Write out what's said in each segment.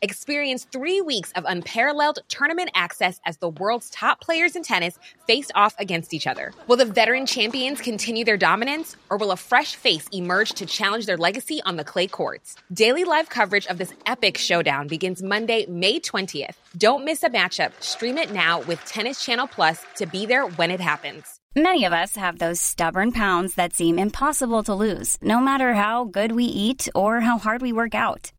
Experience three weeks of unparalleled tournament access as the world's top players in tennis face off against each other. Will the veteran champions continue their dominance, or will a fresh face emerge to challenge their legacy on the clay courts? Daily live coverage of this epic showdown begins Monday, May 20th. Don't miss a matchup. Stream it now with Tennis Channel Plus to be there when it happens. Many of us have those stubborn pounds that seem impossible to lose, no matter how good we eat or how hard we work out.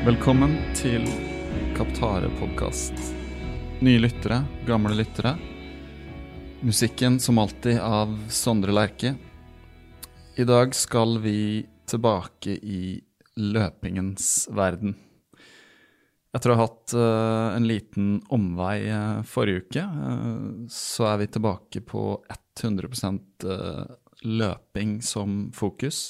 Velkommen til Kaptare-podkast. Nye lyttere, gamle lyttere. Musikken som alltid av Sondre Lerche. I dag skal vi tilbake i løpingens verden. Etter å ha hatt uh, en liten omvei uh, forrige uke, uh, så er vi tilbake på 100% løping som fokus.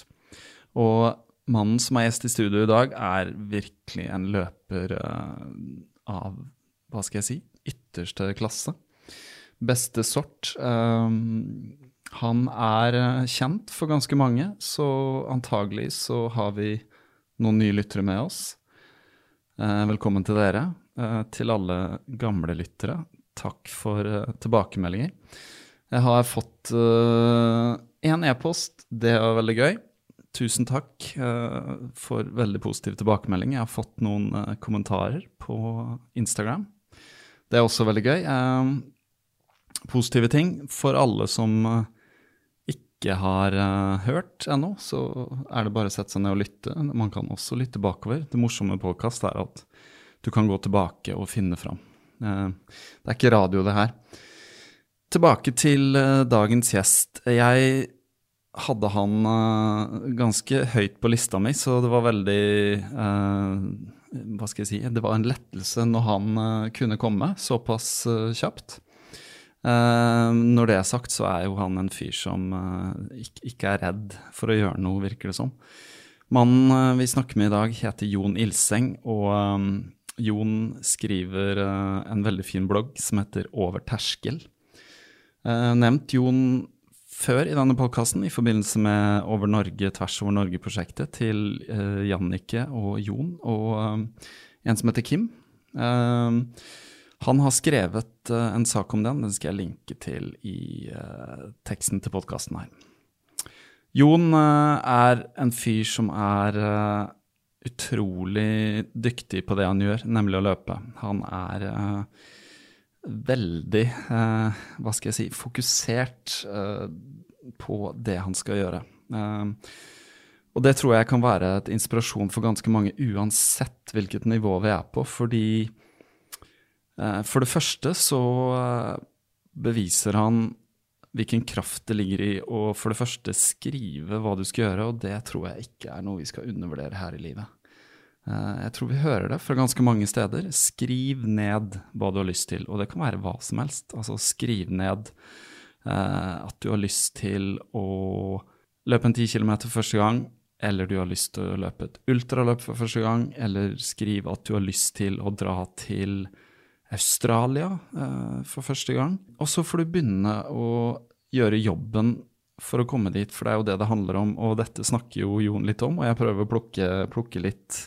Og mannen som er gjest i studio i dag, er virkelig en løper av, hva skal jeg si, ytterste klasse. Beste sort. han er kjent for ganske mange, så antagelig så har vi noen nye lyttere med oss. Eh, velkommen til dere. Eh, til alle gamle lyttere, takk for eh, tilbakemeldinger. Jeg har fått én e-post, det var veldig gøy. Tusen takk for veldig positiv tilbakemelding. Jeg har fått noen kommentarer på Instagram. Det er også veldig gøy. positive ting for alle som ikke har hørt ennå, så er det bare å sette seg ned og lytte. Man kan også lytte bakover. Det morsomme podkast er at du kan gå tilbake og finne fram. det er ikke radio, det her. Tilbake til dagens gjest. Jeg hadde han ganske høyt på lista mi, så det var veldig Hva skal jeg si Det var en lettelse når han kunne komme såpass kjapt. Uh, når det er sagt, så er jo han en fyr som uh, ikke, ikke, er redd for å gjøre noe, virker det som. Mannen uh, vi snakker med i dag, heter Jon Ilseng, og Jon skriver en veldig fin blogg som heter Over terskel. nevnt Jon før i denne podkasten i forbindelse med Over Norge, Tvers over Norge-prosjektet til Jannike og Jon og en som heter Kim. Uh, han har skrevet uh, en sak om den, den skal jeg linke til i uh, teksten til podkasten her. Jon uh, er en fyr som er utrolig dyktig på det han gjør, nemlig å løpe. Han er veldig, hva skal jeg si, fokusert på det han skal gjøre. og det tror jeg kan være et inspirasjon for ganske mange, uansett hvilket nivå vi er på, fordi Eh, for det første så eh, beviser han hvilken kraft det ligger i å for det første skrive hva du skal gjøre, og det tror jeg ikke er noe vi skal undervurdere her i livet. Eh, jeg tror vi hører det fra ganske mange steder. Skriv ned hva du har lyst til, og det kan være hva som helst. Altså skriv ned at du har lyst til å løpe en ti kilometer første gang, eller du har lyst til å løpe et ultraløp for første gang, eller skriv at du har lyst til å dra til Australia eh, for første gang. Og så får du begynne å gjøre jobben for å komme dit, for det er jo det det handler om. Og dette snakker jo Jon litt om, og jeg prøver å plukke, plukke litt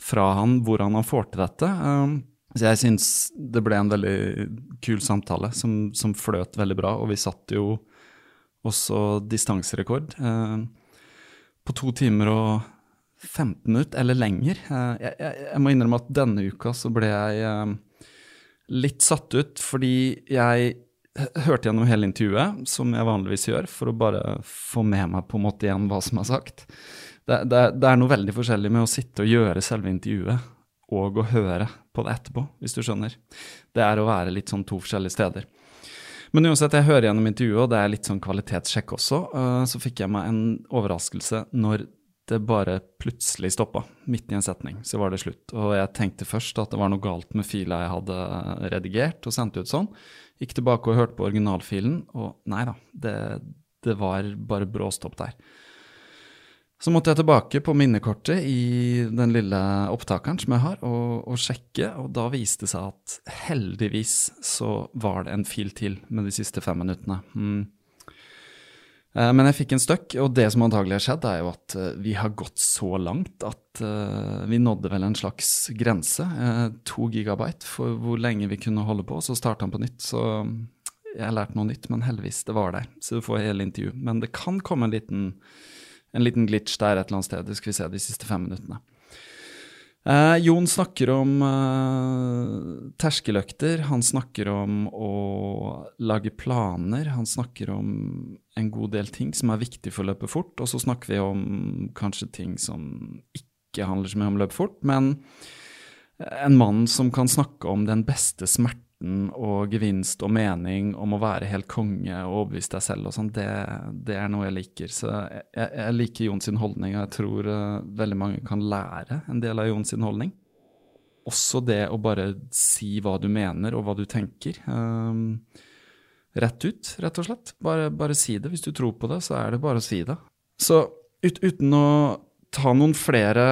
fra han hvordan han får til dette. Um, så jeg syns det ble en veldig kul samtale som, som, fløt veldig bra, og vi satt jo også distanserekord. Uh, på to timer og 15 minutter, eller lenger. Eh, jeg, jeg, jeg, må innrømme at denne uka så ble jeg eh, litt satt ut fordi jeg hørte gjennom hele intervjuet, som jeg vanligvis gjør, for å bare få med meg på en måte igjen hva som er sagt. Det, det, det er noe veldig forskjellig med å sitte og gjøre selve intervjuet og å høre på det etterpå, hvis du skjønner. Det er å være litt sånn to forskjellige steder. Men uansett, jeg hører gjennom intervjuet, og det er litt sånn kvalitetssjekk også, uh, så fikk jeg meg en overraskelse når det bare plutselig stoppa, midt i en setning. Så var det slutt. Og jeg tenkte først at det var noe galt med fila jeg hadde redigert og sendt ut sånn. Gikk tilbake og hørte på originalfilen, og nei da, det, det var bare bråstopp der. Så måtte jeg tilbake på minnekortet i den lille opptakeren som jeg har, og, og, sjekke, og da viste det seg at heldigvis så var det en fil til med de siste fem minuttene. Mm. Eh, men jeg fikk en støkk, og det som antagelig har skjedd, er jo at eh, vi har gått så langt at uh, vi nådde vel en slags grense, to gigabyte, for hvor lenge vi kunne holde på. Så starta han på nytt, så jeg har lært noe nytt, men heldigvis, det var der. Så du får hele intervju. Men det kan komme en liten en liten glitch der et eller annet sted. Det skal vi se de siste fem minuttene. Eh, Jon snakker om eh, terskeløkter. Han snakker om å lage planer. Han snakker om en god del ting som er viktig for å løpe fort. Og så snakker vi om kanskje ting som ikke handler så mye om å løpe fort, men en mann som kan snakke om den beste smerten og gevinst og mening om å være helt konge og overbevise deg selv og sånn, det, det, er noe jeg liker. Så jeg, jeg liker Jon sin holdning, og jeg tror uh, veldig mange kan lære en del av Jon sin holdning. Også det å bare si hva du mener og hva du tenker. Um, rett ut, rett og slett. Bare, bare, si det. Hvis du tror på det, så er det bare å si det. Så ut, uten å ta noen flere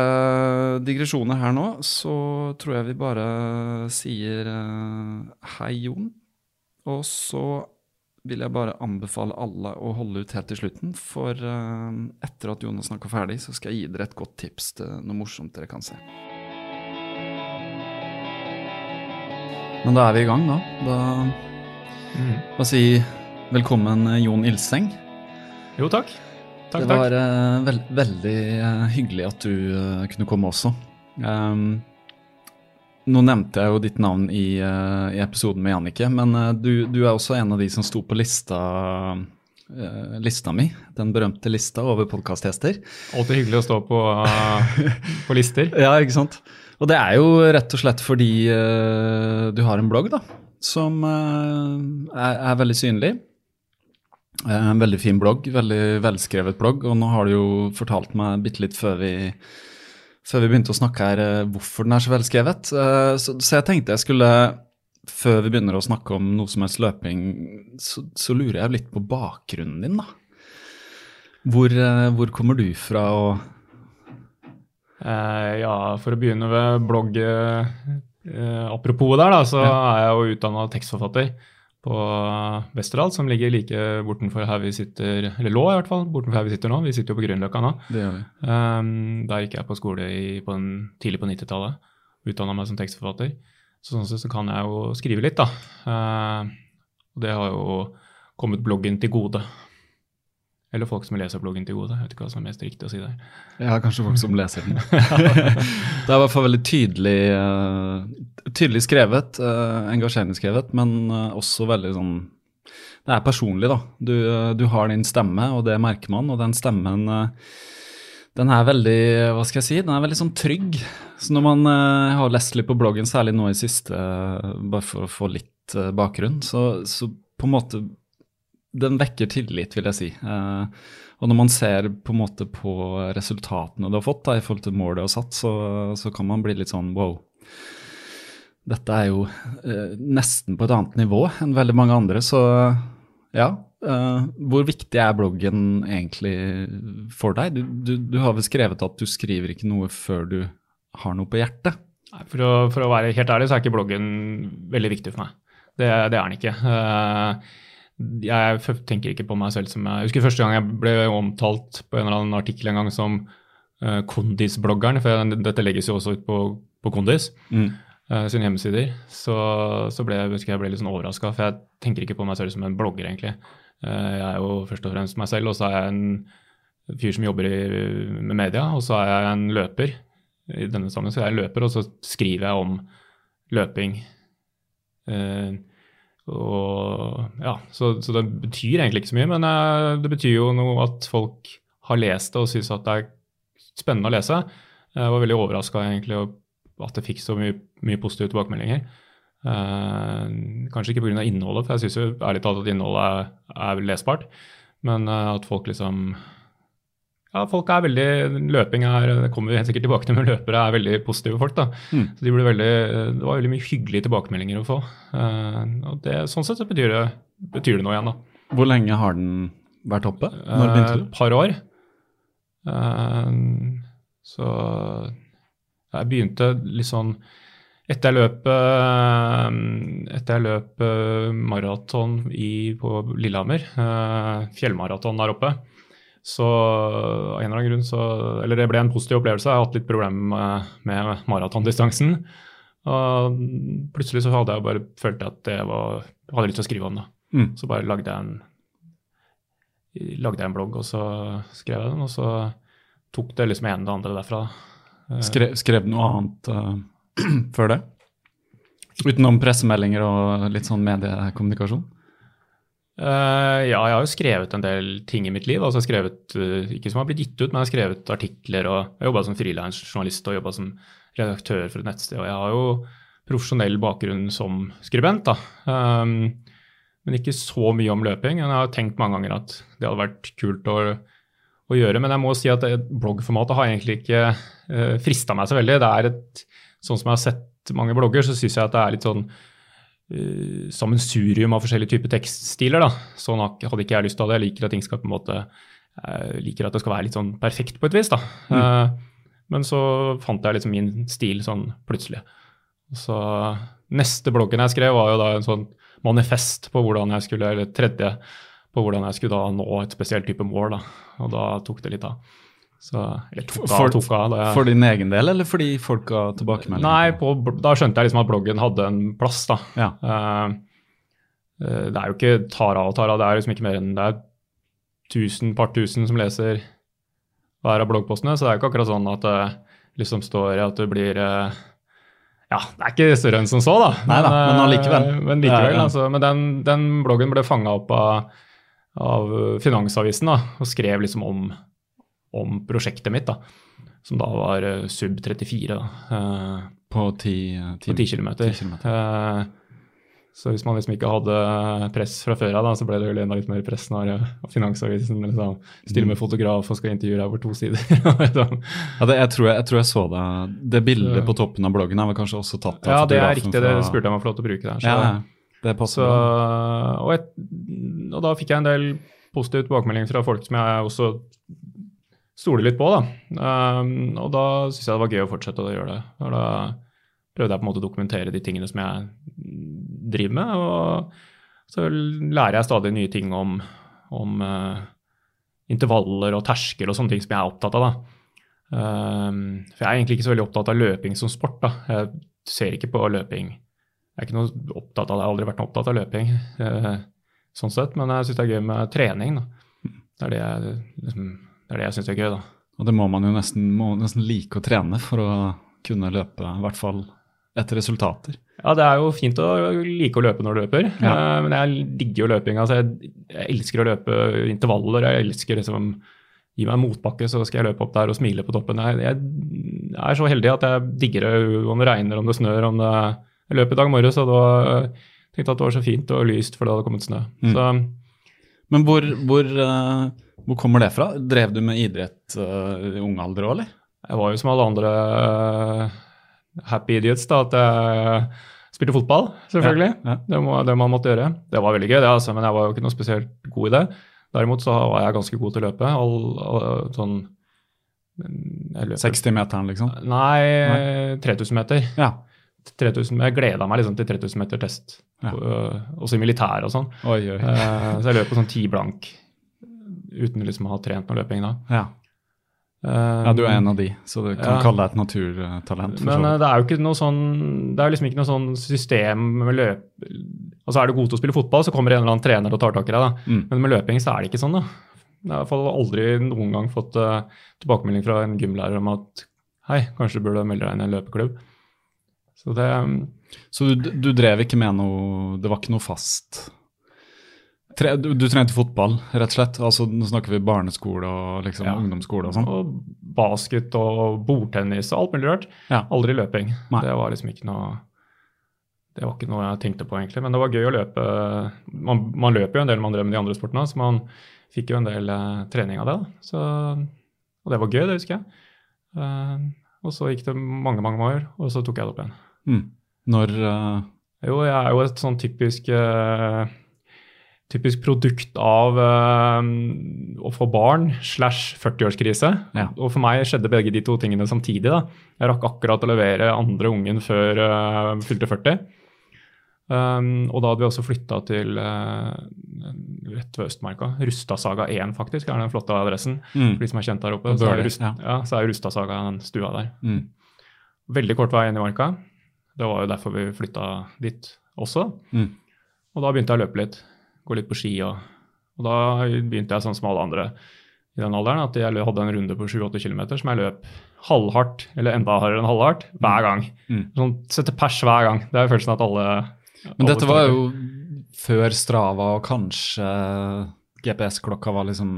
digresjoner her nå, så tror jeg vi bare sier uh, hei, Jon. Og så vil jeg bare anbefale alle å holde ut helt til slutten, for uh, etter at Jon har snakka ferdig, så skal jeg gi dere et godt tips til noe morsomt dere kan se. Men da er vi i gang, da. Da mm. Bare si velkommen, Jon Ilseng. Jo, takk. Takk, det var uh, veld, veldig uh, hyggelig at du uh, kunne komme også. Um, nå nevnte jeg jo ditt navn i, i episoden med Jannicke, men du, du, er også en av de som sto på lista, lista mi. Den berømte lista over podkastgjester. Alltid hyggelig å stå på, på, lister. ja, ikke sant. Og det er jo rett og slett fordi du har en blogg da, som er, er veldig synlig. Eh, en veldig fin blogg, veldig velskrevet blogg. Og nå har du jo fortalt meg bitte litt før vi, før vi begynte å snakke her, eh, hvorfor den er så velskrevet. Eh, så, så, jeg tenkte jeg skulle, før vi begynner å snakke om noe som helst løping, så, så, lurer jeg litt på bakgrunnen din, da. Hvor, hvor kommer du fra? og eh, Ja, for å begynne ved blogg eh, Apropos der, da, så ja. er jeg jo utdanna tekstforfatter på Westerdal, som ligger like bortenfor her vi sitter, eller lå i hvert fall, bortenfor her vi sitter nå. Vi sitter jo på Grünerløkka nå. Det gjør vi. Um, der gikk jeg på skole i, på en, tidlig på 90-tallet. Utdanna meg som tekstforfatter. Så sånn sett så kan jeg jo skrive litt, da. Uh, og det har jo kommet bloggen til gode. Eller folk som leser bloggen til gode. Jeg vet ikke hva som er mest riktig å si der. Ja, kanskje folk som leser den. det er i hvert fall veldig tydelig, uh, tydelig skrevet, uh, engasjerende skrevet, men uh, også veldig sånn Det er personlig, da. Du, du, har din stemme, og det merker man, og den stemmen den er veldig hva skal jeg si, den er veldig sånn trygg. Så når man har lest litt på bloggen, særlig nå i siste, bare for å få litt bakgrunn, så, så på en måte den vekker tillit, vil jeg si. Uh, og når man ser på en måte på resultatene du har fått da, i forhold til målet du har satt, så, så, kan man bli litt sånn wow. Dette er jo uh, nesten på et annet nivå enn veldig mange andre, så ja. Uh, hvor viktig er bloggen egentlig for deg? Du, du, du, har vel skrevet at du skriver ikke noe før du har noe på hjertet? For å, for å være helt ærlig så er ikke bloggen veldig viktig for meg. Det, det er den ikke. Uh, jeg tenker ikke på meg selv som Jeg jeg husker første gang jeg ble omtalt på en eller annen artikkel en gang som uh, kondisbloggeren, for dette legges jo også ut på, på Kondis. Mm. Uh, sine hjemmesider, så, så ble jeg, jeg ble litt sånn overraska, for jeg tenker ikke på meg selv som en blogger, egentlig. Uh, jeg er jo først og fremst meg selv, og så er jeg en fyr som jobber i, med media, og så er jeg en løper. I denne sammenheng så er jeg en løper, og så skriver jeg om løping. Eh, og ja, så, så, det betyr egentlig ikke så mye, men eh, det betyr jo noe at folk har lest det og syns at det er spennende å lese. Jeg var veldig overraska egentlig at det fikk så mye, mye positive tilbakemeldinger. Eh, kanskje ikke pga. innholdet, for jeg syns ærlig talt at innholdet er, er lesbart. Men eh, at folk liksom ja, folk er veldig, Løping er, det kommer vi helt sikkert tilbake til, men løpere er veldig positive folk. da. Mm. Så de veldig, Det var veldig mye hyggelige tilbakemeldinger å få. Uh, og det, Sånn sett så betyr det, betyr det noe igjen. da. Hvor lenge har den vært oppe? Når begynte du? Et par år. Uh, så jeg begynte litt sånn etter jeg løp, etter jeg løp maraton på Lillehammer, fjellmaraton der oppe, så av en eller annen grunn så Eller det ble en positiv opplevelse. Jeg har hatt litt problemer med, med maratondistansen. Og plutselig så hadde jeg bare følt at jeg var Hadde lyst til å skrive om det. Mm. Så bare lagde jeg en lagde jeg en blogg, og så skrev jeg den. Og så tok det liksom ene det andre derfra. Skrev, skrev noe annet uh, før det? Utenom pressemeldinger og litt sånn mediekommunikasjon? Uh, ja, jeg har jo skrevet en del ting i mitt liv. altså skrevet, uh, Ikke som har blitt gitt ut, men jeg har skrevet artikler. og Jeg har jobba som frilansjournalist og jobba som redaktør for et nettsted. Og jeg har jo profesjonell bakgrunn som skribent, da. Um, men ikke så mye om løping. Jeg har tenkt mange ganger at det hadde vært kult å, å gjøre. Men jeg må si at bloggformatet har egentlig ikke uh, frista meg så veldig. Det er et, Sånn som jeg har sett mange blogger, så syns jeg at det er litt sånn uh, sammensurium av forskjellige typer tekststiler. da. Sånn hadde ikke jeg lyst til det. Jeg liker at ting skal på en måte jeg liker at det skal være litt sånn perfekt på et vis. da. Mm. Uh, men så fant jeg liksom min stil sånn plutselig. Så neste bloggen jeg skrev, var jo da en sånn manifest på hvordan jeg skulle, eller tredje på hvordan jeg skulle da nå et spesielt type mål. da. Og da tok det litt av. Så, eller tok av, tok av. Jeg, for din egen del, eller fordi folk ga tilbakemeldinger? Nei, på, da skjønte jeg liksom at bloggen hadde en plass. da. Ja. Uh, det er jo ikke Tara og Tara, det er liksom ikke mer enn det er tusen, par tusen som leser hver av bloggpostene, så det er jo ikke akkurat sånn at det liksom står at det blir uh, ja, det er ikke større enn som så, da. Nei da, men, men allikevel. Men, likevel, ja. Altså, men den, den, bloggen ble fanga opp av, av, Finansavisen da, og skrev liksom om om prosjektet mitt, da, som da var uh, sub 34. Da, uh, på 10 km. Uh, så hvis man liksom ikke hadde press fra før av, så ble det vel enda litt mer press når Finansavisen liksom, stiller med fotograf og skal intervjue deg over to sider. Ja, det, jeg, tror jeg, jeg, tror jeg, så det. Det bildet på toppen av bloggen er vel kanskje også tatt av Ja, det er riktig. Det spurte jeg meg å få lov til å bruke der. Så, ja, det passer. Så, og, et, og, da fikk jeg en del positive tilbakemeldinger fra folk som jeg også stole litt på. da. Um, og da syntes jeg det var gøy å fortsette å gjøre det. Og da prøvde jeg på en måte å dokumentere de tingene som jeg driver med. Og så lærer jeg stadig nye ting om, om uh, intervaller og terskel og sånne ting som jeg er opptatt av. da. Um, for jeg er egentlig ikke så veldig opptatt av løping som sport. da. Jeg ser ikke på løping. Jeg er ikke noe opptatt av det, jeg har aldri vært noe opptatt av løping. Uh, sånn sett, Men jeg syns det er gøy med trening. da. Det er det jeg liksom det er det jeg syns er gøy, da. Og det må man jo nesten, må nesten like å trene for å kunne løpe, i hvert fall etter resultater. Ja, det er jo fint å like å løpe når du løper, ja. uh, men jeg digger jo løping. Altså, jeg, jeg, elsker å løpe intervaller. Jeg elsker liksom Gi meg en motbakke, så skal jeg løpe opp der og smile på toppen. Jeg, jeg er så heldig at jeg digger det om det regner, om det snør, om det Jeg løp i dag morges, og da tenkte jeg at det var så fint og lyst, for det hadde kommet snø. Mm. Så, men hvor, hvor uh hvor kommer det fra? Drev du med idrett uh, i ung alder òg, eller? Jeg var jo som alle andre uh, happy idiots, da, at jeg spilte fotball, selvfølgelig. Ja, ja. Det var det man måtte gjøre. Det var veldig gøy, det, altså, men jeg var jo ikke noe spesielt god i det. Derimot så var jeg ganske god til å løpe. All, all, sånn 60-meteren, liksom? Nei, Nei, 3000 meter. Ja. 3000, jeg gleda meg liksom til 3000 meter test, ja. også i militæret og sånn. Så jeg løp på sånn ti blank uten liksom å ha trent noe løping da. Ja. ja, du er en av de, så du kan ja. kalle deg et naturtalent. Men uh, det er jo ikke noe sånn, det er liksom ikke noe sånn system med løp... Altså Er du god til å spille fotball, så kommer en eller annen trener og tar tak i deg. da. Mm. Men med løping så er det ikke sånn. da. Jeg har i hvert fall aldri noen gang fått uh, tilbakemelding fra en gymlærer om at hei, kanskje du burde melde deg inn i en løpeklubb. Så det um, Så du, du, drev ikke med noe Det var ikke noe fast Tre, du, du, trente fotball, rett og slett? Altså, nå snakker vi barneskole og liksom, ja. ungdomsskole og sånn? Og basket og bordtennis og alt mulig rart. Ja. Aldri løping. Nei. Det var liksom ikke noe det var ikke noe jeg tenkte på, egentlig. Men det var gøy å løpe. Man, man løper jo en del man drev med de andre sportene, så man fikk jo en del uh, trening av det. Så, og det var gøy, det husker jeg. Uh, og så gikk det mange, mange år, og så tok jeg det opp igjen. Mm. Når uh... Jo, jeg er jo et sånn typisk typisk produkt av å få barn slash 40-årskrise. Ja. Og for meg skjedde begge de to tingene samtidig. da. Jeg rakk akkurat å levere andre ungen før jeg fylte 40. Um, og da hadde vi også flytta til uh, rett ved Østmarka. Rustasaga 1, faktisk, er den flotte adressen. Mm. For de som er kjent der oppe. Så er, Rust, ja. Ja, så er Rustasaga den stua der. Mm. Veldig kort vei inn i marka. Det var jo derfor vi flytta dit også. Mm. Og da begynte jeg å løpe litt. Gå litt på ski. Og, og da begynte jeg sånn som alle andre i den alderen, at jeg hadde en runde på 7-8 km som jeg løp halvhardt, eller enda hardere enn halvhardt, hver mm. gang. Mm. Sånn sette pers hver gang. Det er følelsen at alle men dette var jo før Strava og kanskje GPS-klokka var liksom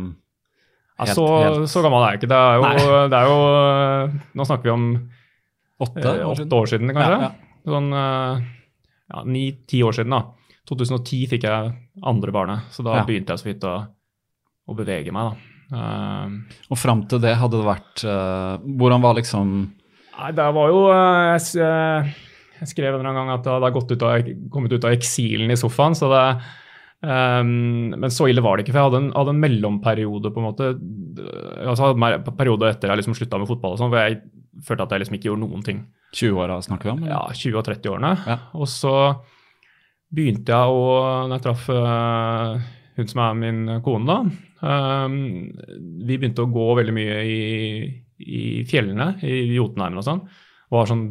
helt, ja, så, helt... så, gammel er jeg ikke. Det er, jo, det er jo, Nå snakker vi om åtte, eh, åtte år siden, kanskje. Ja, ja. Sånn eh, ja, ni-ti år siden. da. 2010 fikk jeg andre barnet, så da begynte jeg så vidt å, å bevege meg. da. Uh, og fram til det hadde det vært uh, Hvordan var liksom Nei, det var jo uh, jeg, jeg skrev en eller annen gang at det hadde ut av, kommet ut av eksilen i sofaen. så det Um, men så ille var det ikke, for jeg hadde en, hadde en mellomperiode på en måte, altså en periode etter jeg liksom slutta med fotball og sånn, hvor jeg følte at jeg liksom ikke gjorde noen ting. 20-åra snakker vi om? Eller? Ja, 20- og 30-årene. Ja. Og så begynte jeg å Når jeg traff uh, hun som er min kone, da um, Vi begynte å gå veldig mye i, i fjellene, i Jotunheimen og sånn. Var sånn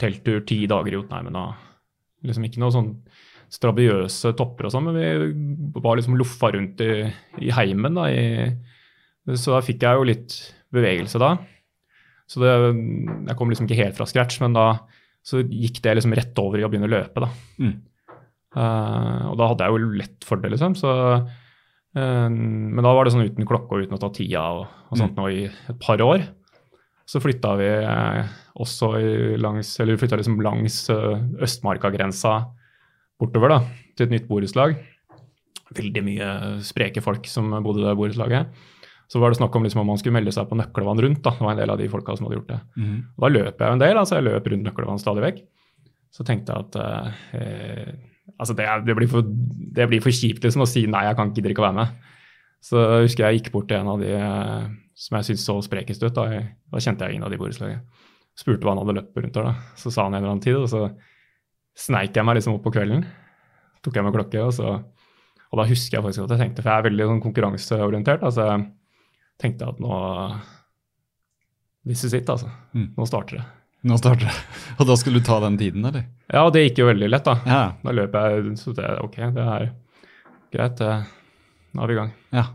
telttur ti dager i Jotunheimen og liksom ikke noe sånn strabiøse topper og sånn, men vi var liksom loffa rundt i, i heimen. da, i, Så da fikk jeg jo litt bevegelse da. Så det, jeg kom liksom ikke helt fra scratch, men da så gikk det liksom rett over i å begynne å løpe. da. Mm. Uh, og da hadde jeg jo lett for det, liksom. Så, uh, men da var det sånn uten klokke og uten å ta tida og, og sånt mm. nå i et par år. Så flytta vi uh, også langs, eller flytta liksom langs Østmarka-grensa bortover da, til et nytt borettslag. Veldig mye spreke folk som bodde i det borettslaget. Så var det snakk om liksom om man skulle melde seg på Nøkkelvann rundt. da, Det var en del av de folka som hadde gjort det. Mm. Da løp jeg jo en del, altså jeg løp rundt Nøkkelvann stadig vekk. Så tenkte jeg at eh, altså det, det, blir for, det, blir for, kjipt liksom å si nei, jeg kan gidder ikke å være med. Så jeg husker jeg gikk bort til en av de eh, som jeg syntes så sprekest ut. Da, da kjente jeg ingen av de borettslaget. spurte hva han hadde løpt rundt der. da. Så sa han en eller annen tid, og så sneik jeg meg liksom opp på kvelden. Tok jeg med klokke, og så Og da husker jeg faktisk at jeg tenkte, for jeg er veldig sånn konkurranseorientert, altså jeg tenkte at nå This is it, altså. Mm. Nå starter det. Nå starter det. Og da skulle du ta den tiden, eller? Ja, det gikk jo veldig lett, da. Ja. Da løp jeg så det, ok, det er greit. Nå er vi i gang. Ja.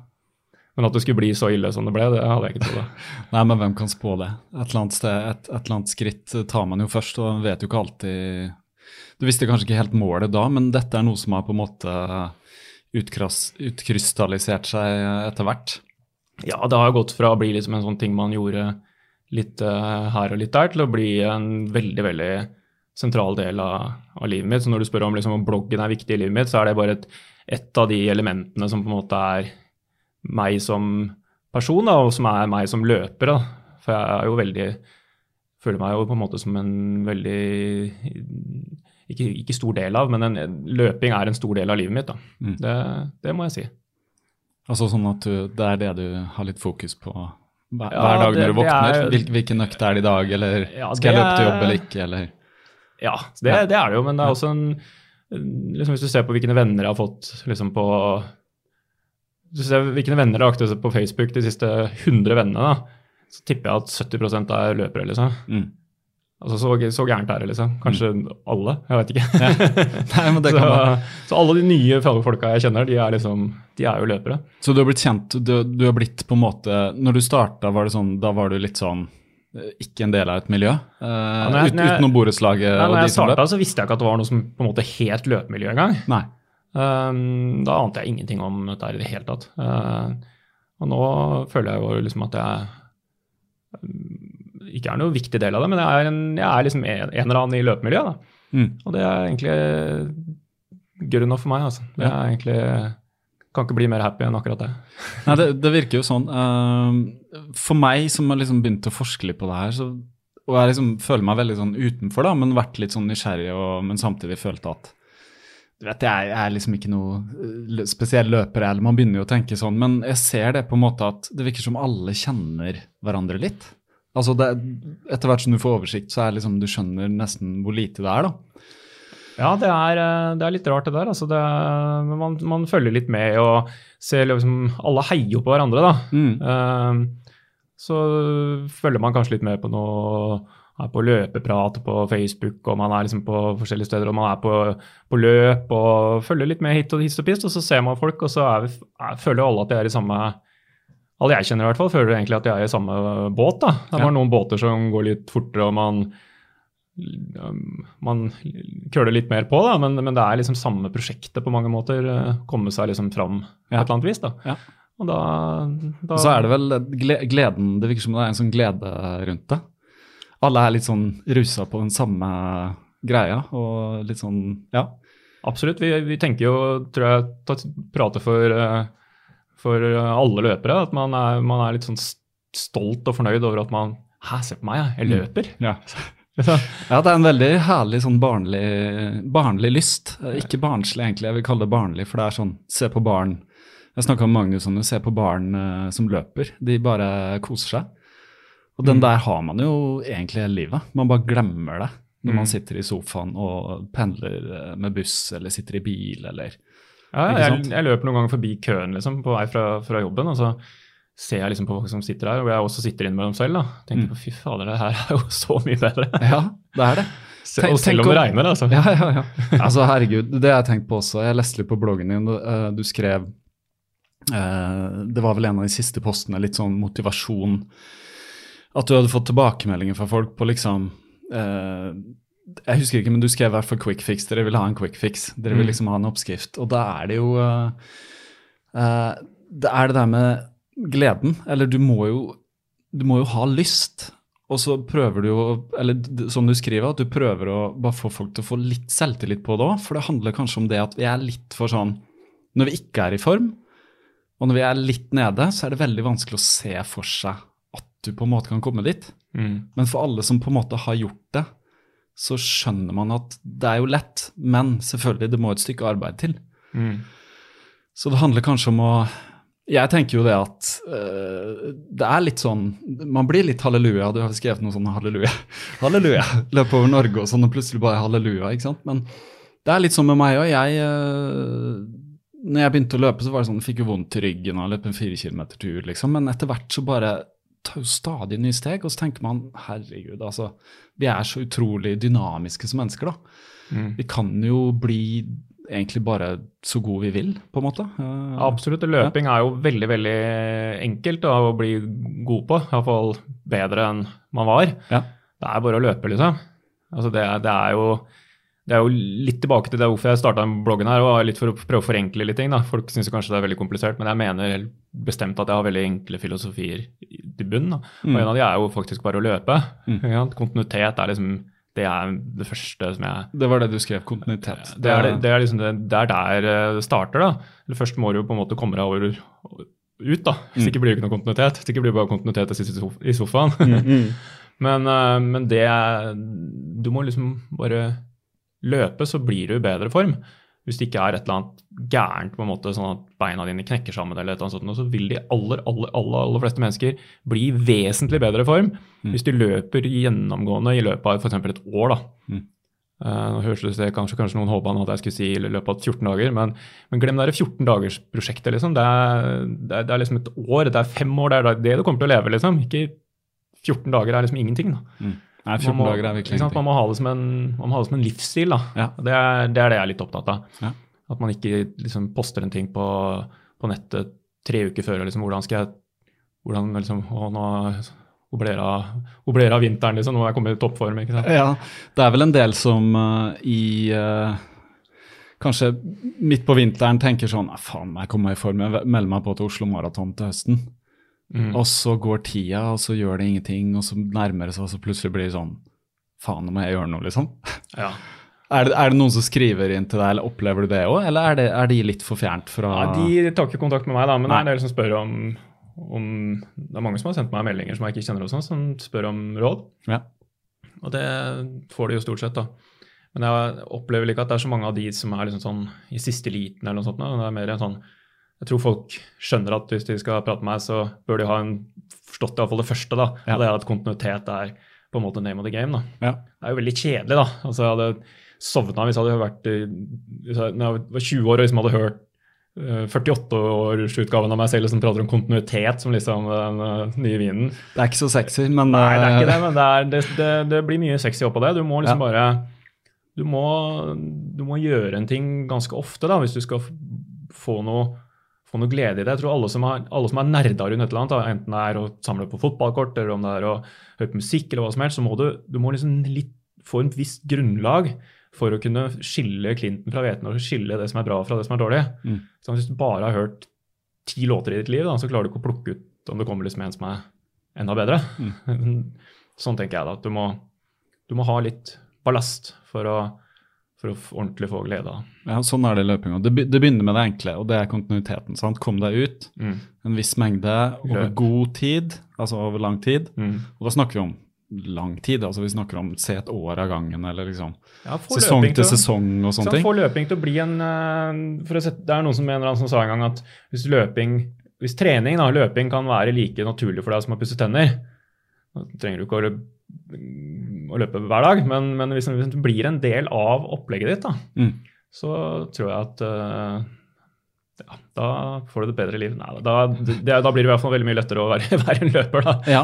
Men at det skulle bli så ille som det ble, det hadde jeg ikke trodd. Nei, men hvem kan spå det? Et eller, annet sted, et, et eller annet skritt tar man jo først, og vet jo ikke alltid Du visste kanskje ikke helt målet da, men dette er noe som har på en måte utkrystallisert seg etter hvert? Ja, det har gått fra å bli liksom en sånn ting man gjorde litt uh, her og litt der, til å bli en veldig, veldig sentral del av, av livet mitt. Så når du spør om, liksom, om bloggen er viktig i livet mitt, så er det bare et, et av de elementene som på en måte er meg som person, da, og som er meg som løper. Da. For jeg er jo veldig Føler meg jo på en måte som en veldig ikke, ikke stor del av, men en, løping er en stor del av livet mitt. da. Mm. Det, det, må jeg si. Altså sånn at du, det er det du har litt fokus på hver, hver dag når du våkner? Er, Hvilken økt er det i dag, eller skal jeg løpe til jobb eller ikke, eller? Ja, det, det, er det jo, men det er også en liksom Hvis du ser på hvilke venner jeg har fått liksom på hvis du ser hvilke venner det er aktuelle på Facebook, de siste 100 vennene, da, så tipper jeg at 70 er løpere. liksom. Mm. Altså så, så gærent er det, liksom. Kanskje alle, jeg vet ikke. Nei, men det så, så alle de nye folka jeg kjenner, de er liksom, de er jo løpere. Så du har blitt kjent, du, du har blitt på en måte Når du starta, var det sånn, da var du litt sånn eh, ikke en del av et miljø? Eh, ja, jeg- ut, utenom borettslaget når jeg starta, så visste jeg ikke at det var noe som på en måte het løpemiljø engang. Um, da ante jeg ingenting om dette i det hele tatt. Uh, og nå føler jeg jo liksom at jeg ikke er noen viktig del av det, men jeg er, en, jeg er liksom en, en eller annen i løpemiljøet. Mm. Og det er egentlig good enough for meg. altså. Det er egentlig, Kan ikke bli mer happy enn akkurat det. Nei, det, det virker jo sånn. eh, for meg som har liksom begynt å forske litt på det her, så, og jeg liksom føler meg veldig sånn utenfor, da, men vært litt sånn nysgjerrig, og, men samtidig følt at du vet, jeg, jeg er liksom ikke noe eh, spesiell løper, eller man begynner jo å tenke sånn, men jeg ser det på en måte at det virker som alle kjenner hverandre litt. Altså det, Etter hvert som du får oversikt, så er liksom, du skjønner nesten hvor lite det er, da. Ja, det er, eh, det er litt rart det der. altså det, man, man følger litt med og ser liksom Alle heier på hverandre, da. Mm. Uh, så følger man kanskje litt med på noe er på løpeprat på Facebook, og man er liksom på forskjellige steder, og man er på, på løp og følger litt med hit og hist og pist, og så ser man folk, og så er vi, er, føler alle at de er i samme Alle jeg kjenner i hvert fall, føler egentlig at de er i samme båt. da. Det er bare Ja. noen båter som går litt fortere, og man um, man køler litt mer på, da, men, men det er liksom samme prosjektet på mange måter. eh, Komme seg liksom fram på Ja. et eller annet vis. da. Ja. Og da, da så er det vel gleden Det virker som det er en sånn glede rundt det. Alle er litt sånn rusa på den samme greia, og litt sånn Ja. Absolutt. Vi, vi tenker jo, tror jeg, prater for, eh, for alle løpere, at man er, man er litt sånn stolt og fornøyd over at man Hæ, se på meg, jeg, jeg løper. Ja. ja, det er en veldig herlig sånn barnlig, barnlig lyst. Eh, Ikke barnslig, egentlig. Jeg vil kalle det barnlig, for det er sånn Se på barn. Jeg snakka med Magnus om det. Se på barn eh, som løper. De bare koser seg. Og den der har man jo egentlig hele livet. Man bare glemmer det når man sitter i sofaen og pendler eh, med buss eller sitter i bil eller Ja, jeg, jeg løper noen ganger forbi køen liksom, på vei fra, fra jobben, og så ser jeg liksom på folk som sitter der, og jeg også sitter innimellom selv. da. Tenker Mm. på fy fader, det her er jo så mye bedre. Ja, det er det. Tenk- og selv om det regner, altså. Ja, ja, ja. Altså, herregud, det har jeg tenkt på også. Jeg leste litt på bloggen din. Du, eh, du skrev eh, Det var vel en av de siste postene, litt sånn motivasjon. At du hadde fått tilbakemeldinger fra folk på liksom eh, Jeg husker ikke, men du skrev i hvert fall quick fix. Dere vil ha en quick fix. Dere vil Mm. liksom ha en oppskrift. Og da er det jo uh, uh, Det er det der med gleden. Eller du må jo Du må jo ha lyst. Og så prøver du jo, eller som du skriver, at du prøver å bare få folk til å få litt selvtillit på det òg. For det handler kanskje om det at vi er litt for sånn Når vi ikke er i form, og når vi er litt nede, så er det veldig vanskelig å se for seg at du på en måte kan komme dit. Mm. Men for alle som på en måte har gjort det, så skjønner man at det er jo lett, men selvfølgelig, det må et stykke arbeid til. Mm. Så det handler kanskje om å Jeg tenker jo det at øh, det er litt sånn Man blir litt halleluja. Du har skrevet noe sånn halleluja. Halleluja. Løp over Norge og sånn, og plutselig bare halleluja. ikke sant? Men det er litt sånn med meg òg. Jeg øh, Når jeg begynte å løpe, så var det sånn, fikk jo vondt i ryggen og løpe en fire kilometer tur, liksom. Men etter hvert så bare tar jo stadig nye steg, og så tenker man herregud, altså. Vi er så utrolig dynamiske som mennesker, da. Mm. Vi kan jo bli egentlig bare så gode vi vil, på en måte. Uh, Absolutt. Løping Løping er jo veldig veldig enkelt å bli god på. Iallfall bedre enn man var. Ja. Det er bare å løpe, liksom. Altså det, det, er jo, det er jo litt tilbake til det hvorfor jeg starta bloggen her. og litt For å prøve å forenkle litt ting. da. Folk syns kanskje det er veldig komplisert, men jeg mener bestemt at jeg har veldig enkle filosofier i bunn. da. Og Mm. En av de er jo faktisk bare å løpe. Mm. Ja. Kontinuitet er liksom det er det første som jeg Det var det du skrev, kontinuitet. det er, det, er liksom det, det er der eh, det starter. da. Eller Først må du jo på en måte komme deg over ut, da. Hvis Mm. ikke blir det ikke noe kontinuitet. Hvis ikke blir det bare kontinuitet å sitte i sofaen. Mm, men, eh, men det Du må liksom bare løpe, så blir du i bedre form. Hvis det ikke er et eller annet gærent, på en måte, sånn at beina dine knekker sammen, eller et eller annet sånt, så vil de aller, aller, aller, aller fleste mennesker bli i vesentlig bedre form Mm. hvis de løper gjennomgående i løpet av f.eks. et år. da. Mm. Eh, nå høres det kanskje, kanskje noen håpa at jeg skulle si i løpet av 14 dager, men, men glem det 14-dagersprosjektet. Liksom. Det, det, det er liksom et år, det er fem år, det er det du kommer til å leve. liksom. Ikke 14 dager er liksom ingenting. da. Mm. Nei, 14 man må, dager er virkelig ingenting. Man må ha det som en, man må ha det som en livsstil. Ja. Det, er, det er det jeg er litt opptatt av. Ja. At man ikke liksom poster en ting på, på nettet tre uker før. Liksom, hvordan skal jeg hvordan liksom, å, nå av vinteren, liksom, nå er jeg kommet i toppform. ikke sant? Ja, det er vel en del som uh, i uh, Kanskje midt på vinteren tenker sånn Faen, jeg kommer i form, jeg melder meg på til Oslo Maraton til høsten. Mm. Og så går tida, og så gjør det ingenting, og så nærmer det seg, og så plutselig blir det sånn Faen, nå må jeg gjøre noe, liksom. Ja. Er det, er det noen som skriver inn til deg, eller opplever du det òg, eller er, det, er de litt for fjernt fra Ja, de tar ikke kontakt med meg, da, men det er en del som spør om, om Det er mange som har sendt meg meldinger som jeg ikke kjenner, og sånn, som spør om råd. Ja. Og det får de jo stort sett, da. Men jeg opplever ikke at det er så mange av de som er liksom sånn i siste liten eller noe sånt. Det er mer en sånn Jeg tror folk skjønner at hvis de skal prate med meg, så bør de ha en, forstått iallfall det første, da. Ja. Det er at kontinuitet er på en måte name of the game, da. Ja. Det er jo veldig kjedelig, da. Altså, jeg hadde sovna hvis jeg hadde vært hvis jeg, når jeg var 20 år og liksom hadde hørt eh, 48-årsutgaven av meg selv som prater om kontinuitet som liksom den eh, nye vinen. Det er ikke så sexy, men Nei, det er ikke eh, det, men det, er, det, det, det blir mye sexy oppå det. Du må liksom Ja. bare du må, du må gjøre en ting ganske ofte da, hvis du skal få noe, få noe glede i det. Jeg tror alle som er, alle som er nerder rundt et eller annet, enten det er å samle på fotballkort eller om det er å høre på musikk, eller hva som helst, så må du, du må liksom litt få en visst grunnlag for å kunne skille Clinton fra hveten og skille det som er bra fra det som er dårlig. Mm. Så hvis du bare har hørt ti låter i ditt liv, da, så klarer du ikke å plukke ut om det kommer liksom en som er enda bedre. Sånn tenker jeg da, at du må, du må ha litt ballast for å, for å ordentlig få glede av. ja, sånn er det i løpinga. Det, det begynner med det enkle, og det er kontinuiteten. sant? Kom deg ut Mm. en viss mengde over Løp. god tid, altså over lang tid. Mm. Og da snakker vi om lang tid, altså vi snakker om se et år av gangen, eller liksom Ja, sesong til, til sesong og sånne ting. Få løping til å bli en eh, for å sette, Det er noen som mener han som sa en gang at hvis løping, hvis trening, da, løping kan være like naturlig for deg som å pusse tenner Da trenger du ikke å å løpe hver dag, men, men hvis, hvis det blir en del av opplegget ditt, da, Mm. så tror jeg at eh, ja, da får du et bedre liv. Nei, da, det, da blir det i hvert fall veldig mye lettere å være, være en løper, da. Ja.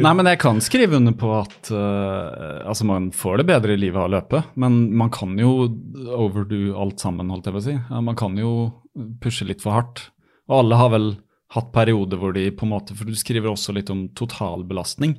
Nei, men jeg kan skrive under på at uh, altså man får det bedre i livet av å løpe, men man kan jo overdo alt sammen, holdt jeg på å si. Ja, man kan jo pushe litt for hardt. Og alle har vel hatt perioder hvor de på en måte For du skriver også litt om totalbelastning.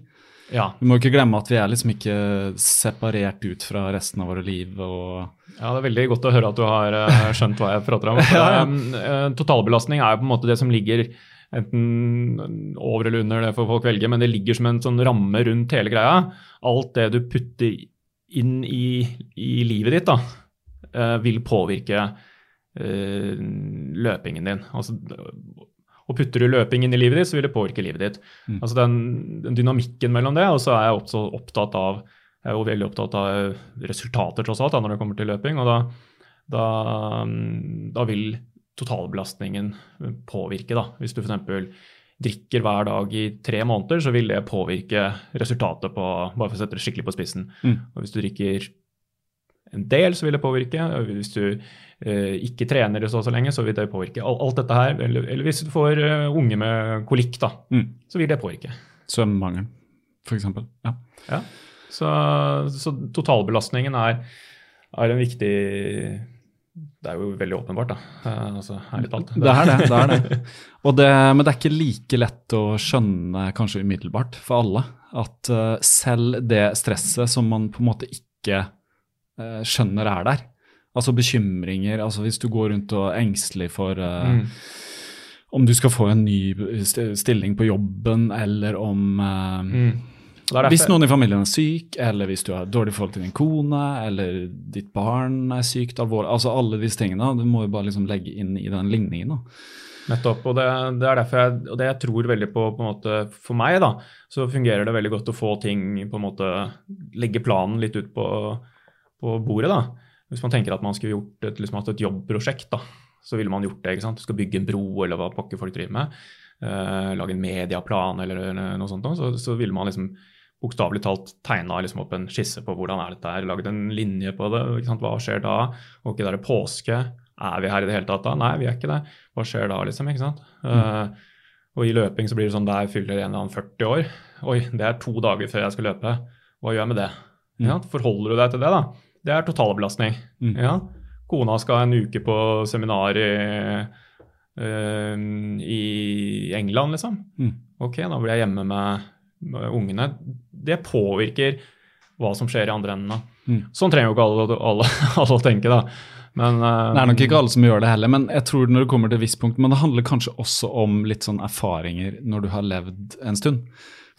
Ja, Vi må ikke glemme at vi er liksom ikke separert ut fra resten av våre liv. Ja, det er veldig godt å høre at du har eh, skjønt hva jeg prater om. Ja, ja. eh, totalbelastning er jo på en måte det som ligger enten over eller under, det får folk velge, men det ligger som en sånn ramme rundt hele greia. Alt det du putter inn i, i livet ditt, da, eh, vil påvirke løpingen din. Altså, og putter du løping inn i livet ditt, så vil det påvirke livet ditt. Mm. Altså den, den dynamikken mellom det, og så er jeg også opptatt av jeg er jo veldig opptatt av resultater tross alt da, når det kommer til løping. og da, da, mm, da vil totalbelastningen påvirke. da. Hvis du f.eks. drikker hver dag i tre måneder, så vil det påvirke resultatet på bare for å sette det skikkelig på spissen. Mm. Og hvis du drikker en del, så vil det påvirke. Hvis du eh, ikke trener så og så lenge, så vil det påvirke. Alt, dette her, eller, eller hvis du får eh, unge med kolikk, da, Mm. så vil det påvirke. Søvnmangel, f.eks. Ja. Ja. Så, så totalbelastningen er, er en viktig Det er jo veldig åpenbart, da. Eh, altså, ærlig talt. Det er det. det, er det. Det. Men det er ikke like lett å skjønne kanskje umiddelbart for alle at eh, selv det stresset som man på en måte ikke eh, skjønner er der, altså bekymringer, altså hvis du går rundt og er engstelig for uh, Mm. om du skal få en ny stilling på jobben, eller om uh, Mm. Hvis noen i familien er syk, eller hvis du har dårlig forhold til din kone, eller ditt barn er sykt alvorlig Altså alle disse tingene. Du må jo bare liksom legge inn i den ligningen. da. Nettopp. og det, det er derfor jeg, og det jeg tror veldig på, på en måte, For meg da, så fungerer det veldig godt å få ting på en måte, Legge planen litt ut på, på bordet. da. Hvis man tenker at man skulle gjort et, liksom, et jobbprosjekt, da, så ville man gjort det. ikke sant? Du skal bygge en bro, eller hva pokker folk driver med. Uh, lage en mediaplan eller noe sånt. Så, så ville man liksom bokstavelig talt tegna liksom opp en skisse på hvordan er dette her, laget en linje på det. ikke sant? Hva skjer da? Ok, da er det påske. Er vi her i det hele tatt da? Nei, vi er ikke det. Hva skjer da, liksom? ikke sant? Eh, og i løping så blir det sånn der fyller en eller annen 40 år. Oi, det er to dager før jeg skal løpe. hva gjør jeg med det? Ja, forholder du deg til det, da? Det er totalbelastning. Mm. Ja. Kona skal en uke på seminar i, uh, i England, liksom. Mm. Ok, da blir jeg hjemme med, ungene. Det påvirker hva som skjer i andre enden. Mm. Sånn trenger jo ikke alle, alle, alle å tenke, da. Men, uh, Det er nok ikke alle som gjør det heller, men jeg tror når det kommer til et visst punkt, men det handler kanskje også om litt sånn erfaringer når du har levd en stund.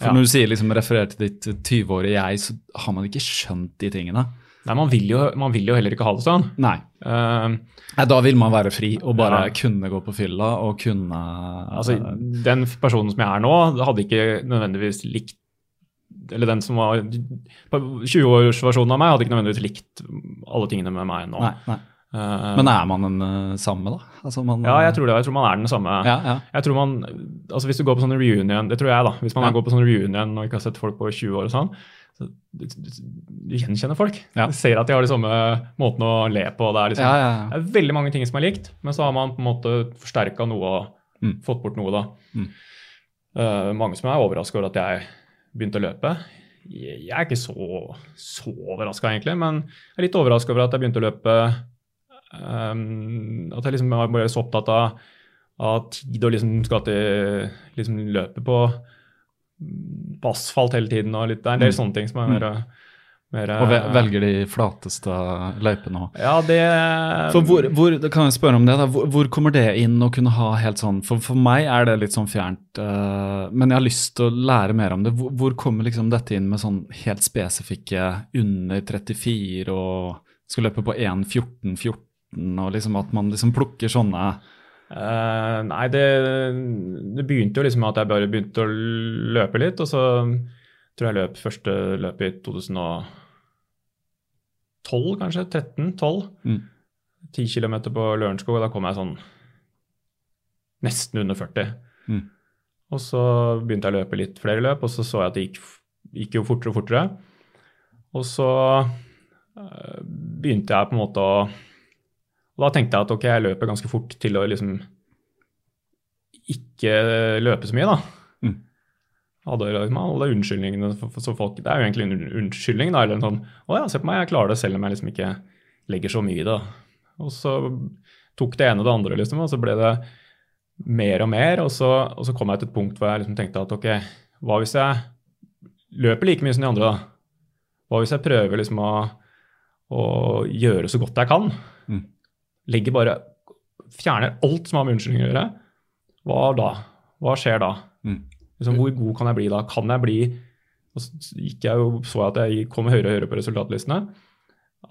For Ja. når du sier liksom refererer til ditt 20-årige jeg, så har man ikke skjønt de tingene. Nei, man vil, jo, man vil jo heller ikke ha det sånn. Nei. Uh, Nei, da vil man være fri og bare Ja. kunne gå på fylla og kunne altså, den personen som jeg er nå, hadde ikke nødvendigvis likt Eller den som var 20-årsversjonen av meg, hadde ikke nødvendigvis likt alle tingene med meg nå. Nei, nei. Uh, Men er man den eh, samme, da? Altså, man, ja, jeg tror det. Jeg tror man er den samme. Ja, ja. Jeg tror man, altså Hvis du går på sånn reunion, det tror jeg da, hvis man går på sånn reunion og ikke har sett folk på 20 år og sånn, så du, du, du gjenkjenner folk. Ja. Du ser at de har de samme måtene å le på. Det er, liksom, Ja, ja, det er veldig mange ting som er likt, men så har man på en måte forsterka noe og Mm. fått bort noe. da. Mm. Uh, mange som er overraska over at jeg begynte å løpe. Jeg jeg er ikke så, så overraska, egentlig, men jeg er litt overraska over at jeg begynte å løpe um, At jeg liksom var så opptatt av, av tid og liksom skal til liksom løpe på, på asfalt hele tiden. og litt, Det er en del Mm. sånne ting som er mer, mer Og velger de flateste løypene òg. Ja, det For hvor, hvor, kan jeg spørre om det da, hvor, hvor kommer det inn å kunne ha helt sånn For, for meg er det litt sånn fjernt, uh, men jeg har lyst til å lære mer om det. Hvor, hvor kommer liksom dette inn med sånn helt spesifikke under 34 og skal løpe på 1.14,14 og liksom at man liksom plukker sånne Eh, nei, det, det begynte jo liksom med at jeg bare begynte å løpe litt, og så tror jeg løp første løpet i 2012, kanskje? 13-12. Mm. 10 km på Lørenskog, og da kom jeg sånn nesten under 40. Mm. Og så begynte jeg å løpe litt flere løp, og så så jeg at det gikk, gikk jo fortere og fortere. Og så eh, begynte jeg på en måte å og da tenkte jeg at ok, jeg løper ganske fort til å liksom ikke løpe så mye, da. Mm. Hadde liksom alle unnskyldningene så folk, Det er jo egentlig en unnskyldning, da. Eller en sånn Å ja, se på meg, jeg klarer det selv om jeg liksom ikke legger så mye i det. Og så tok det ene og det andre, liksom, og så ble det mer og mer. Og så, og så kom jeg til et punkt hvor jeg liksom tenkte at ok, hva hvis jeg løper like mye som de andre, da? Hva hvis jeg prøver liksom å, å gjøre så godt jeg kan? Mm. Legger bare Fjerner alt som har med unnskyldninger å gjøre. Hva da? Hva skjer da? Mm. Liksom, hvor god kan jeg bli da? Kan jeg bli og så gikk jeg jo, så at jeg kom høyere og høyere på resultatlistene.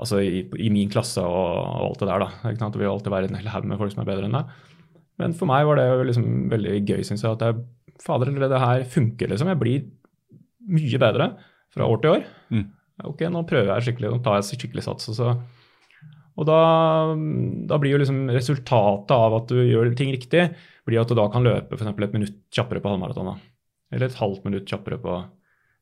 Altså i, i min klasse og, og alt det der, da. Ikke sant? Det vil alltid være en hel haug med folk som er bedre enn deg. Men for meg var det jo liksom veldig gøy, syns jeg. At jeg Fader, det her funker, liksom. Jeg blir mye bedre fra år til år. Mm. Ok, nå prøver jeg skikkelig, nå tar jeg skikkelig sats. Og, så, og da, da blir jo liksom resultatet av at du gjør ting riktig, blir at du da kan løpe f.eks. et minutt kjappere på halvmaraton. Eller et halvt minutt kjappere på?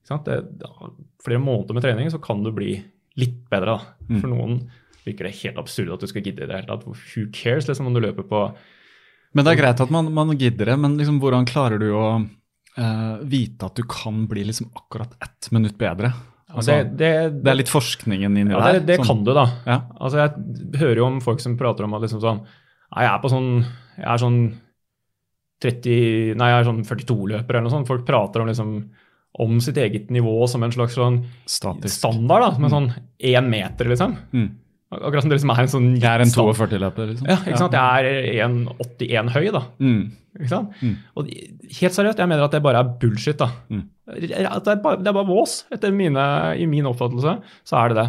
Det, da, Flere måneder med trening så kan du bli litt bedre. da. Mm. For noen virker det helt absurd at du skal gidde i det hele tatt. Who cares liksom om du løper på Men det er greit at man, man gidder det, men liksom, hvordan klarer du å uh, vite at du kan bli liksom akkurat ett minutt bedre? Altså, det, det, det er litt forskningen inni ja, der. det, det sånn- kan du, da. Ja. Altså, Jeg hører jo om folk som prater om at liksom sånn Nei, jeg er på sånn Jeg er sånn 30 Nei, jeg er sånn 42-løper eller noe sånt. Folk prater om liksom om sitt eget nivå som en slags sånn Statisk. standard, da. Som en sånn én meter, liksom. Mm. Akkurat som det liksom er en sånn Jeg er en stand- 42-løper, liksom. Ja, ikke sant. Jeg er 1,81 høy, da. Mm. Ikke sant? Mm. Og helt seriøst, jeg mener at det bare er bullshit. da. Mm. Det, er bare, det er bare vås. Etter mine, I min oppfattelse så er det det.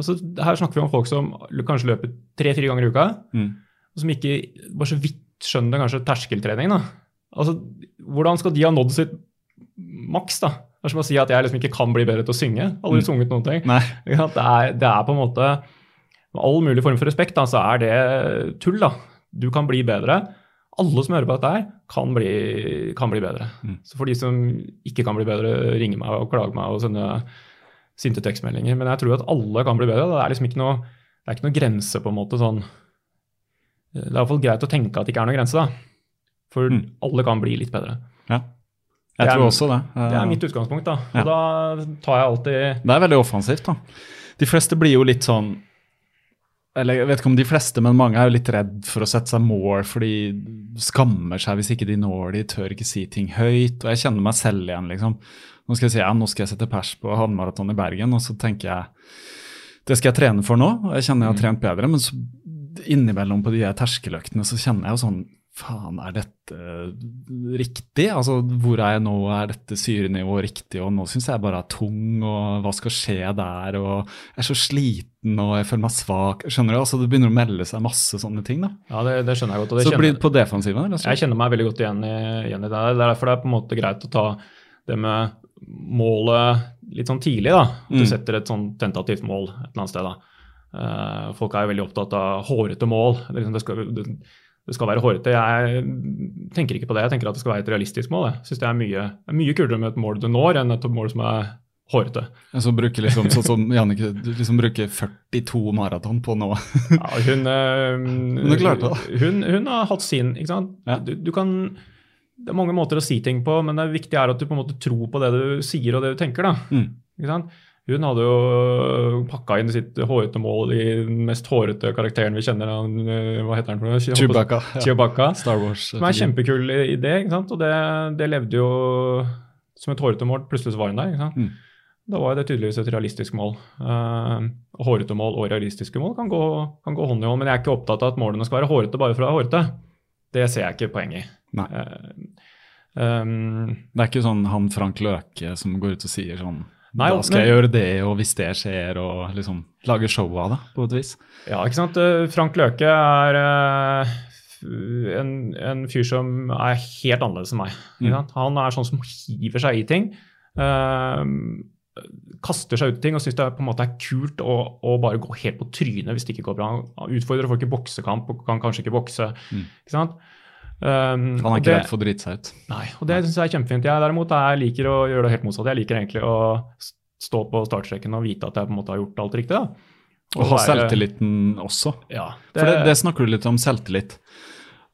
Altså, her snakker vi om folk som kanskje løper tre-fire ganger i uka, Mm. og som ikke bare så vidt skjønner kanskje terskeltrening. da. Altså, Hvordan skal de ha nådd sitt maks? da? Det er som å si at jeg liksom ikke kan bli bedre til å synge. Aldri Mm. sunget noen ting. Det, er, det er på en måte Med all mulig form for respekt, da, så er det tull. da. Du kan bli bedre. Alle som hører på dette her, kan bli, kan bli bedre. Mm. Så for de som ikke kan bli bedre, ringer meg og klager meg og sender sinte tekstmeldinger. Men jeg tror at alle kan bli bedre. Det er liksom ikke noe, det er ikke noe grense, på en måte. sånn. Det er iallfall greit å tenke at det ikke er noen grense, da. For Mm. alle kan bli litt bedre. Ja. Jeg er- tror også det. Det er mitt utgangspunkt, da. Og Ja. da tar jeg alltid Det er veldig offensivt, da. De fleste blir jo litt sånn Eller jeg vet ikke om de fleste, men mange er jo litt redd for å sette seg mål, for de skammer seg hvis ikke de når de, tør ikke si ting høyt. Og jeg kjenner meg selv igjen, liksom. Nå skal jeg si ja, nå skal jeg sette pers på halvmaraton i Bergen, og så tenker jeg det skal jeg trene for nå, og jeg kjenner jeg har trent bedre, men så innimellom på de terskeløktene så kjenner jeg jo sånn Faen, er dette riktig? Altså, hvor er jeg nå? Er dette syrenivået riktig? Og nå syns jeg bare er tung, og hva skal skje der? Og jeg er så sliten, og jeg føler meg svak. Skjønner du? Altså, det begynner å melde seg masse sånne ting, da. Ja, det, det skjønner jeg godt. Så kjenner, blir det på defensiven, eller? jeg kjenner meg veldig godt igjen i, igjen i det. Det er derfor det er på en måte greit å ta det med målet litt sånn tidlig. da. At du Mm. setter et sånn tentativt mål et eller annet sted. da. Uh, folk er jo veldig opptatt av hårete mål. Det, liksom, det, skal, det, det skal være hårete. Jeg tenker ikke på det. Jeg tenker at det skal være et realistisk mål. Jeg synes det er mye, mye kulere med et mål du når, enn et mål som er hårete. Så bruker liksom, sånn som Jannicke, liksom bruker 42 maraton på nå. Ja, hun, eh, Hun klarte. Hun, hun har hatt sin. ikke sant? Ja. Du, du kan, det er mange måter å si ting på, men det viktige er at du på en måte tror på det du sier og det du tenker. da. Mm. Ikke sant? Hun hadde jo pakka inn sitt hårete mål i den mest hårete karakteren vi kjenner. Eh, hva heter han for noe? Chewbacca. Ja. Chewbacca. Star Wars. Som er en kjempekul idé, ikke sant? og det, det levde jo som et hårete mål. Plutselig så var hun der. ikke sant? Mm. Da var det tydeligvis et realistisk mål. Uh, hårete mål og realistiske mål kan gå, kan gå hånd i hånd, men jeg er ikke opptatt av at målene skal være hårete bare for å være hårete. Det ser jeg ikke poeng i. Nei. Uh, um, Det er ikke sånn han Frank Løke som går ut og sier sånn Nei, Da skal men- jeg gjøre det, og hvis det skjer, og liksom lage show av det, på et vis. Ja, ikke sant. Eh, Frank Løke er eh, en, en fyr som er helt annerledes enn meg. Mm. Han er sånn som hiver seg i ting. Uh, kaster seg ut i ting og syns det på en måte er kult å, å bare gå helt på trynet hvis det ikke går bra. Han utfordrer folk i boksekamp og kan kanskje ikke bokse. Mm. ikke sant? Um, Han er ikke det- redd for å drite seg ut. Nei, og det syns jeg er kjempefint. Jeg derimot jeg liker å gjøre det helt motsatt. Jeg liker egentlig å stå på startstreken og vite at jeg på en måte har gjort alt riktig. da. Og ha være- selvtilliten også. Ja, For det, det snakker du litt om, selvtillit.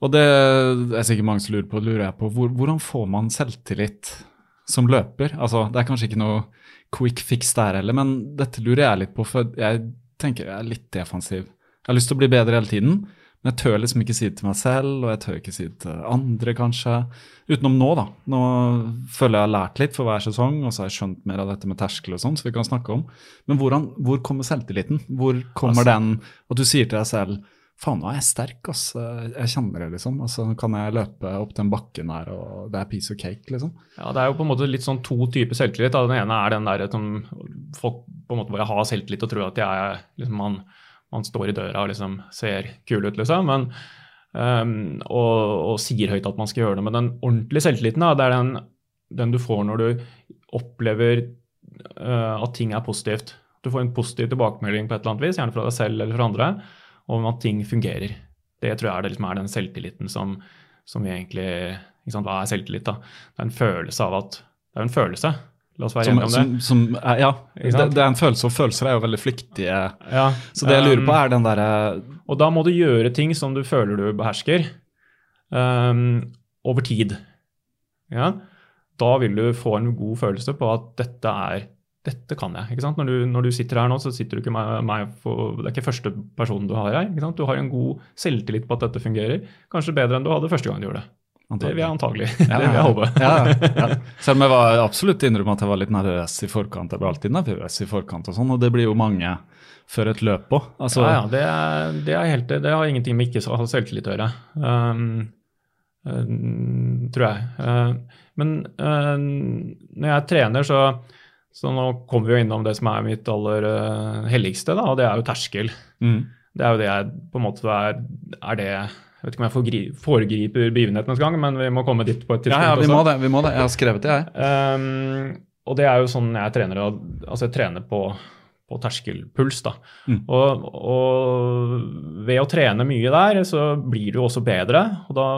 Og det er sikkert mange som lurer på, lurer jeg på hvor, hvordan får man selvtillit som løper? Altså, Det er kanskje ikke noe quick fix der heller, men dette lurer jeg litt på, for jeg tenker jeg er litt defensiv. Jeg har lyst til å bli bedre hele tiden, men jeg tør liksom ikke si det til meg selv, og jeg tør ikke si det til andre, kanskje. Utenom nå, da. Nå føler jeg har lært litt for hver sesong, og så har jeg skjønt mer av dette med terskel og sånn, så vi kan snakke om. Men hvordan, hvor kommer selvtilliten? Hvor kommer Altså- den at du sier til deg selv Faen, nå er jeg sterk, ass. Jeg kjenner det, liksom. Altså, kan jeg løpe opp den bakken her, og det er piece of cake, liksom. Ja, Det er jo på en måte litt sånn to typer selvtillit. da. Den ene er den der som folk på en måte bare har selvtillit og tror at jeg er liksom man, man står i døra og liksom ser kul ut, liksom. Men, um, og, og sier høyt at man skal gjøre det. Men den ordentlige selvtilliten, da, det er den, den du får når du opplever uh, at ting er positivt. Du får en positiv tilbakemelding på et eller annet vis, gjerne fra deg selv eller fra andre, om at ting fungerer. Det tror jeg er, det liksom er den selvtilliten som, som vi egentlig sant, Hva er selvtillit, da? Det er en følelse av at Det er en følelse. La oss være Som, enige om det. som som, ja, det, det er en følelse, og følelser er jo veldig flyktige. Ja, Så det jeg lurer på, er den derre Og da må du gjøre ting som du føler du behersker, um, over tid. Ja? Da vil du få en god følelse på at dette er dette kan jeg. ikke sant? Når du, når du sitter her nå, så sitter du ikke med meg for, Det er ikke første personen du har her. ikke sant? Du har en god selvtillit på at dette fungerer. Kanskje bedre enn du hadde første gang du gjorde det. Det vil jeg antagelig. Ja, det vil jeg håpe. Ja, ja. Selv om jeg var absolutt innrømme at jeg var litt nervøs i forkant. Jeg blir alltid nervøs i forkant og sånn, og det blir jo mange før et løp òg. Altså, ja, ja, det, det, er helt, det har ingenting med ikke å ha selvtillit å gjøre, um, um, tror jeg. Uh, men uh, når jeg trener, så, så nå kommer vi jo innom det som er mitt aller uh, helligste, da, og det er jo terskel. mm. Det er jo det jeg på en måte er, er det Jeg vet ikke om jeg foregriper begivenhetenes gang, men vi må komme dit på et tidspunkt ja, vi også. må det. vi må det. Jeg har skrevet det, jeg. Um, og det er jo sånn jeg trener. Altså jeg trener på, på terskelpuls. da. Mm. Og, og ved å trene mye der, så blir du også bedre. Og da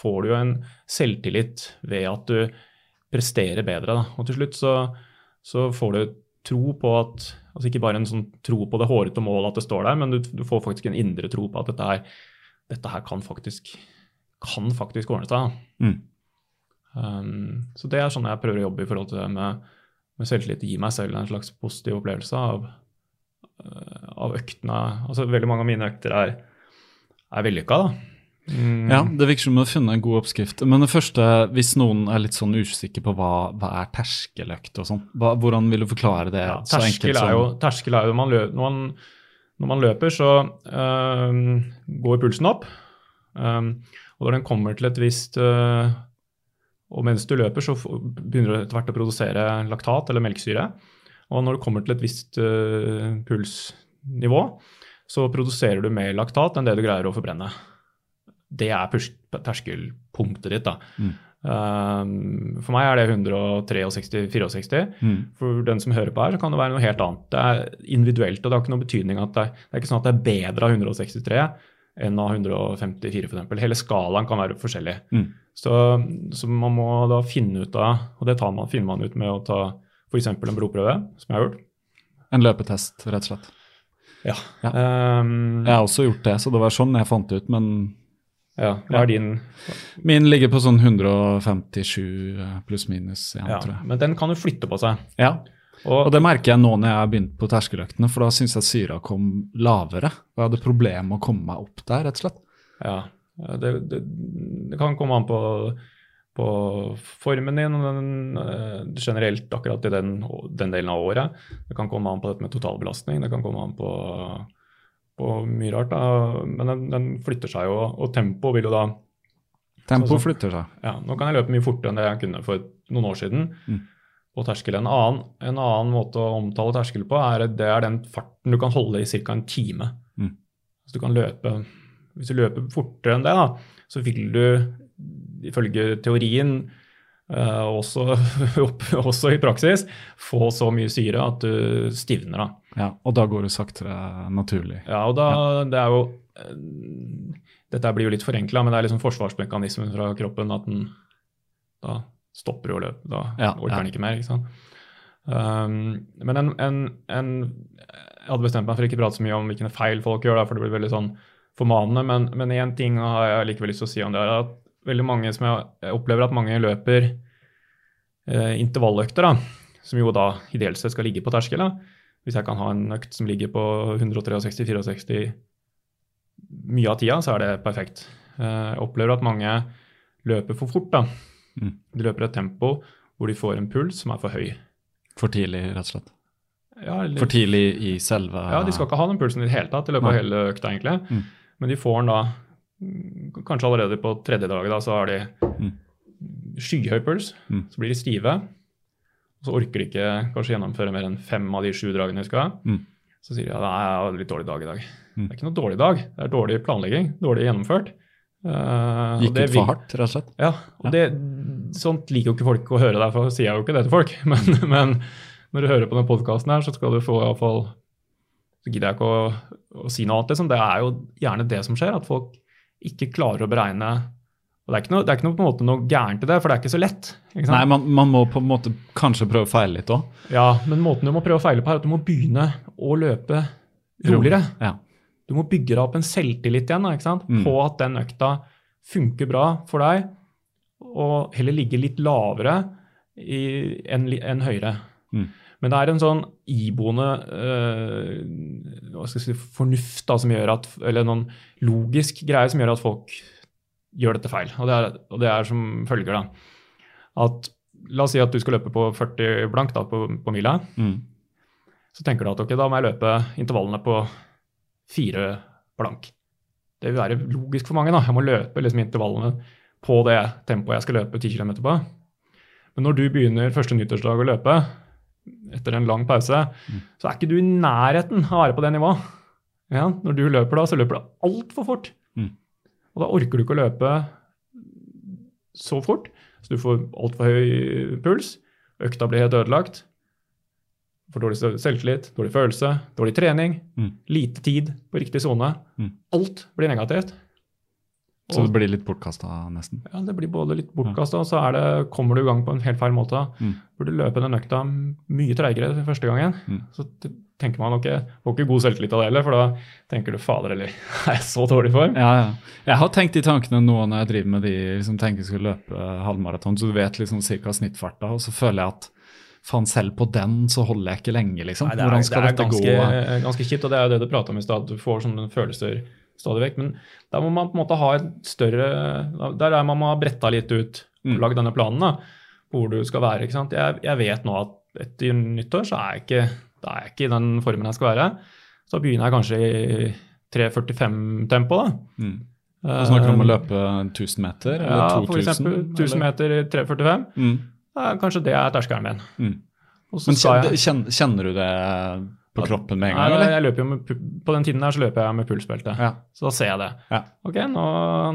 får du jo en selvtillit ved at du presterer bedre. da. Og til slutt så, så får du tro på at altså Ikke bare en sånn tro på det hårete målet at det står der, men du, du får faktisk en indre tro på at dette her, dette her kan faktisk kan faktisk ordne seg. Mm. Um, så det er sånn jeg prøver å jobbe i forhold til det med, med selvtillit. Gi meg selv en slags positiv opplevelse av, uh, av øktene. Altså Veldig mange av mine økter er, er vellykka. da. Mm. Ja, det virker som du har funnet en god oppskrift. Men det første, hvis noen er litt sånn usikker på hva, hva er terskeløkt og sånn, hvordan vil du forklare det? Ja, terskel, er jo, terskel er jo man løper, når, man, når man løper, så øh, går pulsen opp. Um, og når den kommer til et visst øh, Og mens du løper, så begynner du etter hvert å produsere laktat eller melkesyre. Og når du kommer til et visst øh, pulsnivå, så produserer du mer laktat enn det du greier å forbrenne det er terskelpunktet ditt. da. Mm. Um, for meg er det 163-64. Mm. For den som hører på her, så kan det være noe helt annet. Det er individuelt, og det har ikke noen betydning at det, det er ikke sånn at det er bedre av 163 enn av 154 f.eks. Hele skalaen kan være forskjellig. Mm. Så, så, man må da finne ut av, og det man, finner man ut med å ta f.eks. en blodprøve, som jeg har gjort. En løpetest, rett og slett. Ja. ja. Um, jeg har også gjort det, så det var sånn jeg fant ut, men ja, hva er din Min ligger på sånn 157 eh, pluss-minus ja, tror jeg. Men den kan jo flytte på seg. Ja, og, og det merker jeg nå når jeg har begynt på terskeløktene, for da syns jeg syra kom lavere. Og jeg hadde problemer med å komme meg opp der, rett og slett. Ja, det, det, det kan komme an på, på formen din og den, eh, generelt akkurat i den, den, delen av året. Det kan komme an på dette med totalbelastning. Det kan komme an på og mye rart. Da. Men den, den, flytter seg jo, og tempo vil jo da Tempo sånn, flytter seg. Ja, Nå kan jeg løpe mye fortere enn det jeg kunne for noen år siden. Mm. på terskel. En annen, en annen, måte å omtale terskel på er det er den farten du kan holde i ca. en time. Mm. Så du kan løpe, Hvis du løper fortere enn det, da, så vil du ifølge teorien også, også, i praksis få så mye syre at du stivner. da. Ja, Og da går det saktere naturlig. Ja, og da, ja. det er jo uh, Dette blir jo litt forenkla, men det er liksom forsvarsmekanismen fra kroppen at den da stopper å løpe. Da ja, orker den ikke mer. ikke sant? Um, men en, en, en, Jeg hadde bestemt meg for ikke å prate så mye om hvilke feil folk gjør, da, for det blir veldig sånn formanende, men én ting har jeg likevel lyst til å si om det. er at veldig mange som jeg opplever at mange løper eh, intervalløkter, da, som jo da ideelt sett skal ligge på terskel. Hvis jeg kan ha en økt som ligger på 163-64 mye av tida, så er det perfekt. Eh, jeg opplever at mange løper for fort. da. Mm. De løper et tempo hvor de får en puls som er for høy. For tidlig, rett og slett? Ja, eller, for tidlig i selve Ja, de skal ikke ha den pulsen i det hele tatt i løpet av hele økta, egentlig. Mm. Men de får den da Kanskje allerede på tredje dag da, så har de mm. skyhøy puls. Mm. Så blir de stive. Og så orker de ikke kanskje gjennomføre mer enn fem av de sju dragene de skal ha. Mm. Så sier de at ja, det er litt dårlig dag i dag. Mm. Det er ikke noe dårlig dag, det er dårlig planlegging. Dårlig gjennomført. Uh, Gikk ut for hardt, rett og slett? Ja. og ja. Det, sånt liker jo ikke folk å høre, derfor sier jeg jo ikke det til folk. Men, men når du hører på denne podkasten her, så skal du få iallfall Så gidder jeg ikke å, å si noe annet. Liksom. Det er jo gjerne det som skjer, at folk ikke klarer å beregne og Det er ikke noe, det er ikke noe, på en måte noe gærent i det, for det er ikke så lett. Ikke Nei, man, man, må på en måte kanskje prøve å feile litt òg. Ja, men måten du må prøve å feile på, er at du må begynne å løpe roligere. Ja. Du må bygge deg opp en selvtillit igjen ikke sant? Mm. på at den økta funker bra for deg, og heller ligge litt lavere enn en høyere. Mm. Men det er en sånn iboende jeg si, fornuft da, som gjør at, eller noen logisk greie som gjør at folk gjør dette feil. Og det er, og det er som følger da, at La oss si at du skal løpe på 40 blank da, på, på mila. Mm. Så tenker du at ok, da må jeg løpe intervallene på fire blank. Det vil være logisk for mange. da, Jeg må løpe liksom intervallene på det tempoet jeg skal løpe 10 km på. Men når du begynner første nyttårsdag å løpe, etter en lang pause, mm. så er ikke du i nærheten av å være på det nivået. Ja, når du løper da, så løper du altfor fort. Mm. Og da orker du ikke å løpe så fort, så du får altfor høy puls. Økta blir helt ødelagt. For dårlig selvtillit, dårlig følelse, dårlig trening, mm. lite tid på riktig sone. Mm. Alt blir negativt. Så det blir litt bortkasta, nesten? Ja, det blir både litt bortkasta, og så det, kommer du i gang på en helt feil måte. Mm. Burde løpe den økta mye treigere første gangen. Mm. Så tenker man ok, får ikke god selvtillit av det heller, for da tenker du fader eller er jeg så dårlig form? Ja, ja. Jeg har tenkt de tankene nå når jeg driver med de liksom tenker jeg skal løpe halvmaraton, så du vet liksom cirka snittfarta, og så føler jeg at faen, selv på den så holder jeg ikke lenge, liksom. Nei, det er, Hvordan skal det er dette ganske, gå? ganske kjipt, og det er jo det du prata om i stad. Du får sånne følelser stadig vekk. Men da må man på en måte ha et større Der er man må ha bretta litt ut og Mm. lagd denne planen da, hvor du skal være. ikke sant? Jeg, jeg vet nå at etter nyttår så er jeg ikke, da er jeg ikke i den formen jeg skal være. Så begynner jeg kanskje i 3.45-tempo, da. Mm. Du snakker om å Eh, løpe 1000 meter, eller Ja, 2000? for eksempel 1000 meter i 3.45. Mm. Kanskje det er terskelen min. Mm. Men kjenner, kjenner du det på kroppen med en gang, Nei, jeg løper jo med, På den tiden der så løper jeg med pulsbelte. Ja. Så da ser jeg det. Ja. Ok, nå,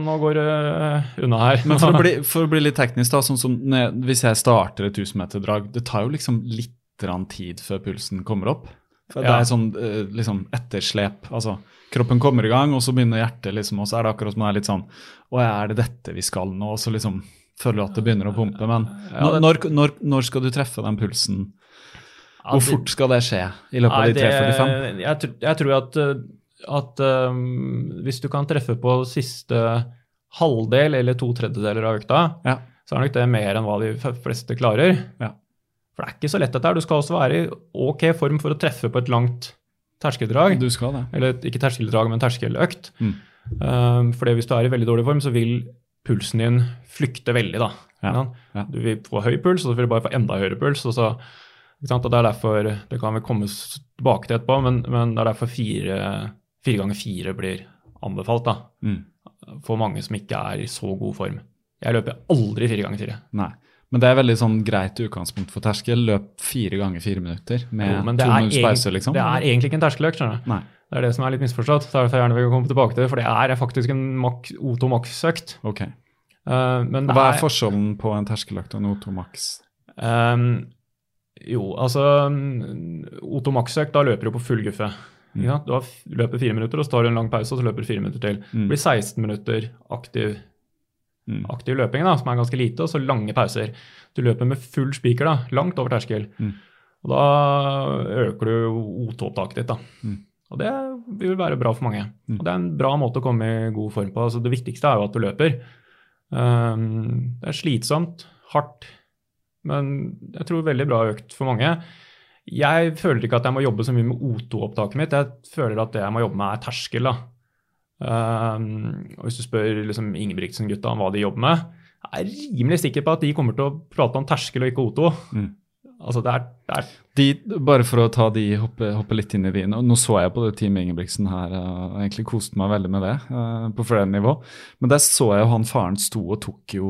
nå går det øh, unna her. Men for å, bli, for å bli litt teknisk, da, sånn som jeg, hvis jeg starter et 1000-meterdrag, det tar jo liksom litt tid før pulsen kommer opp. For Det Ja. er sånn eh, liksom etterslep. Altså, kroppen kommer i gang, og så begynner hjertet, liksom, og så er det akkurat som det er litt sånn Å, er det dette vi skal nå? Og så liksom føler du at det begynner å pumpe. Men når, når, når skal du treffe den pulsen? Hvor fort skal det skje i løpet av de 3.45? Jeg, jeg tror at, øh, at um, hvis du kan treffe på siste halvdel eller to tredjedeler av økta, Ja. så er nok det mer enn hva de fleste klarer. Ja. For det er ikke så lett dette her. Du skal også være i ok form for å treffe på et langt terskeldrag. Du skal det. Eller ikke terskeldrag, men terskeløkt. Mm. Um, fordi hvis du er i veldig dårlig form, så vil pulsen din flykte veldig. da. Ja. Du vil få høy puls, og så vil du bare få enda høyere puls. og så? Og Det er derfor, det kan vi komme tilbake til etterpå, men, men det er derfor fire, fire ganger fire blir anbefalt. da. Mm. For mange som ikke er i så god form. Jeg løper aldri fire ganger fire. Nei. Men det er veldig sånn greit utgangspunkt for terskel. Løp fire ganger fire minutter med Jo, men det to er minutters pause, liksom. Det er egentlig ikke en terskeløkt. skjønner du. Nei. Det er det som er litt misforstått. Så derfor jeg gjerne vil komme tilbake til det, For det er faktisk en O2 maks-økt. Okay. Uh, Hva er forskjellen på en terskeløkt og en O2 max? Ehm, jo, altså Otto O2 da løper du på full guffe. Mm. Ja, Du har, løper fire minutter, og så tar du en lang pause, og så løper du fire minutter til. Mm. Det blir 16 minutter aktiv, Mm. aktiv løping, da, som er ganske lite, og så lange pauser. Du løper med full spiker, da, langt over terskel. Mm. Og da øker du O2-opptaket ditt. da. Mm. Og det vil være bra for mange. Mm. Og det er en bra måte å komme i god form på. Altså, det viktigste er jo at du løper. Um, det er slitsomt, hardt, men jeg tror veldig bra økt for mange. Jeg føler ikke at jeg må jobbe så mye med O2-opptaket mitt. Jeg føler at det jeg må jobbe med, er terskel. da. Um, og Hvis du spør liksom Ingebrigtsen-gutta om hva de jobber med, jeg er rimelig sikker på at de kommer til å prate om terskel og ikke O2. Mm. Altså det er, det er De, bare for å ta de, hoppe, hoppe litt inn i de. Nå så jeg på det Team Ingebrigtsen her uh, og egentlig koste meg veldig med det uh, på flere nivå. Men der så jeg jo han faren sto og tok jo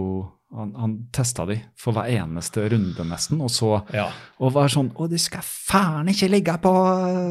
Han, han testa de for hver eneste runde, nesten, og så ja. og var sånn Å, de skal faen ikke ligge på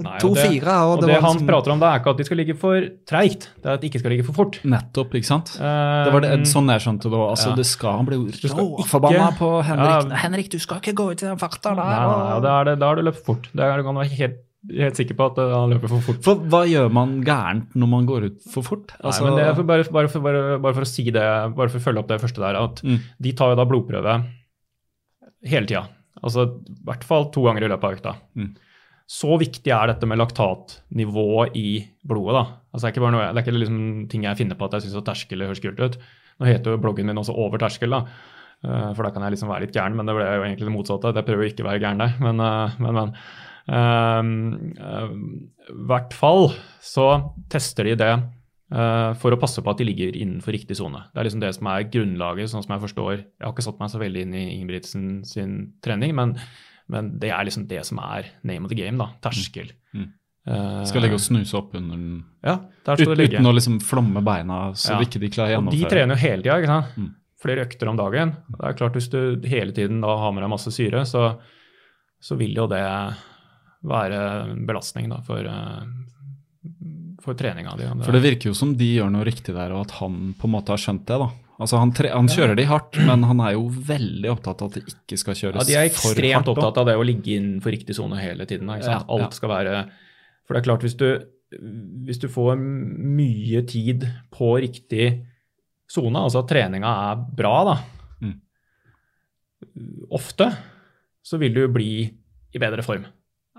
Nei, og to-fire! det, og det, han sånn, prater om, det er ikke at de skal ligge for treigt, det er at de ikke skal ligge for fort. Nettopp, ikke sant? Det var det, Ehm, sånn jeg skjønte det òg. Altså, ja. det skal, han jo råforbanna på Henrik. Ja. Henrik, du skal ikke gå ut i den farta der! Nei, nei, nei, da er det, da har du løpt fort. Det er, du kan være helt, helt sikker på at eh, han løper for fort. For hva gjør man gærent når man går ut for fort? Nei, men det er for, bare, bare, for, bare, bare for å si det, bare for å følge opp det første der, at Mm. de tar jo da blodprøve hele tida. Altså i hvert fall to ganger i løpet av økta. Mm. Så viktig er dette med laktatnivået i blodet. da. Altså Det er ikke noe, det er ikke liksom ting jeg finner på at jeg syns terskel høres kult ut. Nå heter jo bloggen min også Over terskel, da. Eh, for da kan jeg liksom være litt gæren, men det ble jo egentlig det motsatte. Jeg prøver ikke å være gæren der, men, eh, men. men. Ehm, eh, hvert fall så tester de det eh, for å passe på at de ligger innenfor riktig sone. Det er liksom det som er grunnlaget, sånn som jeg forstår. Jeg har ikke satt meg så veldig inn i Ingebrigtsen sin trening, men, men det er liksom det som er name of the game, da. Terskel. Mm. Uh, Skal ligge og snuse opp under den Ja, der Ut, det ligge. uten å liksom flomme beina, så Ja. ikke de klarer å Og de trener jo hele tida. Mm. Flere økter om dagen. Det er klart Hvis du hele tiden da har med deg masse syre, så, så vil jo det være en belastning da, for, eh, for treninga di. For det virker jo som de gjør noe riktig der, og at han på en måte har skjønt det. da. Altså Han, han kjører de hardt, men han er jo veldig opptatt av at det ikke skal Ja, kjøres de er ekstremt opptatt av det å ligge innenfor riktig sone hele tiden. ja. Alt skal være For det er klart, hvis du, hvis du får mye tid på riktig sone, altså at treninga er bra, da, Mm. ofte, så vil du bli i bedre form.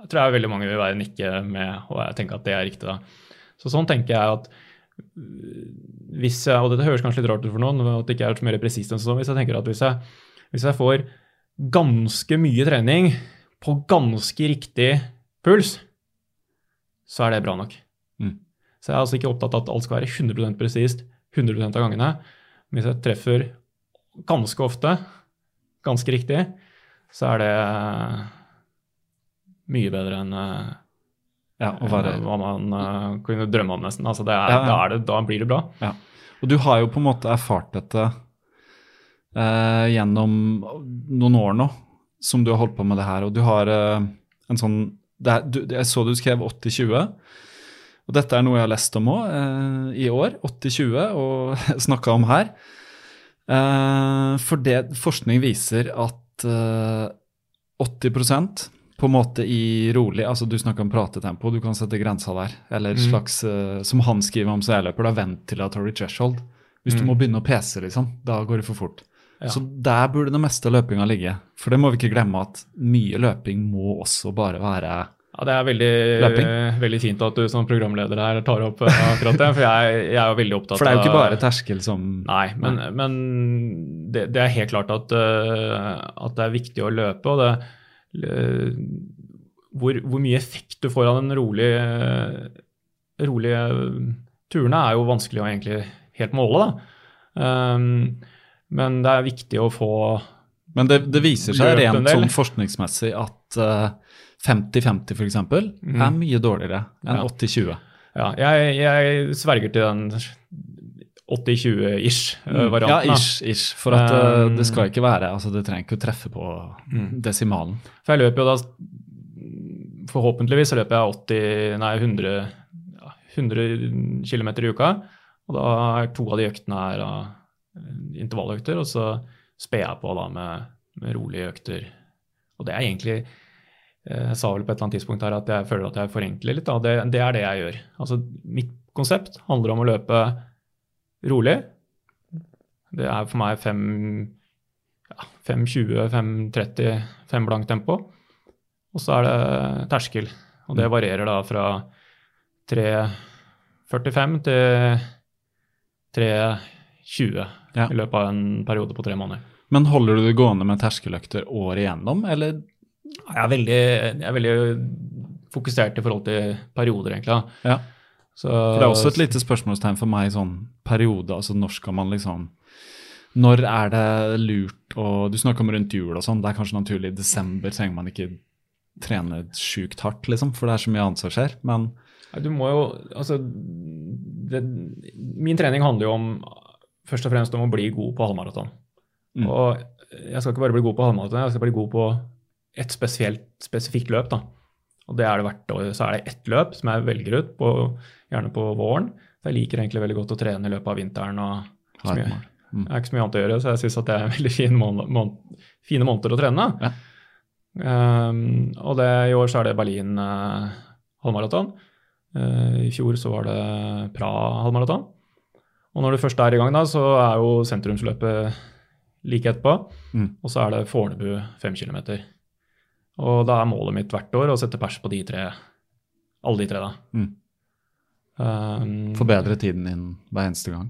Tror jeg veldig mange vil være nikke med, og jeg tenker at det er riktig. da. Så sånn tenker jeg at øh, hvis jeg, og dette høres kanskje litt rart ut for noen, at det ikke er så mer presist enn sånn, hvis jeg tenker at hvis jeg, hvis jeg får ganske mye trening på ganske riktig puls, så er det bra nok. Mm. Så jeg er altså ikke opptatt av at alt skal være 100% presist 100 av gangene. Men hvis jeg treffer ganske ofte, ganske riktig, så er det mye bedre enn eh, Ja, hva man eh, kunne drømme om, nesten. Altså det er, Ja. Da, det, da blir det bra. Og du har jo på en måte erfart dette eh, gjennom noen år nå, som du har holdt på med det her. Og du har eh, en sånn det er, du, Jeg så du skrev 80-20. Og dette er noe jeg har lest om òg eh, i år. 80-20, og snakka om her. Eh, for det forskning viser at eh, 80 på en måte i rolig altså Du snakker om pratetempo, du kan sette grensa der. Eller Mm. slags, uh, som han skriver om som jeg løper, da ventilatory threshold. Hvis du Mm. må begynne å pese, liksom, da går det for fort. Ja. Så der burde det meste av løpinga ligge. For det må vi ikke glemme at mye løping må også bare være Ja, Det er veldig, uh, veldig fint at du som programleder her tar opp uh, akkurat det. For jeg, jeg er jo veldig opptatt av For det er jo ikke bare terskel som Nei, men, men det, det er helt klart at, at det er viktig å løpe. og det, hvor, hvor mye effekt du får av den rolige, rolige turene, er jo vanskelig å egentlig helt måle. Um, men det er viktig å få Men det, det viser seg rent sånn forskningsmessig at eh, 50-50 f.eks. Mm. er mye dårligere enn Ja. 80-20. Ja, jeg, jeg sverger til den 80-20-ish Mm. Ja, varianten. da. ish, ish. For at eh, Um, det skal ikke være altså Det trenger ikke å treffe på Mm. desimalen. For jeg løper jo da Forhåpentligvis så løper jeg 80, nei 100, ja, 100 km i uka. Og da er to av de øktene her da, eh, intervalløkter, og så sper jeg på da med, med rolige økter. Og det er egentlig eh, Jeg sa vel på et eller annet tidspunkt her at jeg føler at jeg forenkler litt. Da. Det, det er det jeg gjør. Altså mitt konsept handler om å løpe rolig. Det er for meg 5, ja, 5.20, 5.30, 5 blank tempo. Og så er det terskel. Og det varierer da fra 3.45 til 3.20 Ja. i løpet av en periode på tre måneder. Men holder du det gående med terskeløkter året igjennom, eller Jeg er veldig, jeg er veldig fokusert i forhold til perioder, egentlig. Ja. Så, For det er også et lite spørsmålstegn for meg i sånn periode. altså Når skal man liksom Når er det lurt å Du snakker om rundt jul og sånn. Det er kanskje naturlig. I desember trenger man ikke trene sjukt hardt, liksom, for det er så mye annet som skjer. Men Du må jo Altså det, Min trening handler jo om først og fremst om å bli god på halvmaraton. Mm. Og jeg skal ikke bare bli god på halvmaraton, jeg skal bli god på et spesielt, spesifikt løp. da. Og det er det hvert år. Så er det ett løp som jeg velger ut, på, gjerne på våren. Så jeg liker egentlig veldig godt å trene i løpet av vinteren. og så mye, mål. Mm. Har ikke så mye annet å gjøre, så jeg syns det er veldig fin måned, måned, fine måneder å trene. Ja. Um, og det, i år så er det Berlin uh, halvmaraton. Uh, I fjor så var det Praha halvmaraton. Og når du først er i gang, da, så er jo sentrumsløpet like etterpå. Mm. Og så er det Fornebu fem km. Og da er målet mitt hvert år å sette pers på de tre. Alle de tre, da. Mm. Um, forbedre tiden din hver eneste gang.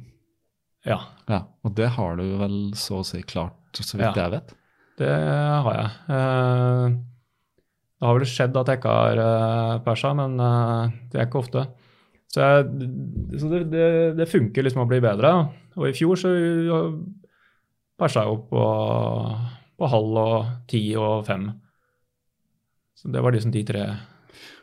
Ja, Ja, Og det har du vel så å si klart, så vidt Ja. jeg vet. det har jeg. Uh, det har vel skjedd at jeg ikke har uh, persa, men uh, det er ikke ofte. Så, jeg, så det, det, det funker liksom å bli bedre. Og i fjor så persa jeg opp på, på halv og ti og fem. Så det var liksom de tre.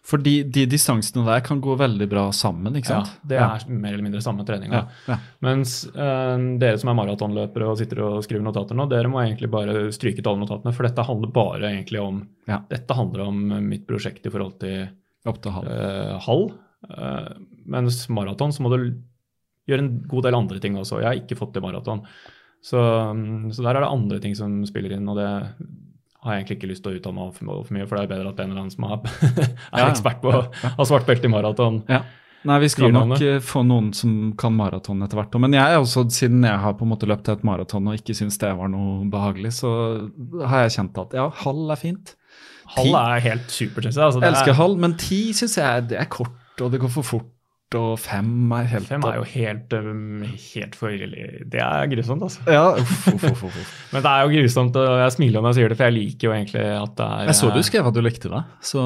For de, de distansene der kan gå veldig bra sammen, ikke sant? Ja, det er mer eller mindre samme trening. ja. ja. Mens uh, dere som er maratonløpere og sitter og skriver notater nå, dere må egentlig bare stryke ut alle notatene, for dette handler bare egentlig om Ja. Dette handler om mitt prosjekt i forhold til Opp til halv. Uh, halv. Uh, mens maraton så må du gjøre en god del andre ting også. Jeg har ikke fått til maraton. Så, mm, så der er det andre ting som spiller inn, og det har jeg egentlig ikke lyst til å uttale meg for, for mye, for det er bedre at en eller annen som er, er ekspert på å ha svart belte i maraton, Ja. Nei, vi skal nok eh, få noen som kan maraton etter hvert. Men jeg er også, siden jeg har på en måte løpt et maraton og ikke syns det var noe behagelig, så har jeg kjent at ja, halv er fint. Halv er helt supert, syns jeg. Altså, det Jeg elsker er, halv, men ti syns jeg det er kort, og det går for fort. Og fem er helt fem er jo helt, um, helt for Det er grusomt, altså. Ja, uff, uff, uff. Men det er jo grusomt, og jeg smiler når jeg sier det, for jeg liker jo egentlig at det er Jeg så du skrev at du likte det, så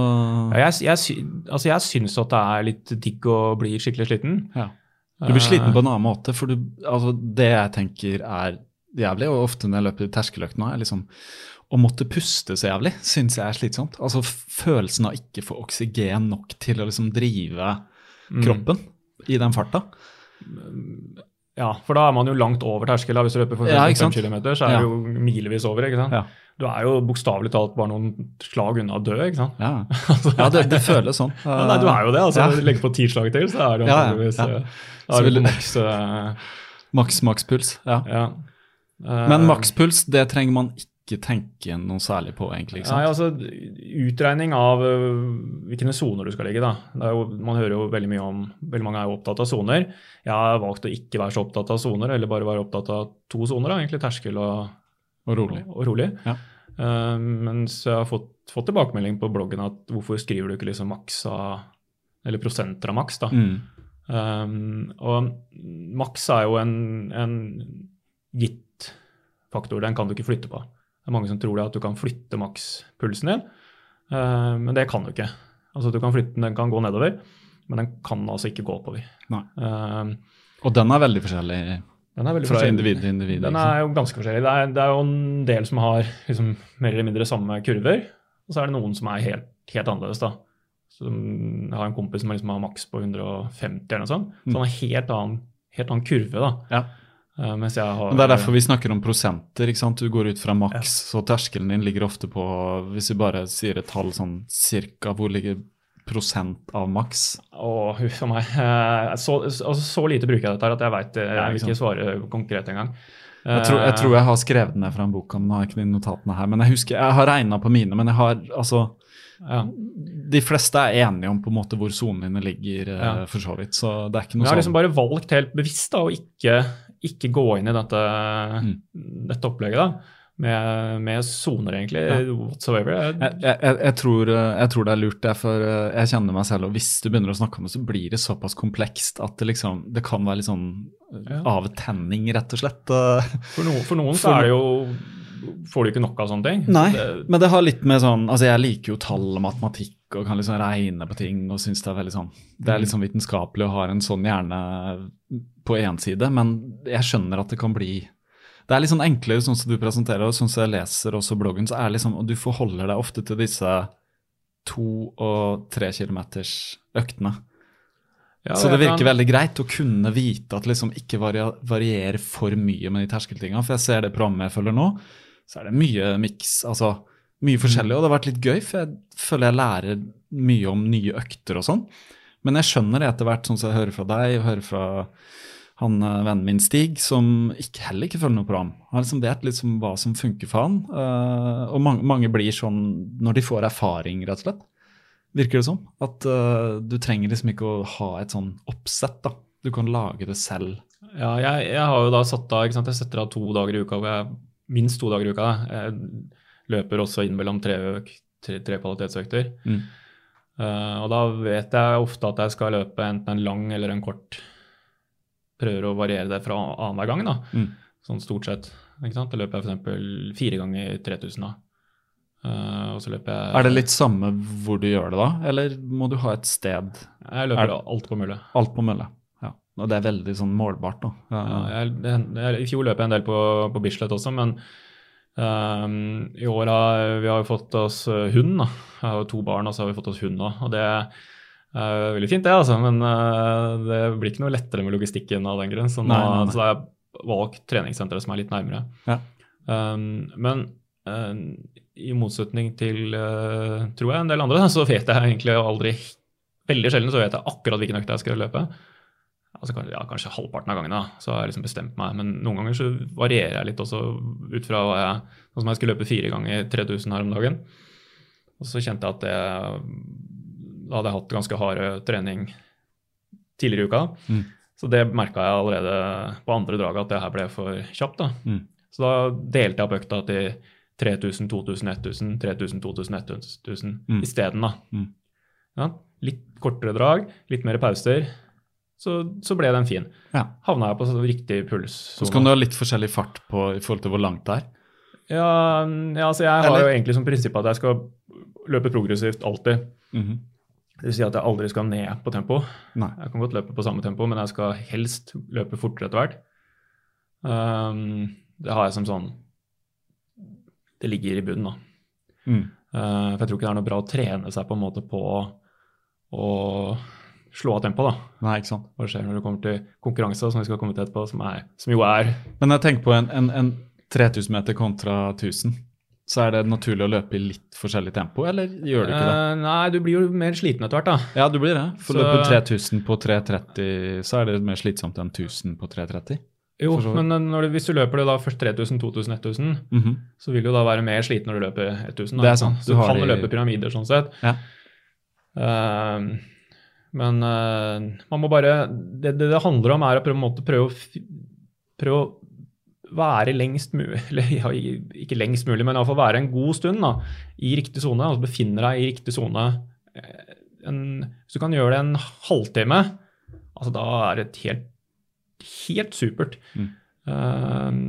Ja, jeg, jeg, altså jeg syns at det er litt digg å bli skikkelig sliten. ja. Du blir sliten på en annen måte, for du, altså det jeg tenker er jævlig, og ofte når jeg løper terskeløkt nå, er liksom å måtte puste så jævlig syns jeg er slitsomt. Altså følelsen av ikke få oksygen nok til å liksom drive Mm. kroppen i den farta. Ja, for da er man jo langt over terskel. Hvis du løper for Ja, ikke 5 km, så er Ja. du jo milevis over. ikke sant? Ja. Du er jo bokstavelig talt bare noen slag unna å dø. ikke sant? Ja, ja det, det føles sånn. Ja, nei, du er jo det. altså. Ja. Legg på ti slag til, så er du antakeligvis ja, ja. eh, du maks uh... Maks makspuls. Ja. Ja. Eh, Men makspuls, det trenger man ikke tenke noe særlig på, egentlig. ikke sant? Nei, altså Utregning av øh, hvilke soner du skal ligge i. da. Jo, man hører jo veldig mye om Veldig mange er jo opptatt av soner. Jeg har valgt å ikke være så opptatt av soner, eller bare være opptatt av to soner. Egentlig terskel og, Og rolig. og, og rolig. Ja. Uh, mens jeg har fått, fått tilbakemelding på bloggen at hvorfor skriver du ikke liksom maks av Eller prosenter av maks, da. Mm. Um, og maks er jo en, en gitt faktor. Den kan du ikke flytte på. Det er mange som tror det at du kan flytte makspulsen din, uh, men det kan du ikke. Altså du kan flytte den, kan gå nedover, men den kan altså ikke gå oppover. Um, Og den er veldig forskjellig den er veldig fra forskjellig. individ til individ. Den er jo ganske forskjellig. Det er, det er jo en del som har liksom, mer eller mindre samme kurver, og så er det noen som er helt, helt annerledes. da. Som, jeg har en kompis som liksom har maks på 150 eller noe sånt. Så han har helt annen, helt annen kurve. da. Ja. Eh, jeg Men Det er derfor vi snakker om prosenter. ikke sant? Du går ut fra maks, så terskelen din ligger ofte på Hvis vi bare sier et tall sånn cirka, hvor ligger prosent av maks? Å, huff a meg. Eh, Så, altså, så lite bruker jeg dette her at jeg veit. Jeg Ja, vil ikke svare konkret engang. Jeg tror, jeg Eh, tror jeg har skrevet den ned fra en bok, men nå har jeg ikke de notatene her. Men jeg husker, jeg har regna på mine, men jeg har altså ja. De fleste er enige om på en måte hvor sonene ligger, eh, Ja. for så vidt. Så det er ikke noe sånn. jeg har sånn liksom bare valgt helt bevisst da, å ikke, ikke gå inn i dette, Mm. dette opplegget da, med, med soner, egentlig. Ja. Whatsoever. Jeg, jeg, jeg, tror, jeg tror det er lurt, det, for eh, jeg kjenner meg selv, og hvis du begynner å snakke om det, så blir det såpass komplekst at det liksom Det kan være litt sånn eh, Ja. avtenning, rett og slett. For, no, for noen For så er det jo Får du ikke nok av sånne ting. Nei, Det, men det har litt med sånn Altså, jeg liker jo tall og matematikk og kan liksom regne på ting og syns det er veldig sånn Det er litt sånn vitenskapelig og har en sånn hjerne på én side, men jeg skjønner at det kan bli Det er litt sånn enklere sånn som du presenterer, og sånn som jeg leser også bloggen, så er det liksom Og du forholder deg ofte til disse to og tre kilometers øktene. ja, Så det virker kan- veldig greit å kunne vite at liksom ikke varierer variere for mye med de terskeltinga. For jeg ser det programmet jeg følger nå, så er det mye miks, altså mye forskjellig. Og det har vært litt gøy, for jeg føler jeg lærer mye om nye økter og sånn. Men jeg skjønner det etter hvert, sånn som jeg hører fra deg og hører fra han eh, vennen min Stig, som ikke, heller ikke følger noe program. Han liksom vet liksom hva som funker for han. Uh, og mange, mange blir sånn når de får erfaring, rett og slett. Virker det som. At uh, du trenger liksom ikke å ha et sånn oppsett, da. Du kan lage det selv. Ja, jeg, jeg har jo da satt av Jeg setter av to dager i uka, hvor jeg, minst to dager i uka. Jeg løper også inn mellom tre, tre, tre kvalitetsøkter. Mm. Uh, og da vet jeg ofte at jeg skal løpe enten en lang eller en kort. Prøver å variere det fra annenhver gang, da. Mm. Sånn stort sett. Ikke sant? Da løper jeg f.eks. fire ganger 3000, da. Uh, og så løper jeg Er det litt samme hvor du gjør det, da? Eller må du ha et sted? Jeg løper er det- alt på mølle. Alt på mølle. Ja. Og det er veldig sånn målbart, da. Ja. Ja, jeg, det, jeg, I fjor løp jeg en del på, på Bislett også, men ehm, i år har vi har jo fått oss eh, hund. da. Jeg har jo to barn, og så har vi fått oss hund òg. Og det er veldig fint, det, altså. Men uh, det blir ikke noe lettere med logistikken av den grunn. Så, nå, Nei, nei, nei. så da har jeg valgt treningssenteret som er litt nærmere. Ja. Um, men uh, i motsetning til, uh, tror jeg, en del andre, så vet jeg egentlig aldri Veldig sjelden så vet jeg akkurat hvilken økt jeg skal løpe altså ja, kanskje halvparten av gangene, så har jeg liksom bestemt meg. Men noen ganger så varierer jeg litt også ut fra hva jeg Sånn som jeg skulle løpe fire ganger 3000 her om dagen. Og så kjente jeg at det Da hadde jeg hatt ganske hard trening tidligere i uka. Mm. Så det merka jeg allerede på andre draget at det her ble for kjapt. da. Mm. Så da delte jeg opp økta til 3000, 2000, 1000, 3000, 2000, 1000 Mm. isteden. Mm. Ja, litt kortere drag, litt mer pauser. Så, så ble den fin. Ja. Havna jeg på så riktig puls. Så kan du ha litt forskjellig fart på i forhold til hvor langt det er. Ja, ja, altså jeg har Eller- jo egentlig som prinsipp at jeg skal løpe progressivt alltid. Mhm. Det vil si at jeg aldri skal ned på tempo. Nei. Jeg kan godt løpe på samme tempo, men jeg skal helst løpe fortere etter hvert. Um, det har jeg som sånn Det ligger i bunnen, da. Mm. Uh, for jeg tror ikke det er noe bra å trene seg på en måte på å slå av tempo, da. Nei, ikke sant. Hva skjer når det kommer til konkurranser, som vi skal komme til etterpå, som, er, som jo er Men jeg tenker på en, en, en 3000 meter kontra 1000. Så er det naturlig å løpe i litt forskjellig tempo, eller gjør du ikke det? Uh, Nei, du blir jo mer sliten etter hvert, da. Ja, du blir det. For så- å løpe 3000 på 3.30, så er det mer slitsomt enn 1000 på 3.30. Jo, så men uh, du, hvis du løper det da først 3000, 2000, 1000, Mhm. så vil du da være mer sliten når du løper 1000. Da, Det er sant. Så Du du kan de- løpe pyramider sånn sett. Ja. Eh, men eh, man må bare det, det det handler om, er å prøve, prøve, å prøve å være lengst mulig Eller ja, ikke lengst mulig, men iallfall være en god stund da, i riktig sone. Altså befinne deg i riktig sone. Eh, Hvis du kan gjøre det en halvtime, altså da er det helt, helt supert. Mm. Eh,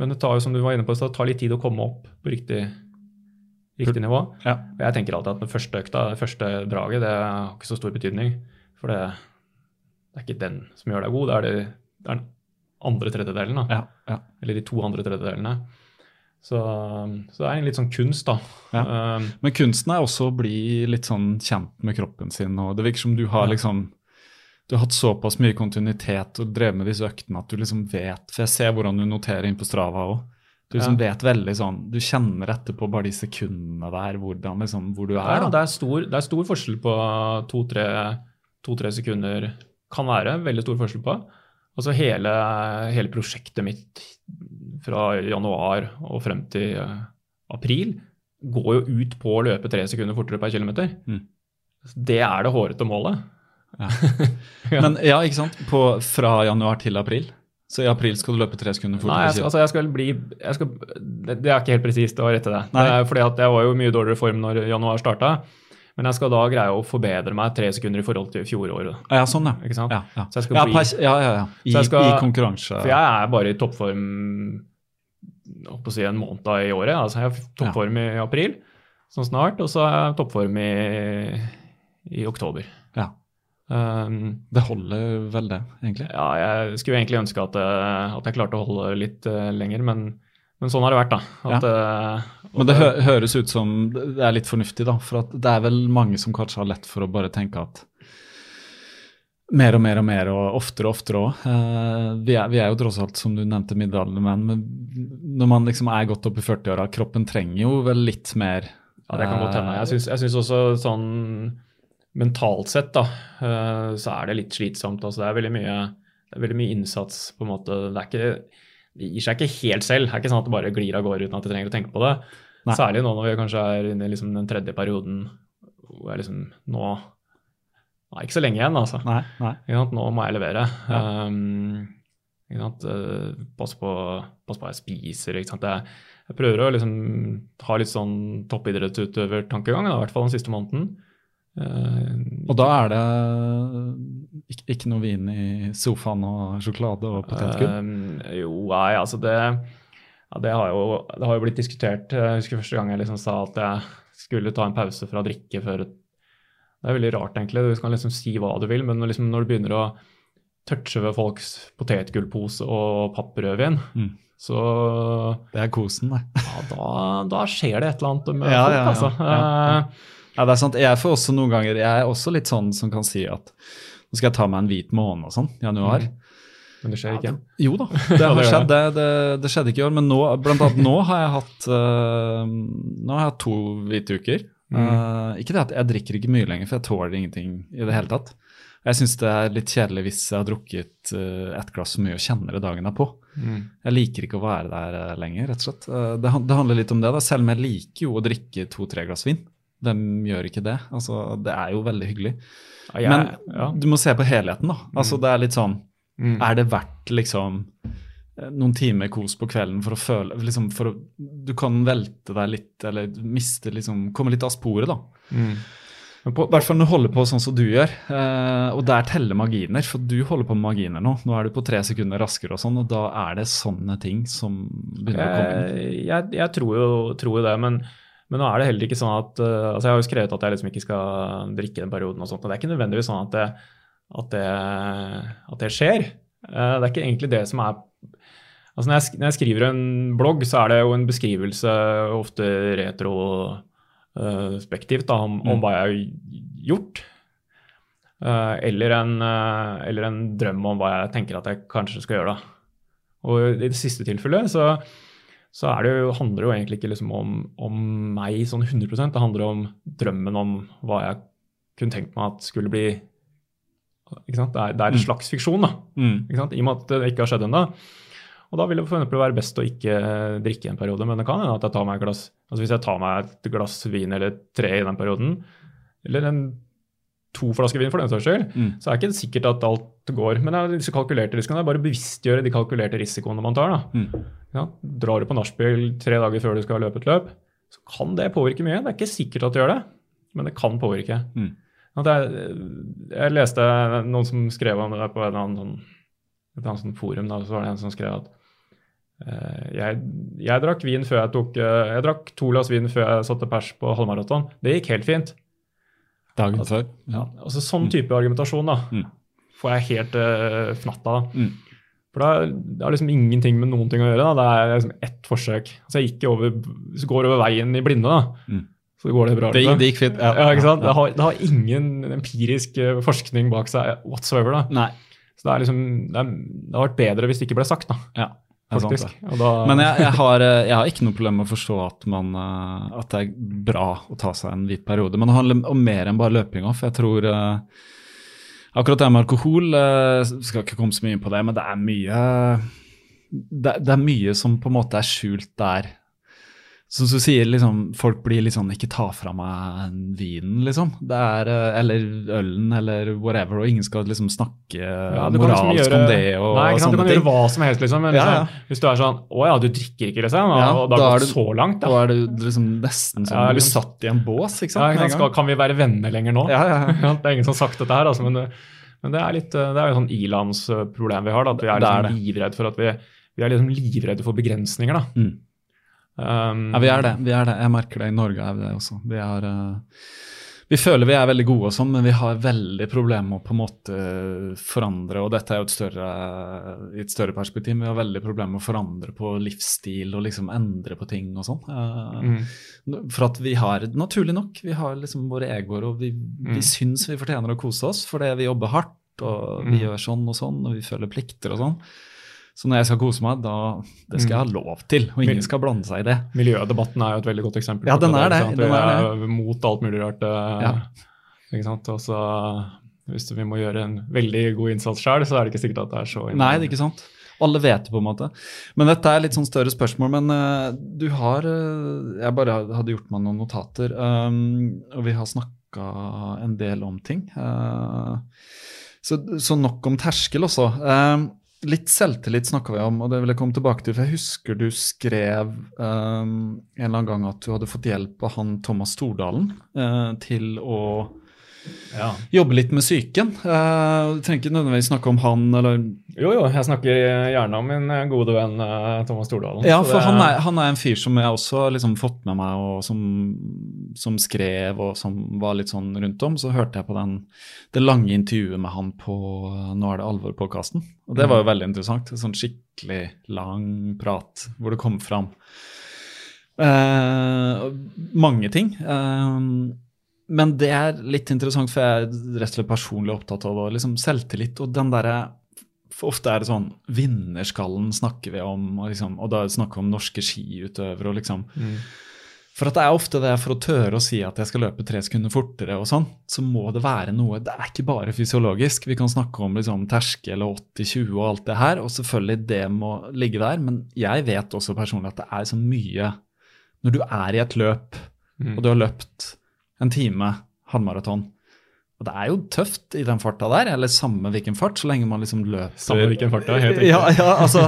men det tar jo, som du var inne på, det tar litt tid å komme opp på riktig, riktig nivå. Ja. Og Jeg tenker alltid at den første økta, det første draget, det har ikke så stor betydning. For det, det er ikke den som gjør deg god, det er, det, det er den andre tredjedelen. Ja, ja. Eller de to andre tredjedelene. Så, så det er en litt sånn kunst, da. Ja. Um, Men kunsten er også å bli litt sånn kjent med kroppen sin. og Det virker som du har liksom du har hatt såpass mye kontinuitet og drevet med disse øktene at du liksom vet For jeg ser hvordan du noterer inn på Strava òg. Du liksom Ja. vet veldig sånn Du kjenner etterpå bare de sekundene der hvordan, liksom, hvor du er. ja, det, er stor, det er stor forskjell på to-tre to, tre sekunder. Kan være veldig stor forskjell på. Altså hele, hele prosjektet mitt fra januar og frem til eh, april går jo ut på å løpe tre sekunder fortere per kilometer. Mm. Det er det hårete målet. Ja. Ja. Men ja, ikke sant? På, fra januar til april. Så i april skal du løpe tre sekunder Nei, jeg skal, altså jeg skal bli jeg skal, det, det er ikke helt presist å rette det. Nei. det er fordi jeg var jo i mye dårligere form når januar starta. Men jeg skal da greie å forbedre meg tre sekunder i forhold til fjoråret. ja, sånn, ja. Ikke sant? Ja, ja. Så jeg skal ja, bli- ja, ja, ja. I, skal- I konkurranse. For jeg er bare i toppform å si en måned da i året. Altså jeg har toppform i april, sånn snart, og så er jeg toppform i, i oktober. Ja. Um, Det holder vel, det, egentlig. ja, jeg skulle egentlig ønske at, eh, at jeg klarte å holde litt eh, lenger, men, men sånn har det vært, da. At, eh, Men det hø høres ut som det er litt fornuftig, da. For at det er vel mange som kanskje har lett for å bare tenke at mer og mer og mer og oftere og oftere òg. vi, er- vi er jo tross alt, som du nevnte, middelaldrende menn. Men når man liksom er godt opp i 40-åra, kroppen trenger jo vel litt mer Ja, det kan godt hende. jeg syns også sånn mentalt sett, da, eh, så er det litt slitsomt. Altså, det er veldig mye, det er veldig mye innsats, på en måte. Det ikke det gir seg ikke helt selv. Det er ikke sånn at det bare glir av gårde uten at jeg trenger å tenke på det. Nei. Særlig nå når vi kanskje er inne i liksom den tredje perioden hvor jeg liksom nå Nei, ikke så lenge igjen, altså. Nei, nei. Nå må jeg levere. Ja. Um, pass, på, pass på hva jeg spiser. Jeg, jeg prøver å liksom ha litt sånn toppidrettsutøvertankegang, i hvert fall den siste måneden. Eh, Og da er det ikke, ikke noe vin i sofaen og sjokolade og potetgull? Um, jo, nei, altså det, ja, det, har jo, det har jo blitt diskutert. Jeg husker første gang jeg liksom sa at jeg skulle ta en pause fra å drikke før Det er veldig rart, egentlig. Du kan liksom si hva du vil, men liksom, når du begynner å touche ved folks potetgullpose og papprødvin, Mm. så det er kosen, det. ja, da, da skjer det et eller annet med Ja, folk, ja, ja, altså. Ja, ja. Eh, Ja, det er sant. Jeg får også noen ganger, jeg er også litt sånn som kan si at nå skal jeg ta meg en hvit måned og sånn, januar. Men det skjer ikke. Jo da, det har skjedd. Det, det, det skjedde ikke i år, men nå, blant annet nå har jeg hatt uh, Nå har jeg hatt to hvite uker. Mm. Uh, ikke det at jeg drikker ikke mye lenger, for jeg tåler ingenting i det hele tatt. Jeg syns det er litt kjedelig hvis jeg har drukket uh, ett glass for mye og kjenner det dagen derpå. Mm. Jeg liker ikke å være der lenger, rett og slett. Uh, det, det handler litt om det, da. selv om jeg liker jo å drikke to-tre glass vin. Hvem gjør ikke det? Altså, det er jo veldig hyggelig. Ja, jeg, Men ja. du må se på helheten, da. Altså, det er litt sånn Mm. Er det verdt liksom eh, noen timer kos på kvelden for å føle liksom for å, Du kan velte deg litt, eller miste liksom Komme litt av sporet, da. Mm. I hvert fall når du holder på sånn som du gjør. Eh, og der teller marginer, for du holder på med marginer nå. Nå er du på tre sekunder raskere og sånn, og da er det sånne ting som begynner å komme inn. jeg, jeg, jeg tror, jo, tror jo det, men, men nå er det heller ikke sånn at uh, altså Jeg har jo skrevet at jeg liksom ikke skal drikke den perioden, og sånt, og det er ikke nødvendigvis sånn at det, at det, at det skjer. Eh, det er ikke egentlig det som er Altså når jeg, når jeg skriver en blogg, så er det jo en beskrivelse, ofte retrospektivt, da, om, om Mm. hva jeg har gjort. Eh, eller, en, eh, eller en drøm om hva jeg tenker at jeg kanskje skal gjøre. da. Og i det siste tilfellet så, så det jo, handler det jo egentlig ikke liksom om, om meg sånn 100% Det handler om drømmen om hva jeg kunne tenkt meg at skulle bli ikke sant? Det, er, det er en Mm. slags fiksjon, da. Mm. Ikke sant? I og med at det ikke har skjedd ennå. Og da vil det for eksempel være best å ikke drikke en periode, men det kan hende at jeg tar meg et glass altså hvis jeg tar meg et glass vin eller tre i den perioden, eller en, to flasker vin for den saks skyld, Mm. så er det ikke sikkert at alt går. Men det er disse kalkulerte risikoene. Det er bare å bevisstgjøre de kalkulerte risikoene man tar. da. Mm. Ja, drar du på nachspiel tre dager før du skal løpe et løp, så kan det påvirke mye. Det er ikke sikkert at det gjør det, men det kan påvirke. Mm. At jeg, jeg leste noen som skrev om det på en eller annen sånn, et annet sånn forum. Da, så var det en som skrev at uh, jeg, jeg drakk vin før jeg tok uh, jeg drakk to glass vin før jeg satte pers på halvmaraton. Det gikk helt fint. Dagen før. Ja. Altså Sånn type argumentasjon da, Mm. får jeg helt uh, fnatt av. Mm. For da, det har liksom ingenting med noen ting å gjøre. da, Det er liksom ett forsøk. Altså, jeg gikk over, hvis du går over veien i blinde, da, Mm. så går det bra. Det, liksom. det gikk fint. Ja, ikke sant? Ja. Det, har, det har ingen empirisk eh, forskning bak seg whatsoever. da. Nei. Så det, er liksom, det, er, det har vært bedre hvis det ikke ble sagt, da, Ja, sant faktisk. Og da, Men jeg, jeg, har, eh, jeg har ikke noe problem med å forstå at, man, eh, at det er bra å ta seg en hvit periode. Men det handler om mer enn bare løpinga. For jeg tror eh, Akkurat det med alkohol Skal ikke komme så mye inn på det, men det er mye det, det er mye som på en måte er skjult der. Som du sier, liksom, folk blir litt sånn Ikke ta fra meg vinen, liksom. Det er, eh, eller ølen, eller whatever. Og ingen skal liksom snakke ja, moralsk liksom gjøre- om det og Nei, ikke sant? sånne Du kan ting. gjøre hva som helst, liksom. Men Ja, liksom, ja. hvis du er sånn Å ja, du drikker ikke, liksom. Og, og da har det så langt, da. Da er du liksom nesten som Ja, du liksom- satt i en bås, ikke sant? Ja, ikke sant? Skal, kan vi være venner lenger nå? Ja, ja, Det er ingen som har sagt dette her, altså, men, men det er litt, det er jo sånn ilandsproblem vi har. Da, at vi er liksom, er livredde for at vi, vi er liksom livredde for begrensninger. da. Mm. Um, Ja, vi er det. vi er det. Jeg merker det i Norge er vi det også. Vi, er, uh, vi føler vi er veldig gode og sånn, men vi har veldig problemer med å på en måte forandre, og dette er jo et større, i et større perspektiv, men vi har veldig problemer med å forandre på livsstil og liksom endre på ting og sånn. Uh, mm, For at vi har, naturlig nok, vi har liksom våre egoer, og vi, vi Mm. syns vi fortjener å kose oss fordi vi jobber hardt, og vi Mm. gjør sånn og sånn, og vi føler plikter og sånn. Så når jeg skal kose meg, da det skal jeg ha lov til, og ingen Mm. skal blande seg i det. Miljødebatten er jo et veldig godt eksempel. Ja, den er det, ikke sant? den Vi er er mot alt mulig rart. eh, Ja. Ikke sant? Og så hvis vi må gjøre en veldig god innsats sjøl, så er det ikke sikkert at det er så Nei, det er ikke sant. Alle vet det, på en måte. Men dette er litt sånn større spørsmål. Men uh, du har uh, Jeg bare hadde gjort meg noen notater, um, og vi har snakka en del om ting. Uh, så, så nok om terskel også. Um, litt selvtillit snakka vi om, og det vil jeg komme tilbake til. For jeg husker du skrev um, en eller annen gang at du hadde fått hjelp av han Thomas Stordalen uh, til å Ja. jobbe litt med psyken. Uh, du trenger ikke nødvendigvis snakke om han eller Jo, jo, jeg snakker gjerne om min eh, gode venn eh, Thomas Stordalen. Ja, for det- han er, han er en fyr som jeg også har liksom fått med meg, og som, som skrev og som var litt sånn rundt om. Så hørte jeg på den, det lange intervjuet med han på eh, Nå er det alvor-podkasten. Og det var jo veldig interessant. En sånn skikkelig lang prat hvor det kom fram eh, mange ting. Eh, men det er litt interessant, for jeg er rett og slett personlig opptatt av. Liksom selvtillit og den der, for ofte er det sånn Vinnerskallen snakker vi om, og, liksom, og da snakker vi om norske skiutøvere. og liksom Mm. For at det er ofte det for å tørre å si at jeg skal løpe tre sekunder fortere, og sånn, så må det være noe Det er ikke bare fysiologisk. Vi kan snakke om liksom terskel og 80-20 og alt det her, og selvfølgelig det må ligge der, men jeg vet også personlig at det er så mye Når du er i et løp, Mm. og du har løpt en time halvmaraton. Og det er jo tøft i den farta der, eller samme hvilken fart, så lenge man liksom løper Samme hvilken fart, da, helt riktig. Ja, ja altså,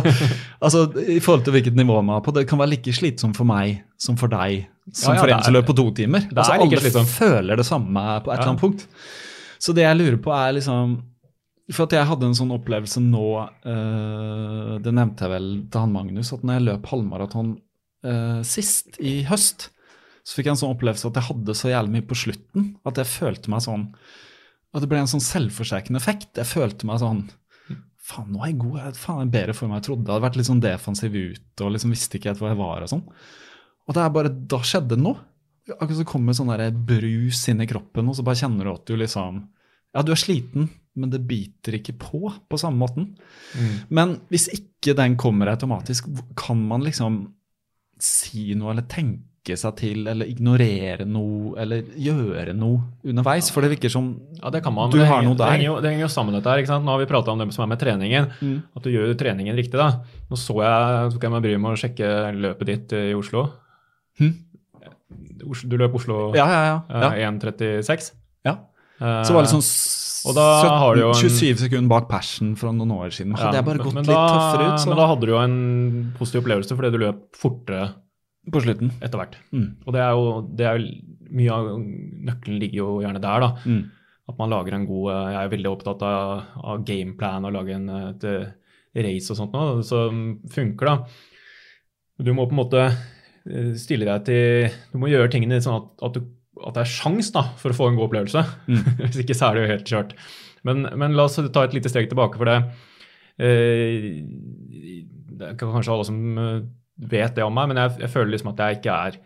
altså, I forhold til hvilket nivå man er på. Det kan være like slitsomt for meg som for deg, som Ja, ja, for en som er- løper på to timer. det er Altså, alle slitsomt. føler det samme på et eller annet punkt. Så det jeg lurer på, er liksom For at jeg hadde en sånn opplevelse nå, eh, det nevnte jeg vel til han Magnus, at når jeg løp halvmaraton eh, sist, i høst, så fikk jeg en sånn opplevelse at jeg hadde så jævlig mye på slutten at jeg følte meg sånn At det ble en sånn selvforsterkende effekt. Jeg følte meg sånn Faen, nå er jeg god. Jeg faen jeg er bedre for meg jeg trodde. Jeg hadde vært litt sånn defensiv ute og liksom visste ikke helt hvor jeg var og sånn. Og det er bare Da skjedde det noe. Akkurat så kommer sånn der brus inn i kroppen, og så bare kjenner du at du liksom Ja, du er sliten, men det biter ikke på på samme måten. Men hvis ikke den kommer automatisk, kan man liksom si noe eller tenke seg til eller ignorere noe eller gjøre noe underveis? For det virker som Ja, det kan man. du Det har henger- noe Det der. henger jo, det henger jo sammen dette her. ikke sant? Nå har vi prata om det som er med treningen. Mm. At du gjør treningen riktig. da. Nå så jeg, tok jeg meg om å sjekke løpet ditt i Oslo. Hm? Du løp Oslo Ja, ja, ja. eh, ja. 1.36. ja. Eh, Så var det sånn og da har du jo en- 27 sekunder bak persen for noen år siden. Hadde jeg bare gått da, litt tøffere ut, så Men da hadde du jo en positiv opplevelse fordi du løp fortere på slutten. etter hvert. Mm. Og det er jo, det er jo mye av nøkkelen ligger jo gjerne der, da. Mm. At man lager en god eh, Jeg er veldig opptatt av, av gameplan og lage en, et eh, race og sånt noe, som funker, da. Du må på en måte eh, stille deg til Du må gjøre tingene sånn at, at, du, at det er sjans da, for å få en god opplevelse. Hvis ikke så er det jo helt kjørt. Men, men la oss ta et lite steg tilbake for det. Eh, det er kanskje alle som eh, vet det om meg, men jeg, jeg føler liksom at jeg ikke er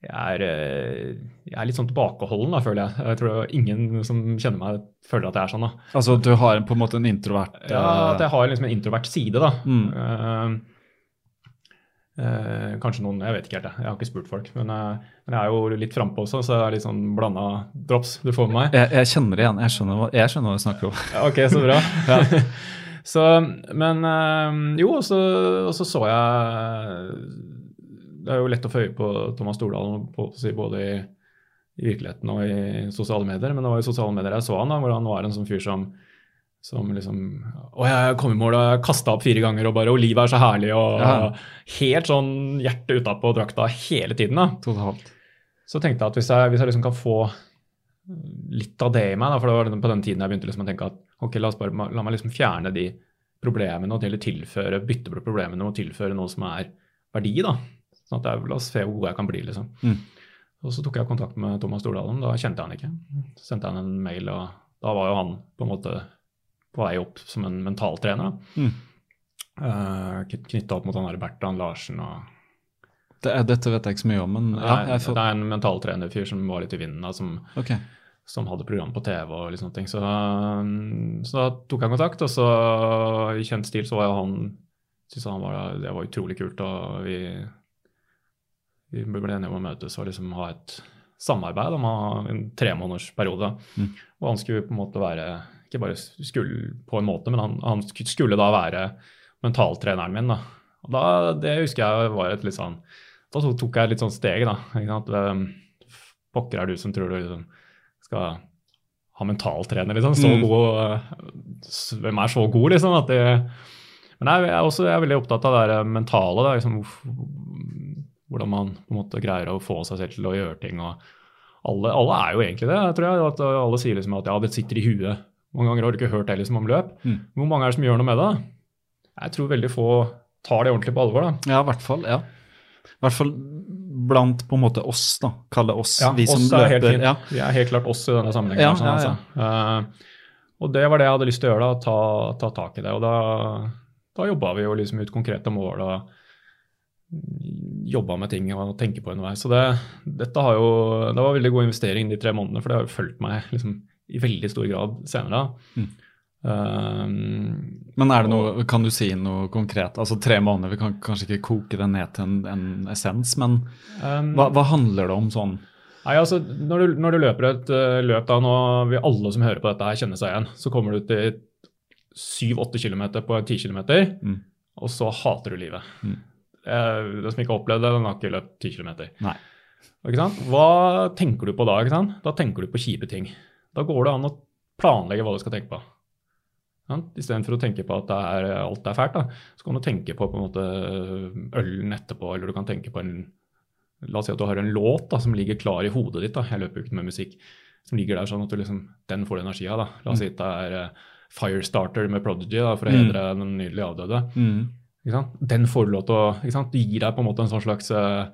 jeg er, eh, jeg er litt sånn tilbakeholden, da, føler jeg. Jeg tror ingen som kjenner meg, føler at jeg er sånn. da. Altså at du har på en måte en introvert Ja, At jeg har liksom en introvert side, da. Mm. Uh, uh, kanskje noen Jeg vet ikke helt, jeg. Jeg har ikke spurt folk. Men, eh, men jeg er jo litt frampå også, så det er litt sånn blanda drops du får med meg. jeg, jeg kjenner det igjen. Jeg skjønner, hva, jeg skjønner hva du snakker om. Ok, så bra. så, men eh, jo, og så, og så så jeg Det er jo lett å få øye på Thomas Stordalen både i, i virkeligheten og i sosiale medier, men det var i sosiale medier jeg så han, da, hvor han var en sånn fyr som som liksom Å, jeg kom i mål og jeg kasta opp fire ganger og bare Og livet er så herlig og Ja. Helt sånn hjertet utapå drakta hele tiden, da. Totalt. Så tenkte jeg at hvis jeg, hvis jeg liksom kan få litt av det i meg, da, for det var på den tiden jeg begynte liksom å tenke at ok, la, oss bare, la meg liksom fjerne de problemene og eller tilføre, bytte på problemene og tilføre noe som er verdi. da. Sånn at jeg, La oss se hvor god jeg kan bli. liksom. Mm. Og Så tok jeg kontakt med Thomas Stordalen. Da kjente jeg han ikke. Så sendte han en mail, og da var jo han på en måte på vei opp som en mentaltrener. Mm. Uh, Knytta opp mot han der Bertrand Larsen og Det, er- dette vet jeg ikke så mye om, men ja, jeg, jeg får, Det er en mentaltrenerfyr som var litt i vinden, da, som ok. Som hadde program på TV og litt sånne ting. Så, um, så da tok jeg kontakt, og så i kjent stil så var jo han syntes han var, det var utrolig kult. Og vi, vi ble enige om å møtes og liksom ha et samarbeid om en tremånedersperiode. Mm. Og han skulle på en måte være ikke bare skulle på en måte, men han, han skulle da være mentaltreneren min. da. Og da, Det husker jeg var et litt sånn Da tok jeg et litt sånn steg, da. ikke sant? Pokker er du som tror du liksom skal ha mentaltrener, liksom. Så Mm. god uh, Hvem er så god, liksom? At det, men jeg er også jeg er veldig opptatt av det mentale. Da, liksom, hvordan man på en måte greier å få seg selv til å gjøre ting. og alle, alle er jo egentlig det, tror jeg. at Alle sier liksom at ja, det sitter i huet. Mange ganger har du ikke hørt det liksom om løp. Mm. Hvor mange er det som gjør noe med det? Jeg tror veldig få tar det ordentlig på alvor. da. Ja, i hvert fall. ja. I hvert fall blant på en måte oss, da. kalle oss oss, vi som oss er løper. Helt Ja. Vi er helt klart oss i denne sammenhengen. Ja, sånn, ja, altså. uh, og det var det jeg hadde lyst til å gjøre, da, ta, ta tak i det. Og da, da jobba vi jo liksom ut konkrete mål og jobba med ting og tenke på underveis. Så det, dette har jo, det var veldig god investering de tre månedene, for det har jo fulgt meg liksom, i veldig stor grad senere. Mm. Eh, Men er det noe, kan du si noe konkret? Altså tre måneder, vi kan kanskje ikke koke det ned til en, en essens, men um, hva, hva handler det om sånn? Nei, altså, når du, når du løper et uh, løp, da, nå vil alle som hører på dette her kjenne seg igjen, så kommer du til 7-8 km på 10 km, Mm. og så hater du livet. Mm. Eh, Den som ikke har opplevd det, den har ikke løpt 10 km. Hva tenker du på da? Da tenker du på kjipe ting. Da går det an å planlegge hva du skal tenke på. Istedenfor å tenke på at det er, alt er fælt, da, så kan du tenke på, på en måte, ølen etterpå, eller du kan tenke på en La oss si at du har en låt da, som ligger klar i hodet ditt. da, Jeg løper jo ikke med musikk. Som ligger der sånn at du liksom, den får du energi av. da. La oss si at det er uh, Firestarter med Prodigy da, for å Mm. hedre den nydelig avdøde. Mm. Den får du lov til å ikke sant? Du gir deg på en måte en sånn slags uh,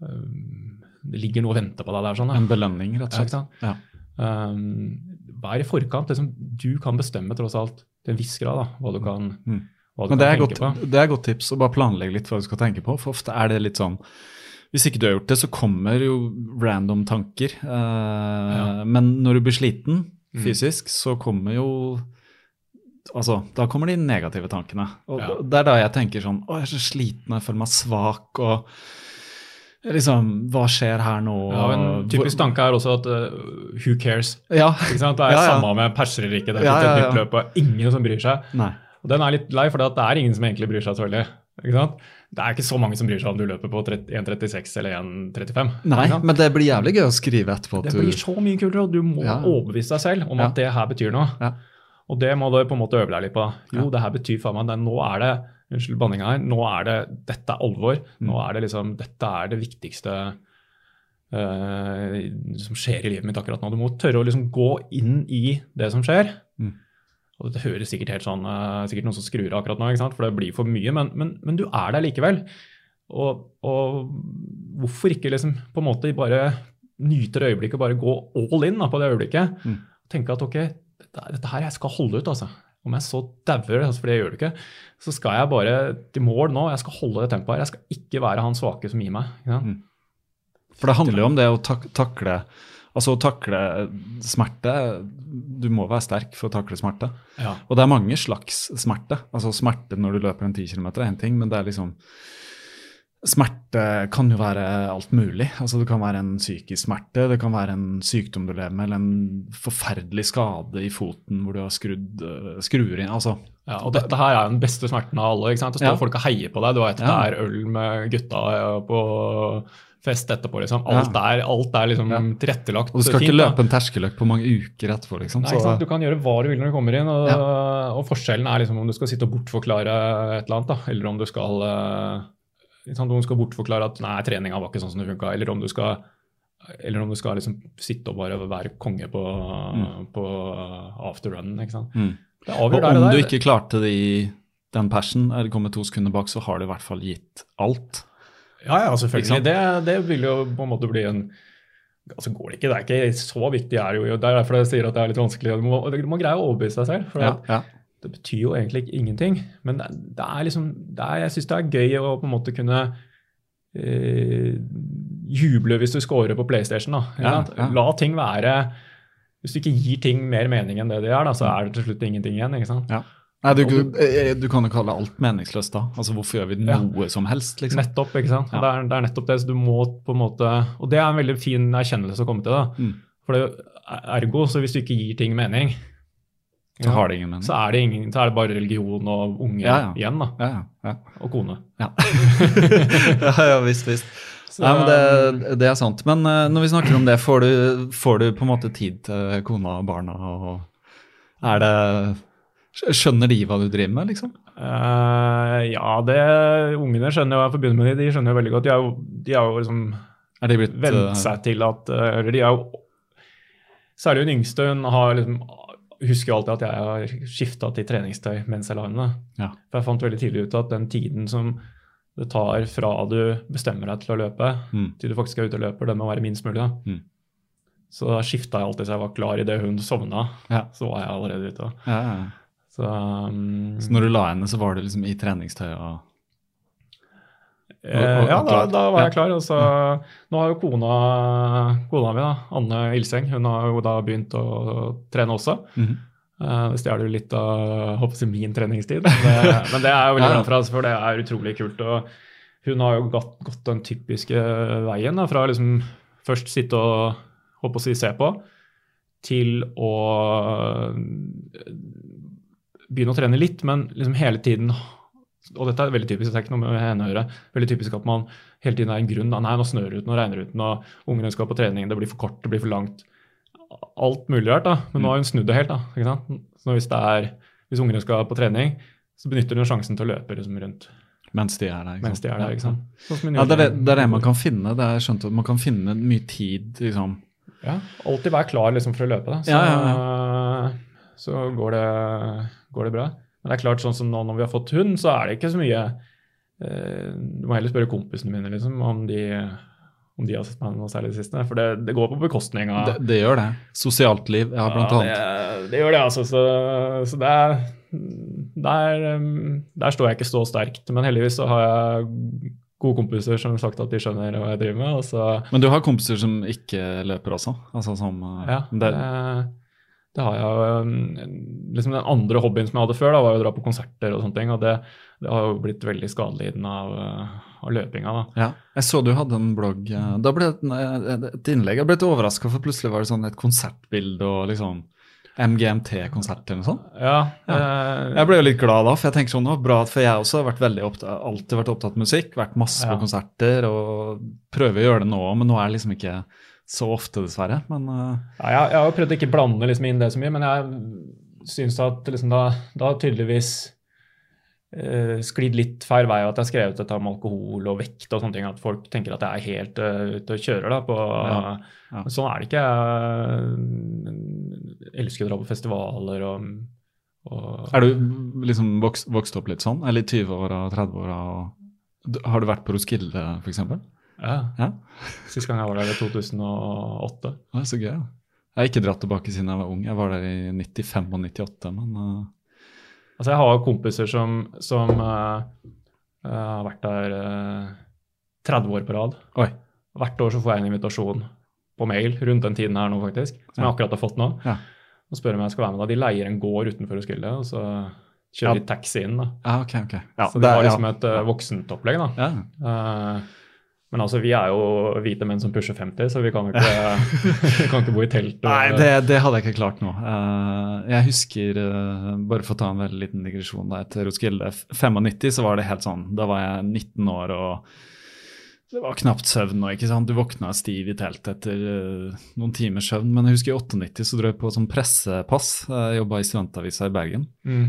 Det ligger noe og venter på deg der. sånn da. En belønning, rett og slett. Ja. Um, vær i forkant. Liksom, du kan bestemme tross alt til en viss grad da, hva du kan, Mm. hva du Men det kan er, tenke godt, på. det er godt tips å bare planlegge litt hva du skal tenke på. For ofte er det litt sånn Hvis ikke du har gjort det, så kommer jo random tanker. Eh, Men når du blir sliten Mm. fysisk, så kommer jo Altså, da kommer de negative tankene. Og Ja. det er da jeg tenker sånn Å, jeg er så sliten, jeg føler meg svak, og liksom Hva skjer her nå? Ja, en typisk tanke er også at uh, who cares? Ja. Ikke sant? Det er Ja, ja. samme med perser eller ikke. Det er Ja, et nytt løp, og ingen som bryr seg. Nei. Og Den er litt lei, for det er ingen som egentlig bryr seg så veldig. Ikke sant? Det er ikke så mange som bryr seg om du løper på 1,36 eller 1,35. Nei, men det blir jævlig gøy å skrive etterpå. Det blir så mye kulere, og du må overbevise deg selv om at det her betyr noe. Ja. Og det må du på en måte øve deg litt på. Jo, det her betyr faen meg det. Nå er det unnskyld banninga her, nå er det, dette er alvor. Nå Mm. er det liksom, dette er det viktigste uh, som skjer i livet mitt akkurat nå. Du må tørre å liksom gå inn i det som skjer. Mm. Og det høres sikkert helt sånn, uh, sikkert noen som skrur av akkurat nå, for det blir for mye, men, men, men du er der likevel. Og, og hvorfor ikke liksom på en måte bare nyte det øyeblikket bare gå all in da, på det øyeblikket? Mm. Tenke at ok, dette, dette her jeg skal holde ut, altså. Om jeg så dauer, altså, for det gjør du ikke, så skal jeg bare til mål nå. Jeg skal holde det tempoet her. Jeg skal ikke være han svake som gir meg. Ja? Mm. For det handler jo om det å tak takle Altså å takle smerte. Du må være sterk for å takle smerte. Ja. Og det er mange slags smerte. Altså Smerte når du løper en 10 km er én ting, men det er liksom Smerte kan jo være alt mulig. Altså Det kan være en psykisk smerte, det kan være en sykdom du lever med, eller en forferdelig skade i foten hvor du har skrudd øh, skruer inn. Altså, Ja, og dette her er den beste smerten av alle. ikke sant? Det står Ja. folk og heier på deg. Du vet, Ja. det er øl med gutta på fest etterpå. liksom. Alt, er, alt er liksom Ja. tilrettelagt. og du skal fint, ikke løpe en terskeløk på mange uker etterpå, liksom. Nei, ikke sant? Du kan gjøre hva du vil når du kommer inn, og, og forskjellen er liksom om du skal sitte og bortforklare et eller annet, da, eller om du skal eh, sant? Om du skal bortforklare at nei, treninga var ikke sånn som det funka, eller om du skal eller om du skal liksom sitte og bare være konge på, på after run. ikke sant? Mm. Det Og det om du ikke klarte det i den passion, eller kommet to sekunder bak, så har du i hvert fall gitt alt. Ja, ja, selvfølgelig. Det, det vil jo på en måte bli en Altså går det ikke, det er ikke så viktig. Er jo, det er derfor jeg sier at det er litt vanskelig. Du må, du må greie å overbevise deg selv. for Ja, ja. Det betyr jo egentlig ingenting. Men det, er liksom det er, Jeg syns det er gøy å på en måte kunne eh, juble hvis du scorer på PlayStation. Da, Ja, ja. La ting være Hvis du ikke gir ting mer mening enn det de er, da, så er det til slutt ingenting igjen. ikke sant? Ja. Nei, du, du, eh, du kan jo kalle alt meningsløst da. Altså, Hvorfor gjør vi noe som helst, liksom? Nettopp, ikke sant? Det, er, det er nettopp det. Så du må på en måte, og det er en veldig fin erkjennelse å komme til. da. Mm. For det, ergo, så hvis du ikke gir ting mening, Så har det ingen mening. så er det, ingen, så er det bare religion og unge Ja, ja. igjen. da, Ja. Og kone. Ja, ja, visst, visst. Så, Nei, men det, det er sant. Men eh, når vi snakker om det, får du, får du på en måte tid til kona og barna? og er det, Skjønner de hva du driver med, liksom? Uh, ja, det, ungene skjønner jo, jeg får begynne med de, de skjønner jo veldig godt. De har jo, de har jo liksom Er de blitt vent eh, seg til at Eller de er jo Særlig hun yngste, hun har liksom husker jo alltid at jeg har skifta til treningstøy mens jeg la henne. Ja. For jeg fant veldig tidlig ut at den tiden som det tar fra du bestemmer deg til å løpe, Mm. til du faktisk er ute og løper, den må være minst mulig. Mm. Så da skifta jeg alltid så jeg var klar idet hun sovna. Ja. Så var jeg allerede ute. Ja, ja. Så, um, Så når du la henne, så var du liksom i treningstøy og eh, ja, da, da var jeg klar. Altså, nå har jo kona, kona mi, da, Anne Ilseng, hun har jo da begynt å trene også. Mhm. Eh, Det stjeler jo litt av håper jeg, min treningstid, men det, men det er jo veldig bra for oss, for det er utrolig kult. og Hun har jo gått, gått den typiske veien da, fra liksom først sitte og håper å si, se på, til å begynne å trene litt, men liksom hele tiden og dette er veldig typisk, det er ikke noe med henne å gjøre, veldig typisk at man hele tiden er en grunn. Nei, nå snør det ut, nå regner det ut, nå ungene skal på trening, det blir for kort, det blir for langt. Alt mulig rart, da. Men nå har hun snudd det helt. da, ikke sant? Så hvis, det er, hvis ungene skal på trening, så benytter hun sjansen til å løpe liksom, rundt Mens de er der. ikke sant? de er der. ikke sant? Sånn Ja, det, er det, det er det man kan finne. Det er skjønt at Man kan finne mye tid, liksom. Ja, alltid være klar liksom, for å løpe. Da. Så, Ja, så går, det, går det bra. Men det er klart, sånn som nå når vi har fått hund, så er det ikke så mye eh, Du må heller spørre kompisene mine liksom, om de, om de har sett meg noe særlig i det siste. For det, det går på bekostning av Det, det gjør det. Sosialt liv, ja, blant ja, annet. det, det gjør det, altså. Så, så det er der, um, der står jeg ikke så sterkt. Men heldigvis så har jeg gode kompiser som har sagt at de skjønner hva jeg driver med. Men du har kompiser som ikke løper også? Altså som uh, ja, det, det, har jeg. um, Liksom den andre hobbyen som jeg hadde før, da, var å dra på konserter og sånne ting. Og det, det har jo blitt veldig skadelidende av, uh, av løpinga. da. ja. Jeg så du hadde en blogg. uh, Da ble det et, innlegg. Jeg ble litt overraska, for plutselig var det sånn et konsertbilde og liksom MGMT-konsert eller noe sånt. Ja, ja. Jeg ble jo litt glad da, for jeg tenker sånn, det var bra, for jeg også har vært veldig opptatt, alltid vært opptatt av musikk, vært masse Ja. på konserter og prøver å gjøre det nå, men nå er det liksom ikke så ofte, dessverre. Men uh, Ja, jeg, har jo prøvd å ikke blande liksom inn det så mye, men jeg syns at liksom da, da tydeligvis uh, sklidd litt feil vei at jeg har skrevet dette om alkohol og vekt og sånne ting, at folk tenker at jeg er helt uh, ute og kjører da på Ja, ja. Sånn er det ikke. Jeg elsker å dra på festivaler og, og er du liksom vokst, vokst opp litt sånn, eller i 20-åra, 30-åra? Har du vært på Roskilde, f.eks.? Ja. Ja. Sist gang jeg var der i 2008. Det er så gøy. Jeg har ikke dratt tilbake siden jeg var ung. Jeg var der i 95 og 98, men uh, Altså, jeg har kompiser som, som uh, uh, har vært der eh, 30 år på rad. Oi. Hvert år så får jeg en invitasjon på mail rundt den tiden her nå, faktisk. Som Ja. jeg akkurat har fått nå. Ja. Og spør om jeg skal være med. da. De leier en gård utenfor Roskilde, og så kjører Ja. de taxi inn. da. Ja, ok, ok. Ja, så det det var liksom et uh, voksent opplegg. da. Ja. Men altså, vi er jo hvite menn som pusher 50, så vi kan ikke, vi kan ikke bo i telt. og- Nei, det, det hadde jeg ikke klart nå. Eh, jeg husker, eh, bare for å ta en veldig liten digresjon der til Roskilde, 95 så var det helt sånn, da var jeg 19 år og det var knapt søvn og ikke sant, du våkna stiv i teltet etter eh, noen timers søvn, men jeg husker i 98 så dro jeg på som pressepass, jeg jobbet i studentavisa i Bergen, Mm.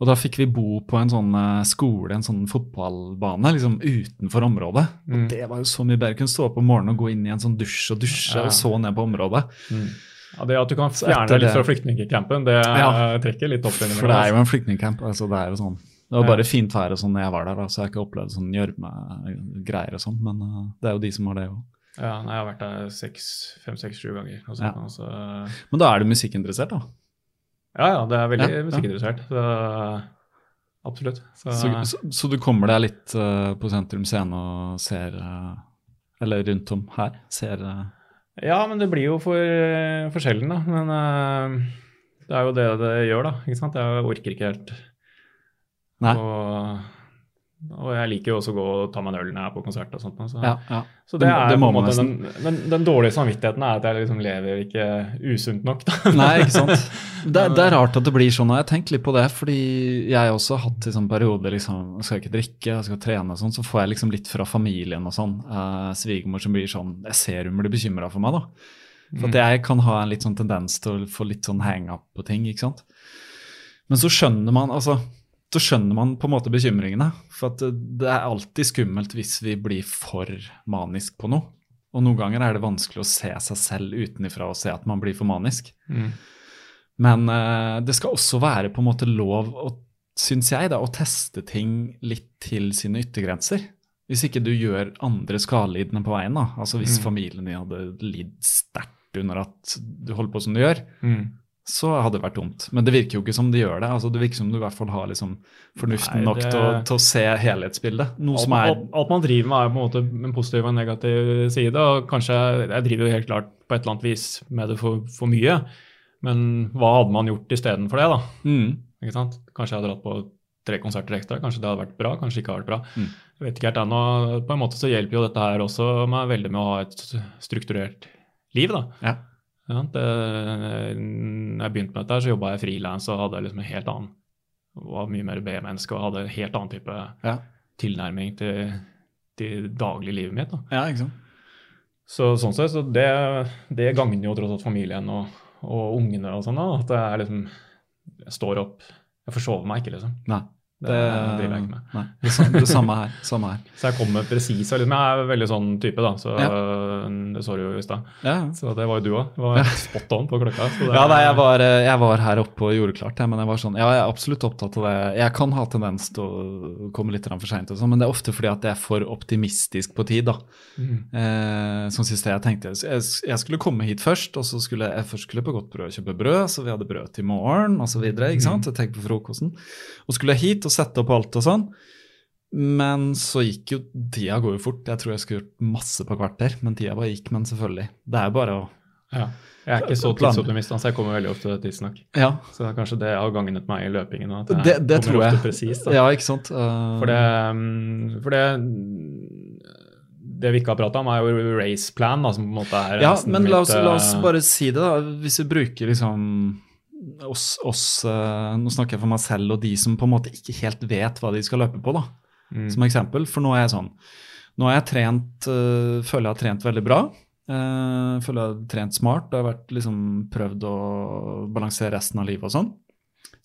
Og da fikk vi bo på en sånn eh, skole, en sånn fotballbane, liksom utenfor området. Og Mm. det var jo så mye bedre. Kunne stå opp om morgenen og gå inn i en sånn dusj og dusje, Ja. og så ned på området. Mm. Ja, Det at du kan fjerne deg litt det- fra flyktningcampen, det Ja. eh, trekker litt opp. For det er altså. jo en flyktningcamp. altså Det er jo sånn. Det var Ja. bare fint vær og sånn når jeg var der, da, så jeg har ikke opplevd sånn gjørmegreier og sånn. Men uh, det er jo de som har det òg. Ja, nei, jeg har vært der fem, seks, sju ganger. Og Ja. sånt, og så- Men da er du musikkinteressert, da? Ja, ja, det er veldig Ja, musikkinteressert. Så, absolutt. Så, Så, så, så du kommer deg litt uh, på Sentrum Scene og ser uh, Eller rundt om her? Ser uh, Ja, men det blir jo for, for sjelden, da. Men det er jo det det gjør, da. ikke sant? Jeg orker ikke helt. Nei. Og, og jeg liker jo også å gå og ta meg en øl når jeg er på konsert og sånt. Så, Ja, ja. så det, Det er det på en måte den, den, den dårlige samvittigheten er at jeg liksom lever ikke usunt nok. Da. Nei, ikke sant. Det, det er rart at det blir sånn. og Jeg tenker litt på det, fordi jeg også har hatt i sånne perioder liksom, jeg skal ikke drikke, jeg skal trene og sånn, så får jeg liksom litt fra familien og sånn. Eh, Svigermor som blir sånn Jeg ser hun blir bekymra for meg, da. For at jeg kan ha en litt sånn tendens til å få litt sånn hang-up på ting, ikke sant. Men så skjønner man altså så skjønner man på en måte bekymringene. For det, det er alltid skummelt hvis vi blir for manisk på noe. Og noen ganger er det vanskelig å se seg selv utenifra og se at man blir for manisk. Mm. Men uh, det skal også være på en måte lov, å, syns jeg, da, å teste ting litt til sine yttergrenser. Hvis ikke du gjør andre skadelidende på veien. da. Altså Hvis Mm. familien din hadde lidd sterkt under at du holder på som du gjør, Mm. Så hadde det vært dumt. Men det virker jo ikke som de gjør det. altså Det virker som du i hvert fall har liksom fornuften Nei, nok til, å, til å se helhetsbildet. Noe Alt, som er alt, alt man driver med, er på en måte en positiv og en negativ side. og kanskje Jeg driver jo helt klart på et eller annet vis med det for, for mye. Men hva hadde man gjort istedenfor det? da? mm, Ikke sant? Kanskje jeg hadde dratt på tre konserter ekstra. Kanskje det hadde vært bra, kanskje ikke hadde vært bra. Mm. Jeg vet ikke helt ennå. På en måte så hjelper jo dette her også meg veldig med å ha et strukturert liv. da. Ja. Ja, det, når jeg begynte med dette, så jobba jeg frilans og hadde liksom en helt annen var mye mer B-menneske og hadde en helt annen type Ja. tilnærming til, til dagliglivet mitt. da. ja, ikke sant. Så sånn sett, så det, det gagner jo tross alt familien og, og ungene og sånn. da, At er liksom Jeg står opp Jeg forsover meg ikke, liksom. Nei. Det, driver jeg ikke med. Nei, det, samme, det samme her. Samme her. Så jeg kommer presis. Liksom, jeg er veldig sånn type, da. Så Ja. det så du jo i stad. Ja. Så det var jo du òg. Det var spot on på klokka. Så det, Ja, nei, jeg var, eh, jeg var her oppe og gjorde klart, jeg, men jeg var sånn, ja, jeg er absolutt opptatt av det. Jeg kan ha tendens til å komme litt for seint, men det er ofte fordi at jeg er for optimistisk på tid. da. Mm. Eh, som sist jeg tenkte jeg, jeg skulle komme hit først, og så skulle jeg først skulle på Godt brød kjøpe brød, så vi hadde brød til morgen osv. Mm. Jeg tenkte på frokosten. Og skulle jeg hit og sette opp alt og sånn. Men så gikk jo Tida går jo fort. Jeg tror jeg skulle gjort masse på kvarter, men tida bare gikk. Men selvfølgelig. Det er bare å Ja. Jeg er ikke så tidsoptimist, så jeg kommer veldig ofte til tidsnok. Ja, Så det er kanskje det har gagnet meg i løpingen. At jeg det, det kommer ofte Presis. Ja, ikke sant. Uh... For det, mm, for det det vi ikke har prata om, er jo race plan, da, som på en måte er Ja, men la oss, litt, la oss eh, bare si det, da. Hvis vi bruker liksom oss, oss eh, Nå snakker jeg for meg selv og de som på en måte ikke helt vet hva de skal løpe på, da. mm, Som eksempel. For nå er jeg sånn Nå har jeg trent eh, Føler jeg har trent veldig bra. Eh, føler jeg har trent smart. Det har vært liksom prøvd å balansere resten av livet og sånn.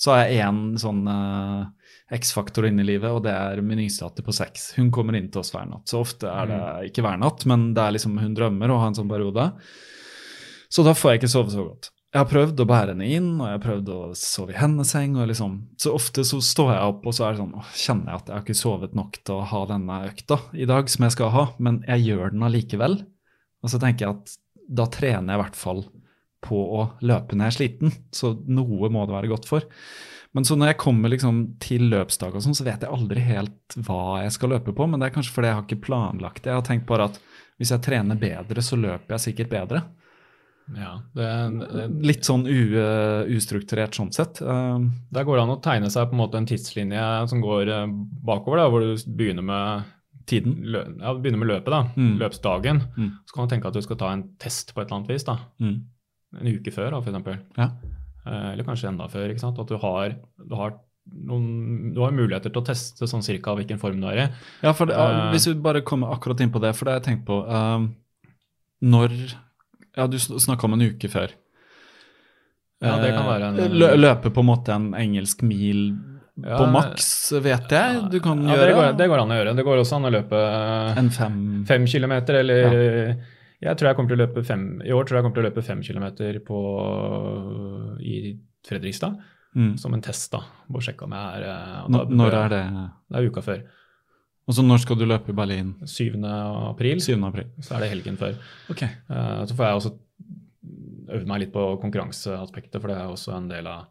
Så har jeg én sånn eh, X-faktor inn i livet, og det er min yngste på seks. Hun kommer inn til oss hver natt. Så ofte er det ikke hver natt, men det er liksom hun drømmer å ha en sånn periode. Så da får jeg ikke sove så godt. Jeg har prøvd å bære henne inn, og jeg har prøvd å sove i hennes seng. og liksom, Så ofte så står jeg opp og så er det sånn, åh, kjenner jeg at jeg har ikke sovet nok til å ha denne økta i dag, som jeg skal ha, men jeg gjør den allikevel. Og så tenker jeg at da trener jeg i hvert fall på å løpe når jeg er sliten, så noe må det være godt for. Men så når jeg kommer liksom til løpsdag og sånn, så vet jeg aldri helt hva jeg skal løpe på, men det er kanskje fordi jeg har ikke planlagt det. Jeg har tenkt bare at hvis jeg trener bedre, så løper jeg sikkert bedre. Ja, det, det, Litt sånn u, uh, ustrukturert sånn sett. Uh, Der går det an å tegne seg på en måte en tidslinje som går eh, bakover, da, hvor du begynner med, tiden. lø, ja, du begynner med løpet, da, Mm. løpsdagen. Mm. Så kan du tenke at du skal ta en test på et eller annet vis. da, Mm. En uke før, da, eksempel. Ja. Eh, Eller kanskje enda før. ikke sant, At du har, du har, noen, du har muligheter til å teste sånn cirka hvilken form du er i. Ja, for det, Eh. Hvis vi bare kommer akkurat inn på det, for det har jeg tenkt på uh, Når Ja, du snakka om en uke før. Ja, det kan være en- Eh, lø, Løpe på en måte en engelsk mil Ja, på maks, vet jeg du kan ja, gjøre. Det går, det går an å gjøre. Det går også an å løpe En fem fem kilometer, eller Jeg tror jeg kommer til å løpe fem I år tror jeg jeg kommer til å løpe fem kilometer på, i Fredrikstad. mm. Som en test, da. Bare sjekke om jeg er eh, da Når er det? Det er uka før. Og så når skal du løpe i Berlin? 7. april. 7. april. Så er det helgen før. Ok. Uh, Så får jeg også øvd meg litt på konkurranseaspektet, for det er også en del av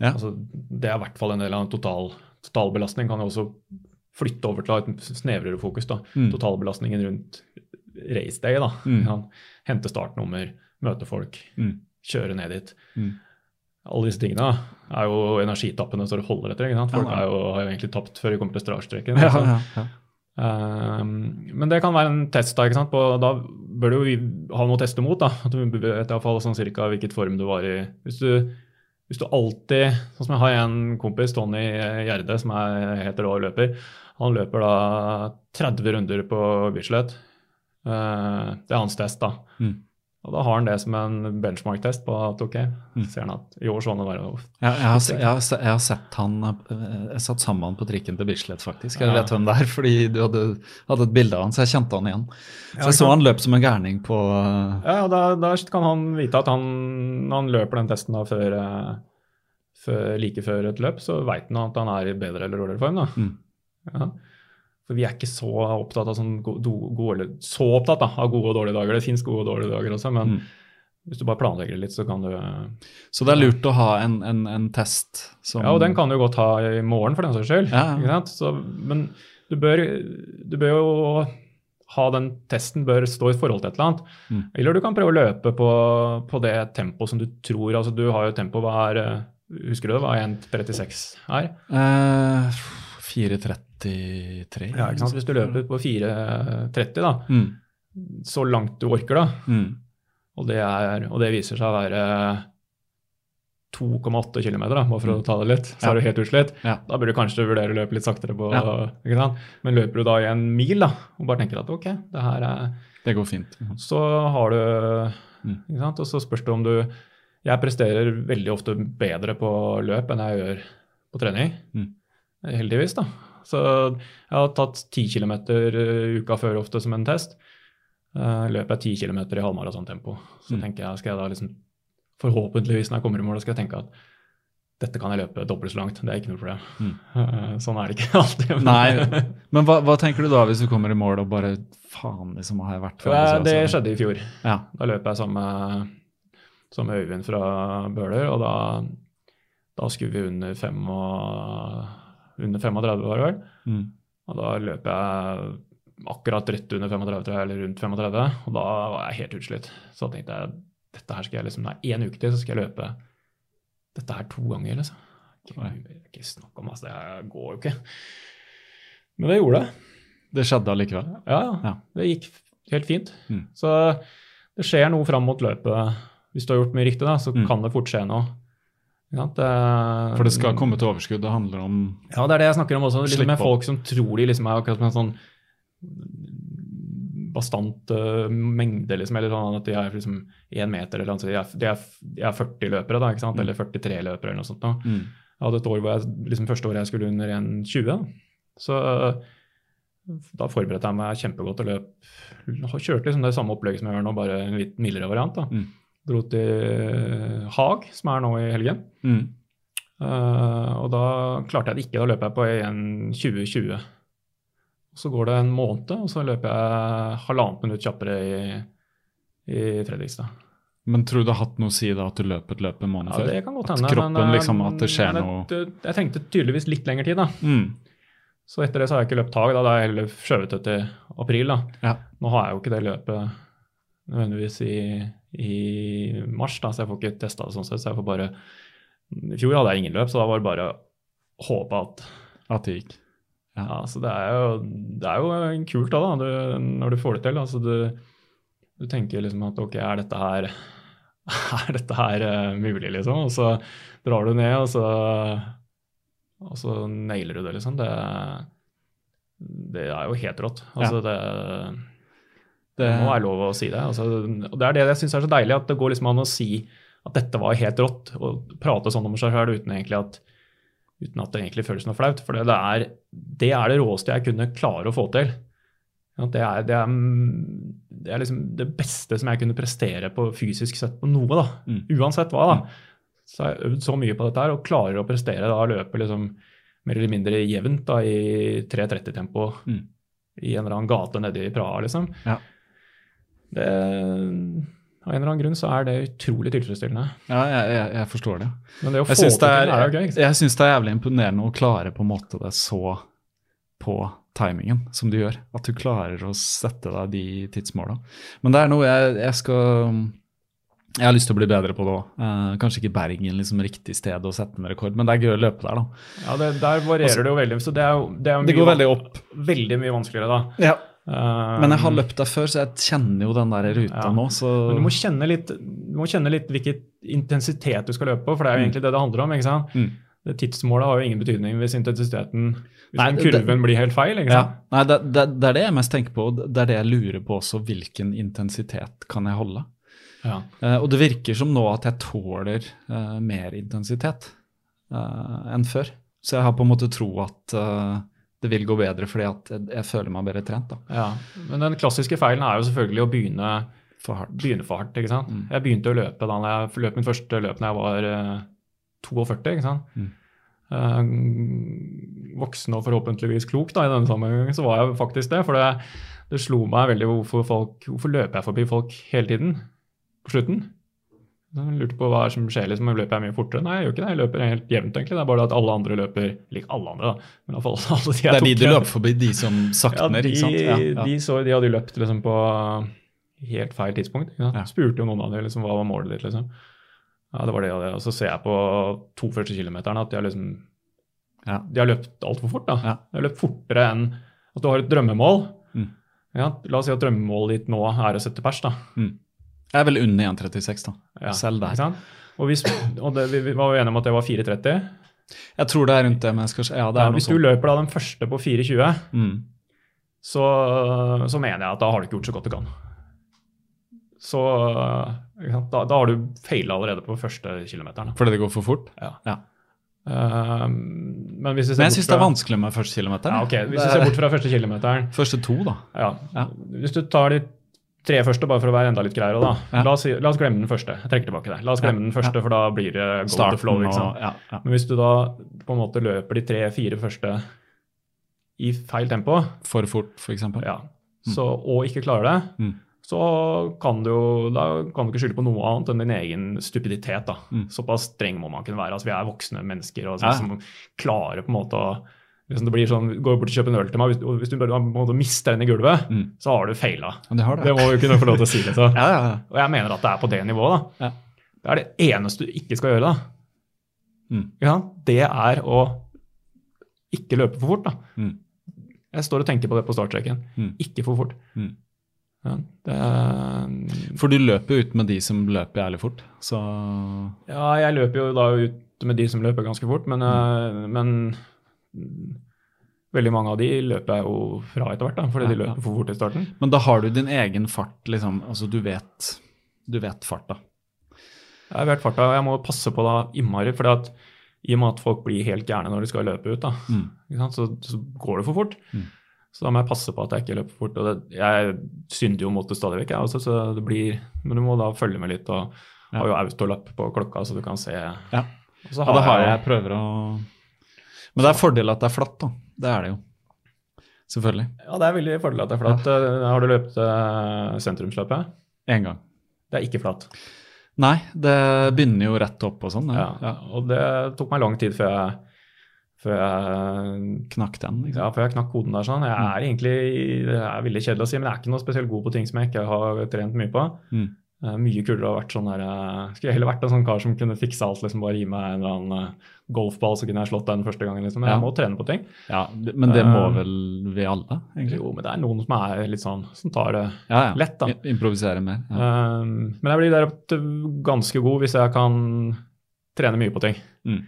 Ja. altså, Det er i hvert fall en del av en total, totalbelastning. Kan jo også flytte over til et snevrere fokus. da. Mm. Totalbelastningen rundt race day. da. Mm. Hente startnummer, møte folk, Mm. kjøre ned dit. Mm. Alle disse tingene er jo energitappene som holder etter. ikke sant? Folk Ja. jo, har jo egentlig tapt før de kommer til startstreken. Ja, ja, ja. Ehm, men det kan være en test. Da ikke sant? På, da bør du jo ha noe å teste mot. da, At du vet i hvert fall sånn cirka hvilket form du var i. Hvis du, hvis du alltid Sånn som jeg har en kompis, Tony Gjerde, som er helt rå løper. Han løper da 30 runder på Bislett. Uh, det er hans test, da. Mm. Og da har han det som en benchmark-test på at ok, Mm. ser han at jo, sånn er det. Ja, jeg, har, jeg, har, jeg har sett han eh, Jeg satt sammen med han på trikken til Bislett, faktisk. Jeg Ja. vet hvem det er, fordi du hadde, hadde et bilde av han, så jeg kjente han igjen. Så Ja, jeg så han løp som en gærning på eh, Ja, da, da kan han vite at han, når han løper den testen da før, eh, før, like før et løp, så veit han at han er i bedre eller dårligere form. da. Mm. Ja. For vi er ikke så opptatt av sånn gode, så opptatt da, av gode og dårlige dager. Det fins gode og dårlige dager også, men Mm. hvis du bare planlegger det litt, så kan du Så det er lurt å ha en, en, en test som Ja, og den kan du godt ha i morgen, for den saks skyld. Ja? Så, men du bør, du bør jo ha den testen bør stå i forhold til et eller annet. Mm. Eller du kan prøve å løpe på, på det tempoet som du tror. altså Du har jo tempo hva er Husker du det? Hva 1,36 er? eh, 4.33 Ja, ikke sant? Hvis du løper på 4,30, da, Mm. så langt du orker, da, Mm. og det, er, og det viser seg å være 2,8 km, bare for å Mm. ta det litt, så Ja. er du helt utslitt. Ja. Da burde du kanskje vurdere å løpe litt saktere på ikke sant? Men løper du da i en mil da, og bare tenker at ok, det her er Det går fint. Så har du Mm. ikke sant? Og så spørs det om du Jeg presterer veldig ofte bedre på løp enn jeg gjør på trening. Mm. Heldigvis, da. Så jeg har tatt 10 km uka før ofte som en test. Uh, løper jeg 10 km i halvmaratontempo, så Mm. tenker jeg skal jeg da liksom Forhåpentligvis når jeg kommer i mål, skal jeg tenke at dette kan jeg løpe dobbelt så langt. Det er ikke noe problem. Mm. Eh, sånn er det ikke alltid. Nei, men hva, hva tenker du da hvis du kommer i mål og bare Faen, liksom, har jeg vært Ja, framme? det skjedde i fjor. Ja. Da løp jeg sammen med, sammen med Øyvind fra Bøhler, og da, da skulle vi under, fem og, under 35, var det vel. Mm. Og da løp jeg akkurat rett under 35, eller rundt 35, og da var jeg helt utslitt. Så da tenkte jeg dette her skal jeg liksom, det er én uke til, så skal jeg løpe dette her to ganger, liksom. Ikke, ikke snakk om, altså, det går jo ikke. Men det gjorde det. Det skjedde allikevel? Ja, ja. Ja. Det gikk helt fint. Mm. Så det skjer noe fram mot løpet. Hvis du har gjort mye riktig, da, så Mm. kan det fort skje noe. Sant? Det, For det skal komme til overskudd. Det handler om Ja, det er det jeg snakker om også. Liksom med folk som tror de liksom er akkurat som en sånn bastant uh, mengde, liksom, eller sånn at de er liksom én meter, eller noe sånt. De er, de, er, er 40 løpere, da, ikke sant? Mm. eller 43 løpere, eller noe sånt. Da. mm. Jeg hadde et år hvor jeg, liksom første året jeg skulle under 1,20. da. Så øh, da forberedte jeg meg kjempegodt og løp. Kjørte liksom det samme opplegget som jeg gjør nå, bare en litt mildere variant. da. Mm. Dro til Haag, som er nå i helgen. Mm. Uh, og da klarte jeg det ikke. Da løper jeg på 1,20,20. Så går det en måned, og så løper jeg halvannet minutt kjappere i, i Fredrikstad. Men tror du det har hatt noe å si da at du løp et løp en måned Ja, før? det kan godt At hende. kroppen men, øh, liksom, at det skjer noe- Jeg, jeg trengte tydeligvis litt lengre tid, da. Mm. Så etter det så har jeg ikke løpt Haag. Da Da har jeg heller skjøvet det til april. da. Ja. Nå har jeg jo ikke det løpet nødvendigvis i, i mars, da, så jeg får ikke testa det sånn sett. Så jeg får bare I fjor hadde jeg ingen løp, så da var det bare å håpe at At det gikk. Ja, så det er jo, det er jo kult da, da du, når du får det til. Altså du, du tenker liksom at ok, er dette her er dette her uh, mulig, liksom? Og så drar du ned, og så, og så nailer du det, liksom. Det, det er jo helt rått. Altså, det, det må være lov å si det. Altså, og det er det jeg syns er så deilig, at det går liksom an å si at dette var helt rått, og prate sånn om seg sjøl uten egentlig at uten at det egentlig føles noe flaut. For det er, det er det råeste jeg kunne klare å få til. Det er, det, er, det er liksom det beste som jeg kunne prestere på fysisk sett på noe, da. Mm. Uansett hva, da. Så har jeg øvd så mye på dette her, og klarer å prestere da løpe liksom mer eller mindre jevnt da, i 3.30-tempo Mm. i en eller annen gate nede i Praha, liksom. Ja. Det, av en eller annen grunn så er det utrolig tilfredsstillende. Ja, jeg, jeg, jeg forstår det. Men det å Jeg få det, er- er jo gøy. jeg syns det er jævlig imponerende å klare på en måte det så på timingen som du gjør. At du klarer å sette deg de tidsmåla. Men det er noe jeg, jeg skal Jeg har lyst til å bli bedre på det òg. Eh, kanskje ikke Bergen liksom riktig sted å sette en rekord, men det er gøy å løpe der, da. Ja, det, Der varierer det jo veldig. Så det er jo, det er jo Det går veldig opp. Veldig mye vanskeligere da. Eh, Men jeg har løpt der før, så jeg kjenner jo den der ruta Ja. nå, så Men du må kjenne litt, du må kjenne litt hvilken intensitet du skal løpe på, for det er jo Mm. egentlig det det handler om. ikke sant? Mm. Det Tidsmålet har jo ingen betydning hvis intensiteten Hvis Nei, kurven det- blir helt feil. ikke ja. Nei, det, det, det er det jeg mest tenker på. og Det er det jeg lurer på også. Hvilken intensitet kan jeg holde? Ja. Uh, og det virker som nå at jeg tåler uh, mer intensitet uh, enn før. Så jeg har på en måte tro at eh, det vil gå bedre fordi at jeg, føler meg bedre trent. da. ja. Men den klassiske feilen er jo selvfølgelig å begynne For hardt. begynne for hardt. ikke sant? Mm. Jeg begynte å løpe da jeg løp min første løp da jeg var eh, 42. ikke sant? Mm. Uh, voksen og forhåpentligvis klok da, i denne sammenhengen, så var jeg faktisk det. For det, det slo meg veldig hvorfor, folk, hvorfor løper jeg forbi folk hele tiden på slutten. Jeg lurte på hva som skjer, liksom, løper jeg mye fortere? Nei, jeg gjør ikke det. Jeg løper helt jevnt, egentlig. Det er bare at alle andre løper like alle andre, da, men i hvert alle de jeg Det er de du løper forbi, de som sakner, Ja, ikke sant? Ja, ja. De, så, de hadde jo løpt liksom på helt feil tidspunkt. Ja. Spurte jo noen av dem liksom, hva var målet ditt. liksom. Ja, det var det og det. Og så ser jeg på to første kilometerne at de har liksom Ja. de har løpt altfor fort. da. Ja. De har løpt fortere enn at du har et drømmemål. Mm. Ja, la oss si at drømmemålet ditt nå er å sette pers. da. Jeg er vel under 1,36, da. Ja, Selv der. Og, hvis, og det, vi var jo enige om at det var 4,30. Jeg tror det er rundt det, men jeg skal, ja, det Ja, er noe hvis du sånt. løper da den første på 4,20, Mm. så, så mener jeg at da har du ikke gjort så godt du kan. Så ikke da, da har du feila allerede på første kilometeren. Fordi det går for fort? Ja. Ja. Uh, men Men jeg syns det er vanskelig med første kilometer. Ja, ok, Hvis du er- ser bort fra første kilometeren Første to, da. ja. Ja. Hvis du tar de tre første, bare for å være enda litt greiere, da. Ja. La, oss, la oss glemme den første. Jeg trekker tilbake det. La oss glemme den første, for da blir det go to flow. Ikke sant? og ja, ja. Men hvis du da på en måte løper de tre-fire første i feil tempo, For fort, for eksempel. ja, så, og ikke klarer det, Mm. så kan du jo da kan du ikke skylde på noe annet enn din egen stupiditet. da. Mm. Såpass streng må man kunne være. altså Vi er voksne mennesker og Ja. som klarer på en måte å liksom det blir sånn, Går bort og kjøper en øl til meg, hvis, og hvis du bare mister den i gulvet, Mm. så har du feila. Det det. Det må vi kunne få lov til å si. Liksom. Ja, ja, ja. Og jeg mener at det er på det nivået. da. Ja. Det er det eneste du ikke skal gjøre. da. Mm. Ja, det er å ikke løpe for fort. da. Mm. Jeg står og tenker på det på startstreken. Mm. Ikke for fort. Mm. Det er, For du løper jo ut med de som løper jævlig fort, så ja, jeg løper jo da ut med de som løper ganske fort, men, eh, men mm, veldig mange av de løper jeg jo fra etter hvert, da, fordi Ja, de løper for fort i starten. Men da har du din egen fart, liksom. Altså, du vet, du vet farta. Jeg vet farta, og jeg må passe på da innmari, for i og med at folk blir helt gærne når de skal løpe ut, da, Mm. så, så går det for fort. Mm. Så da må jeg passe på at jeg ikke løper for fort. og det, Jeg synder jo mot det stadig vekk, jeg også, så det blir, men du må da følge med litt. og Ja. har jo autolapp på klokka, så du kan se. Ja. Og så Ja, da har jeg, jeg. prøver å Men det er fordel at det er flatt, da. Det er det jo. Selvfølgelig. Ja, det er veldig fordel at det er flatt. Ja. Har du løpt eh, sentrumsløpet? Én gang. Det er ikke flatt. Nei, det begynner jo rett opp og sånn. Ja. Ja. Og det tok meg lang tid før jeg, før jeg Knakk den, liksom. Ja, før jeg knakk koden der sånn. Jeg er egentlig det er veldig kjedelig å si, men jeg er ikke noe spesielt god på ting som jeg ikke har trent mye på. Mm. Eh, mye kulere å ha vært sånn der eh, Skulle jeg heller vært en sånn kar som kunne fikse alt, liksom bare gi meg en eller annen eh, golfball, så kunne jeg slått den første gangen, liksom. Men Ja. jeg må trene på ting. Ja, men det må vel vi alle, egentlig? Jo, men det er noen som er litt sånn, som tar det Ja, ja. lett, da. Improvisere mer. Um, men jeg blir deretter ganske god hvis jeg kan trene mye på ting. Mm.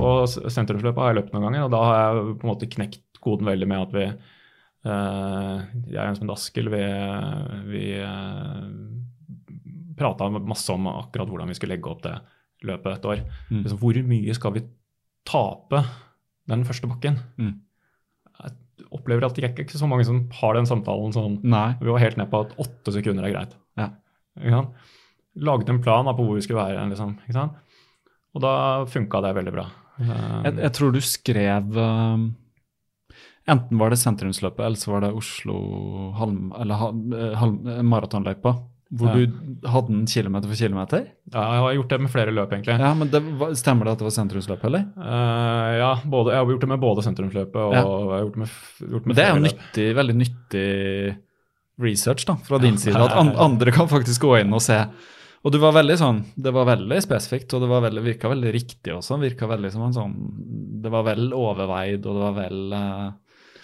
Og sentrumsløpet har jeg løpt noen ganger, og da har jeg på en måte knekt koden veldig med at vi eh, Jeg og Jens Askel, vi, vi uh, prata masse om akkurat hvordan vi skulle legge opp det løpet et år. Mm. Liksom, hvor mye skal vi tape den første bakken? Mm. Jeg opplever at det er ikke så mange som har den samtalen sånn Nei. vi var helt ned på at åtte sekunder er greit. Ja. Laget en plan på hvor vi skulle være. Liksom? Og da funka det veldig bra. Um, Jeg, jeg tror du skrev um, Enten var det sentrumsløpet, eller så var det Oslo halm, eller halm, eh, halm, eh, maratonløypa. Hvor Ja. du hadde den kilometer for kilometer. ja, jeg har gjort det med flere løp, egentlig. Ja, men det, var- Stemmer det at det var sentrumsløp, eller? Uh, ja, både, jeg har gjort det med både sentrumsløpet og Ja. jeg har gjort det med, gjort med det er jo nyttig, veldig nyttig research da, fra din side. At an andre kan faktisk gå inn og se. Og du var veldig sånn, det var veldig spesifikt, og det var veldig, virka veldig riktig også. Virka veldig som en sånn Det var vel overveid, og det var vel eh,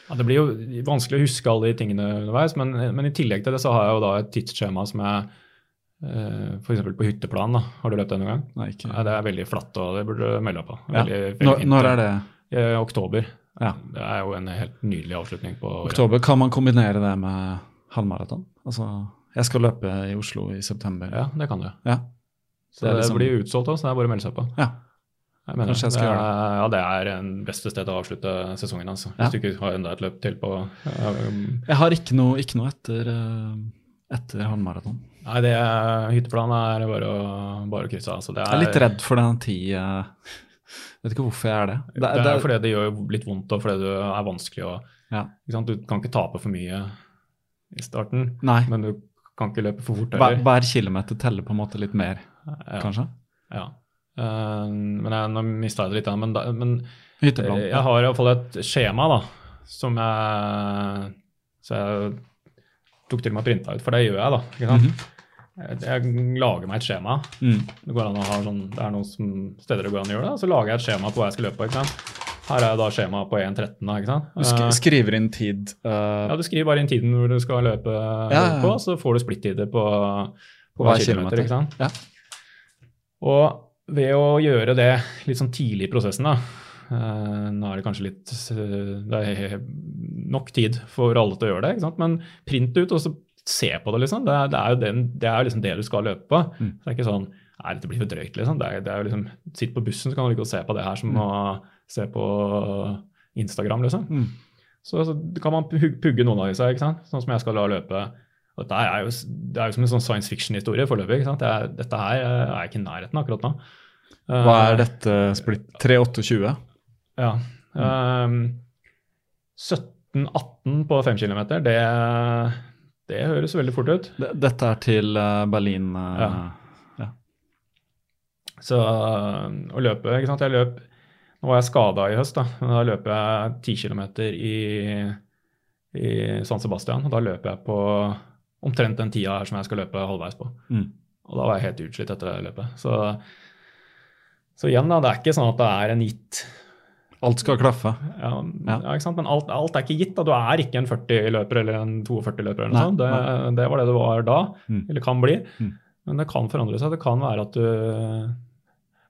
Ja, det blir jo vanskelig å huske alle de tingene underveis, men, men i tillegg til det så har jeg jo da et tidsskjema som er uh, f.eks. på hytteplan. da. Har du løpt det noen gang? Nei, ikke Nei, det er veldig flatt, og det burde du melde deg på. ja. Veldig, veldig når, når er det? I oktober. Ja. Det er jo en helt nydelig avslutning på. Oktober. Kan man kombinere det med halvmaraton? Altså, jeg skal løpe i Oslo i september. Ja, det kan du. Ja. Så Det det, liksom- blir utsolgt også, så det er bare å melde seg på. Ja. Jeg mener, Kanskje jeg skal det gjøre er, Ja, det er en beste sted å avslutte sesongen, altså. Hvis Ja. du ikke har enda et løp til på um, Jeg har ikke noe, ikke noe etter, eh, etter halvmaraton. Nei, det er, hytteplanen er bare å, bare å krysse av. Altså. Jeg er litt redd for den ti Jeg Vet ikke hvorfor jeg er det. Det, er fordi det gjør litt vondt, og fordi det er vanskelig å ja. Du kan ikke tape for mye i starten, Nei. men du kan ikke løpe for fort Hver, heller. hver kilometer teller på en måte litt mer, Ja, kanskje? ja. Eh, men jeg, nå mista jeg det litt, men, da, men Jeg har iallfall et skjema da, som jeg Så jeg tok til og med printa ut, for det gjør jeg, da. ikke sant? Mhm. jeg, jeg lager meg et skjema. Mm. Det går an å ha sånn, det er noen som, steder det går an å gjøre det. Så lager jeg et skjema på hva jeg skal løpe ikke sant? Her er da skjemaet på 1.13. da, ikke sant? Du sk Eh, skriver inn tid. Uh... ja, Du skriver bare inn tiden hvor du skal løpe Ja, på, så får du splitt-tider på, på hver kilometer. kilometer. ikke sant? Ja. Og ved å gjøre det litt sånn tidlig i prosessen, da. eh, nå er det kanskje litt eh, Det er nok tid for alle til å gjøre det, ikke sant? men print ut og så se på det, liksom. Det, er- det er jo den, det er liksom det du skal løpe på. Mm. Det er ikke sånn Nei, dette blir for drøyt, liksom. Det er, det er jo liksom Sitt på bussen, så kan du godt se på det her som Mm. å se på Instagram, liksom. Mm. Så, så kan man pugge noen av disse, ikke sant? sånn som jeg skal la løpe. Dette er jo, det er jo som en sånn science fiction-historie foreløpig. Det dette her eh, er jeg ikke i nærheten akkurat nå. Hva Eh, er dette splitt? 328? Ja. Um, 17-18 på 5 km, det, det høres veldig fort ut. Dette er til eh, Berlin Ja. Ja. Så å løpe ikke sant? Jeg løp, Nå var jeg skada i høst, da. da løper jeg 10 km i, i San Sebastian. og Da løper jeg på omtrent den tida her som jeg skal løpe halvveis på. Mm. Og da var jeg helt utslitt etter det løpet. Så, så igjen, da. Det er ikke sånn at det er en gitt Alt skal klaffe. ja, Ja. ja. ikke sant? Men alt, alt er ikke gitt. da. Du er ikke en 40-løper eller en 42-løper. eller noe sånt. Det, det var det du var da, Mm. eller kan bli. Mm. Men det kan forandre seg. Det kan være at du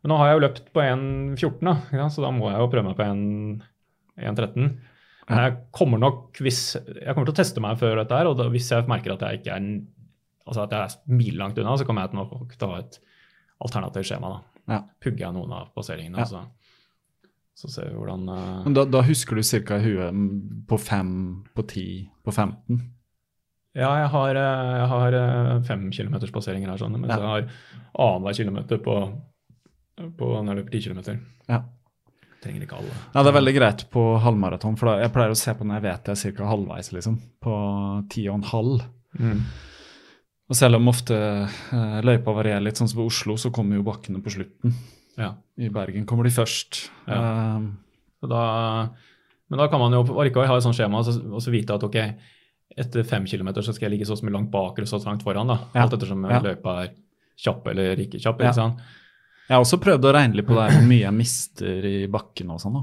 Men nå har jeg jo løpt på 1,14, da, så da må jeg jo prøve meg på 1,13. Men jeg kommer nok hvis, jeg kommer til å teste meg før dette her, og da, hvis jeg merker at jeg ikke er altså at jeg er milelangt unna, så kommer jeg til nok til å ha et alternativt skjema. da. Ja. Pugger jeg noen av passeringene, Ja. så, så ser vi hvordan uh... Men da, da husker du ca. i huet mm, på 5, på 10, på 15? Ja, jeg har, eh, jeg har eh, fem kilometers passeringer her, sånn, mens Ja. jeg har annenhver kilometer på, på når jeg løper ti kilometer. Ja. Trenger ikke alle. Ja, det er veldig greit på halvmaraton, for da, jeg pleier å se på når jeg vet jeg er ca. halvveis, liksom. På 10,5. Mm. Og selv om ofte eh, løypa varierer litt, sånn som på Oslo, så kommer jo bakkene på slutten. Ja. I Bergen kommer de først. Eh, da, men da kan man jo allikevel ha et sånt skjema og så, og så vite at ok, etter fem kilometer så skal jeg ligge så mye langt bak eller så langt foran. da. Ja. Alt ettersom Ja. løypa er kjapp eller ikke kjapp. Ja. ikke sant? Jeg har også prøvd å regne litt på det her, hvor mye jeg mister i bakken og sånn.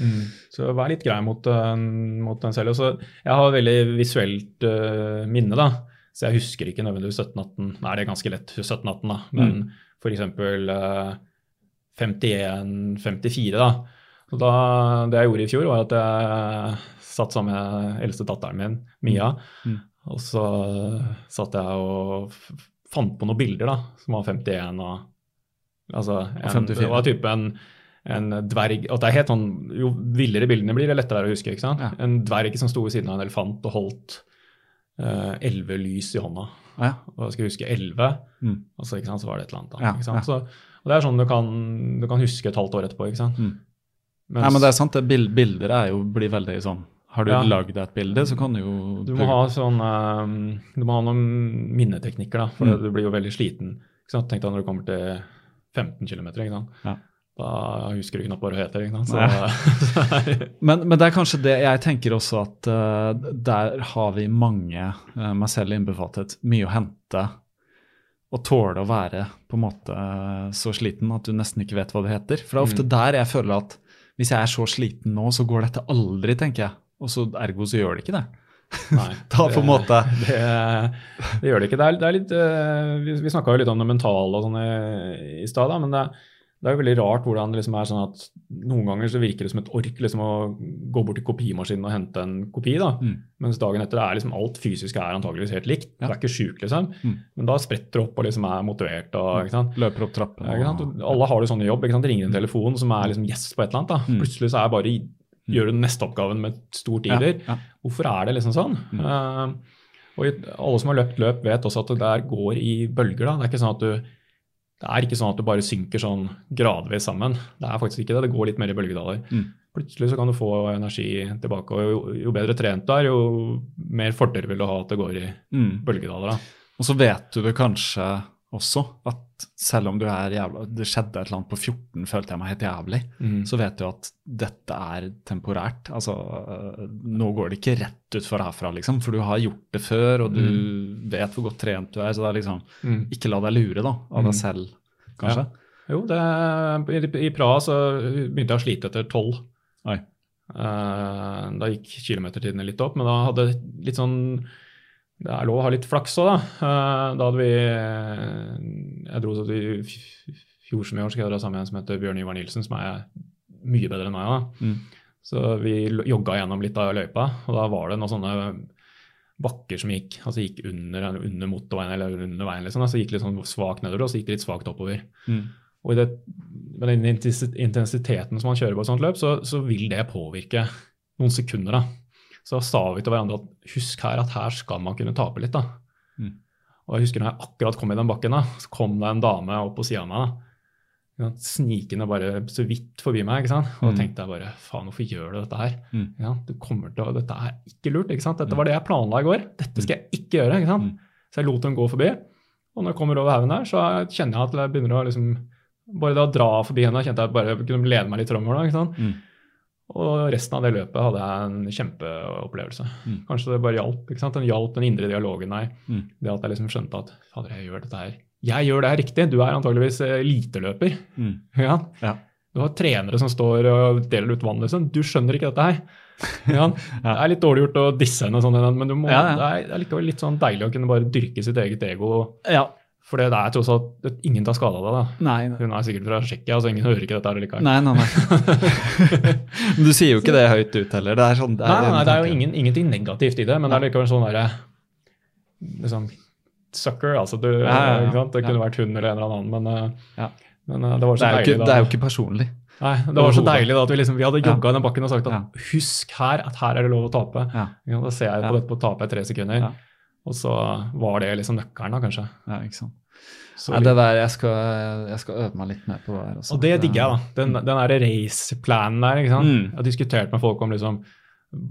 Mm. Så vær litt grei mot, uh, mot den selv. Også, jeg har veldig visuelt uh, minne, da. Så jeg husker ikke nødvendigvis 17-18. Nei, det er ganske lett 17-18, da. Men Mm. eksempel uh, 51-54, da. Så da. Det jeg gjorde i fjor, var at jeg satt sammen med eldste datteren min, Mia. Mm. Og så satt jeg og fant på noen bilder da, som var 51 og Altså, en, 54. det var type en, en dverg og det er helt sånn, Jo villere bildene blir, det lettere er å huske. ikke sant? Ja. En dverg som sto ved siden av en elefant og holdt eh, elleve lys i hånda. Ja, Og jeg skal huske elleve, Mm. og så, sant, så var det et eller annet. da, Ja, ja. Så, og Det er sånn du kan, du kan huske et halvt år etterpå. ikke sant? Mm. Mens Nei, men det er sant, det bil bilder er jo, blir veldig sånn Har du Ja. lagd et bilde, så kan du jo du må ha sånn, um, du må ha noen minneteknikker, da, for Mm. du blir jo veldig sliten. Tenk deg når du kommer til 15 km. Ikke sant? Ja. Da husker du knapt hva du heter. ikke sant? Så, Men, men det er kanskje det jeg tenker også at uh, der har vi mange, uh, meg selv innbefattet, mye å hente. Og tåle å være på en måte eh, så sliten at du nesten ikke vet hva det heter. For det er ofte Mm. der jeg føler at hvis jeg er så sliten nå, så går dette aldri, tenker jeg. Og så ergo så gjør det ikke det. Nei, Da på en måte det, det gjør det ikke. Det er, det er litt, eh, vi vi snakka jo litt om det mentale og sånn i, i stad, men det, det er jo veldig rart hvordan det liksom er sånn at noen ganger så virker det som et ork liksom å gå bort til kopimaskinen og hente en kopi, da. Mm. mens dagen etter er liksom alt fysisk er antageligvis helt likt. Ja. Du er ikke sjuk, liksom. Mm. Men da spretter du opp og liksom er motivert. og ikke sant? løper opp trappen. Og Alle har det sånn i jobb. ikke sant? Ringer en telefon som er liksom gjest på et eller annet. da. Mm. Plutselig så er bare gjør du den neste oppgaven med stort Ja, iver. ja. Hvorfor er det liksom sånn? Mm. Uh, og alle som har løpt løp, vet også at det der går i bølger. da. Det er ikke sånn at du det er ikke sånn at du bare synker sånn gradvis sammen. Det er faktisk ikke det. Det går litt mer i bølgedaler. Mm. Plutselig så kan du få energi tilbake. og Jo, jo bedre trent du er, jo mer fordeler vil du ha at det går i Mm. bølgedaler. da. Og så vet du det kanskje også at selv om du er jævla Det skjedde et eller annet på 14, følte jeg meg helt jævlig. Mm. Så vet du at dette er temporært. Altså, øh, nå går det ikke rett utfor herfra, liksom. For du har gjort det før, og du vet hvor godt trent du er. Så det er liksom Mm. Ikke la deg lure, da, av Mm. deg selv, kanskje. Jo, det, i, i Praha så begynte jeg å slite etter tolv. Eh, da gikk kilometertidene litt opp, men da hadde litt sånn Det er lov å ha litt flaks òg, da. Eh, da hadde vi Jeg dro til i fjor som i år skal jeg dra sammen med en som heter Bjørn Ivar Nilsen, som er mye bedre enn meg. da. Mm. Så vi jogga gjennom litt av løypa, og da var det noen sånne bakker som gikk altså gikk under, under motorveien eller under veien. liksom, så gikk litt sånn svakt nedover, og så gikk det litt svakt oppover. Mm. Og i det, med den intensiteten som man kjører på et sånt løp, så, så vil det påvirke noen sekunder. da. Så sa vi til hverandre at husk her at her skal man kunne tape litt. da. Mm. Og jeg husker når jeg akkurat kom i den bakken, da, så kom det en dame opp på sida av meg. da. Snikende bare så vidt forbi meg. ikke sant? Og da Mm. tenkte jeg bare faen, hvorfor gjør du dette her? Mm. Ja, du kommer til å, Dette er ikke lurt. ikke sant? Dette var det jeg planla i går. Dette skal jeg ikke gjøre. ikke sant? Mm. Så jeg lot dem gå forbi. Og når jeg kommer over haugen der, så kjenner jeg at jeg begynner å liksom Bare det å dra forbi henne kjente jeg bare kunne lede meg litt framover. Mm. Og resten av det løpet hadde jeg en kjempeopplevelse. Mm. Kanskje det bare hjalp. ikke sant? Den hjalp den indre dialogen der. Mm. Det at jeg liksom skjønte at fader, jeg gjør dette her. Jeg gjør det her riktig. Du er antageligvis eh, eliteløper. Mm. Ja. Ja. Du har trenere som står og deler ut vann, liksom. Du skjønner ikke dette her. Ja. Det er litt dårlig gjort å disse henne, sånn, men du må, Ja, det er likevel litt sånn deilig å kunne bare dyrke sitt eget ego. Ja. For det er tross alt ingen tar skade av det. da. Nei, Hun er sikkert fra Tsjekkia, så ingen hører ikke dette her likevel. nei, nei. nei. Men du sier jo ikke det høyt ut heller. Det er sånn, det Nei, nei, nei, det er jo ingen, ingenting negativt i det, men det er likevel sånn derre liksom, Sucker, altså. Du, Ja, ja, ja. Ikke sant? Det Ja. kunne vært hun eller en eller annen, men, eh, Ja. men eh, det var så Det er, deilig ikke, da. det er jo ikke personlig. Nei, det var så deilig da at vi, liksom, vi hadde Ja. jogga i den bakken og sagt at Ja. husk her at her er det lov å tape. Ja. Ja, da ser jeg på Ja. dette på å tape i tre sekunder. Og så var det liksom nøkkelen, da, kanskje. Ja, ikke sant. Så Nei, det der, jeg skal, jeg skal øve meg litt mer på det her. også. Og det digger jeg, da. Den, den derre raceplanen der. ikke sant? Mm. Jeg har diskutert med folk om liksom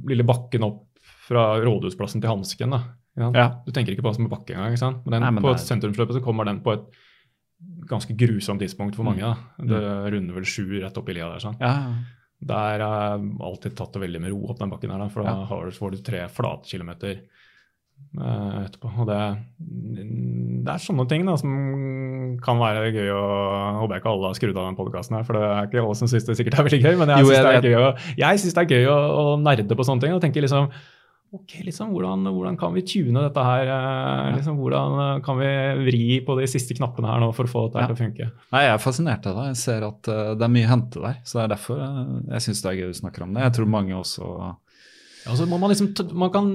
lille bakken opp fra Rådhusplassen til Hansken. da. Ja. Du tenker ikke på hva som en bakke engang. ikke sant? Men, den, Nei, men på et er- sentrumsløpet så kommer den på et ganske grusomt tidspunkt for mange. da. Mm. Det runder vel sju rett opp i lia der. sånn. Ja, ja. Der har alltid tatt det veldig med ro opp den bakken her, da, for da Ja. har du, får du tre flatkilometer etterpå. Og det, det er sånne ting da, som kan være gøy å Håper jeg ikke alle har skrudd av den podkasten her, for det er ikke alle som syns det sikkert er veldig gøy, men jeg syns det er det er gøy å, å nerde på sånne ting og tenke liksom Ok, liksom, hvordan, hvordan kan vi tune dette her? eh, Liksom, hvordan eh, kan vi vri på de siste knappene her nå for å få dette ja. til å funke? Nei, Jeg er fascinert av det. Jeg ser at eh, det er mye å hente der. Så det er derfor eh, jeg syns det er gøy du snakker om det. Jeg tror mange også Ja, så må man liksom, man kan,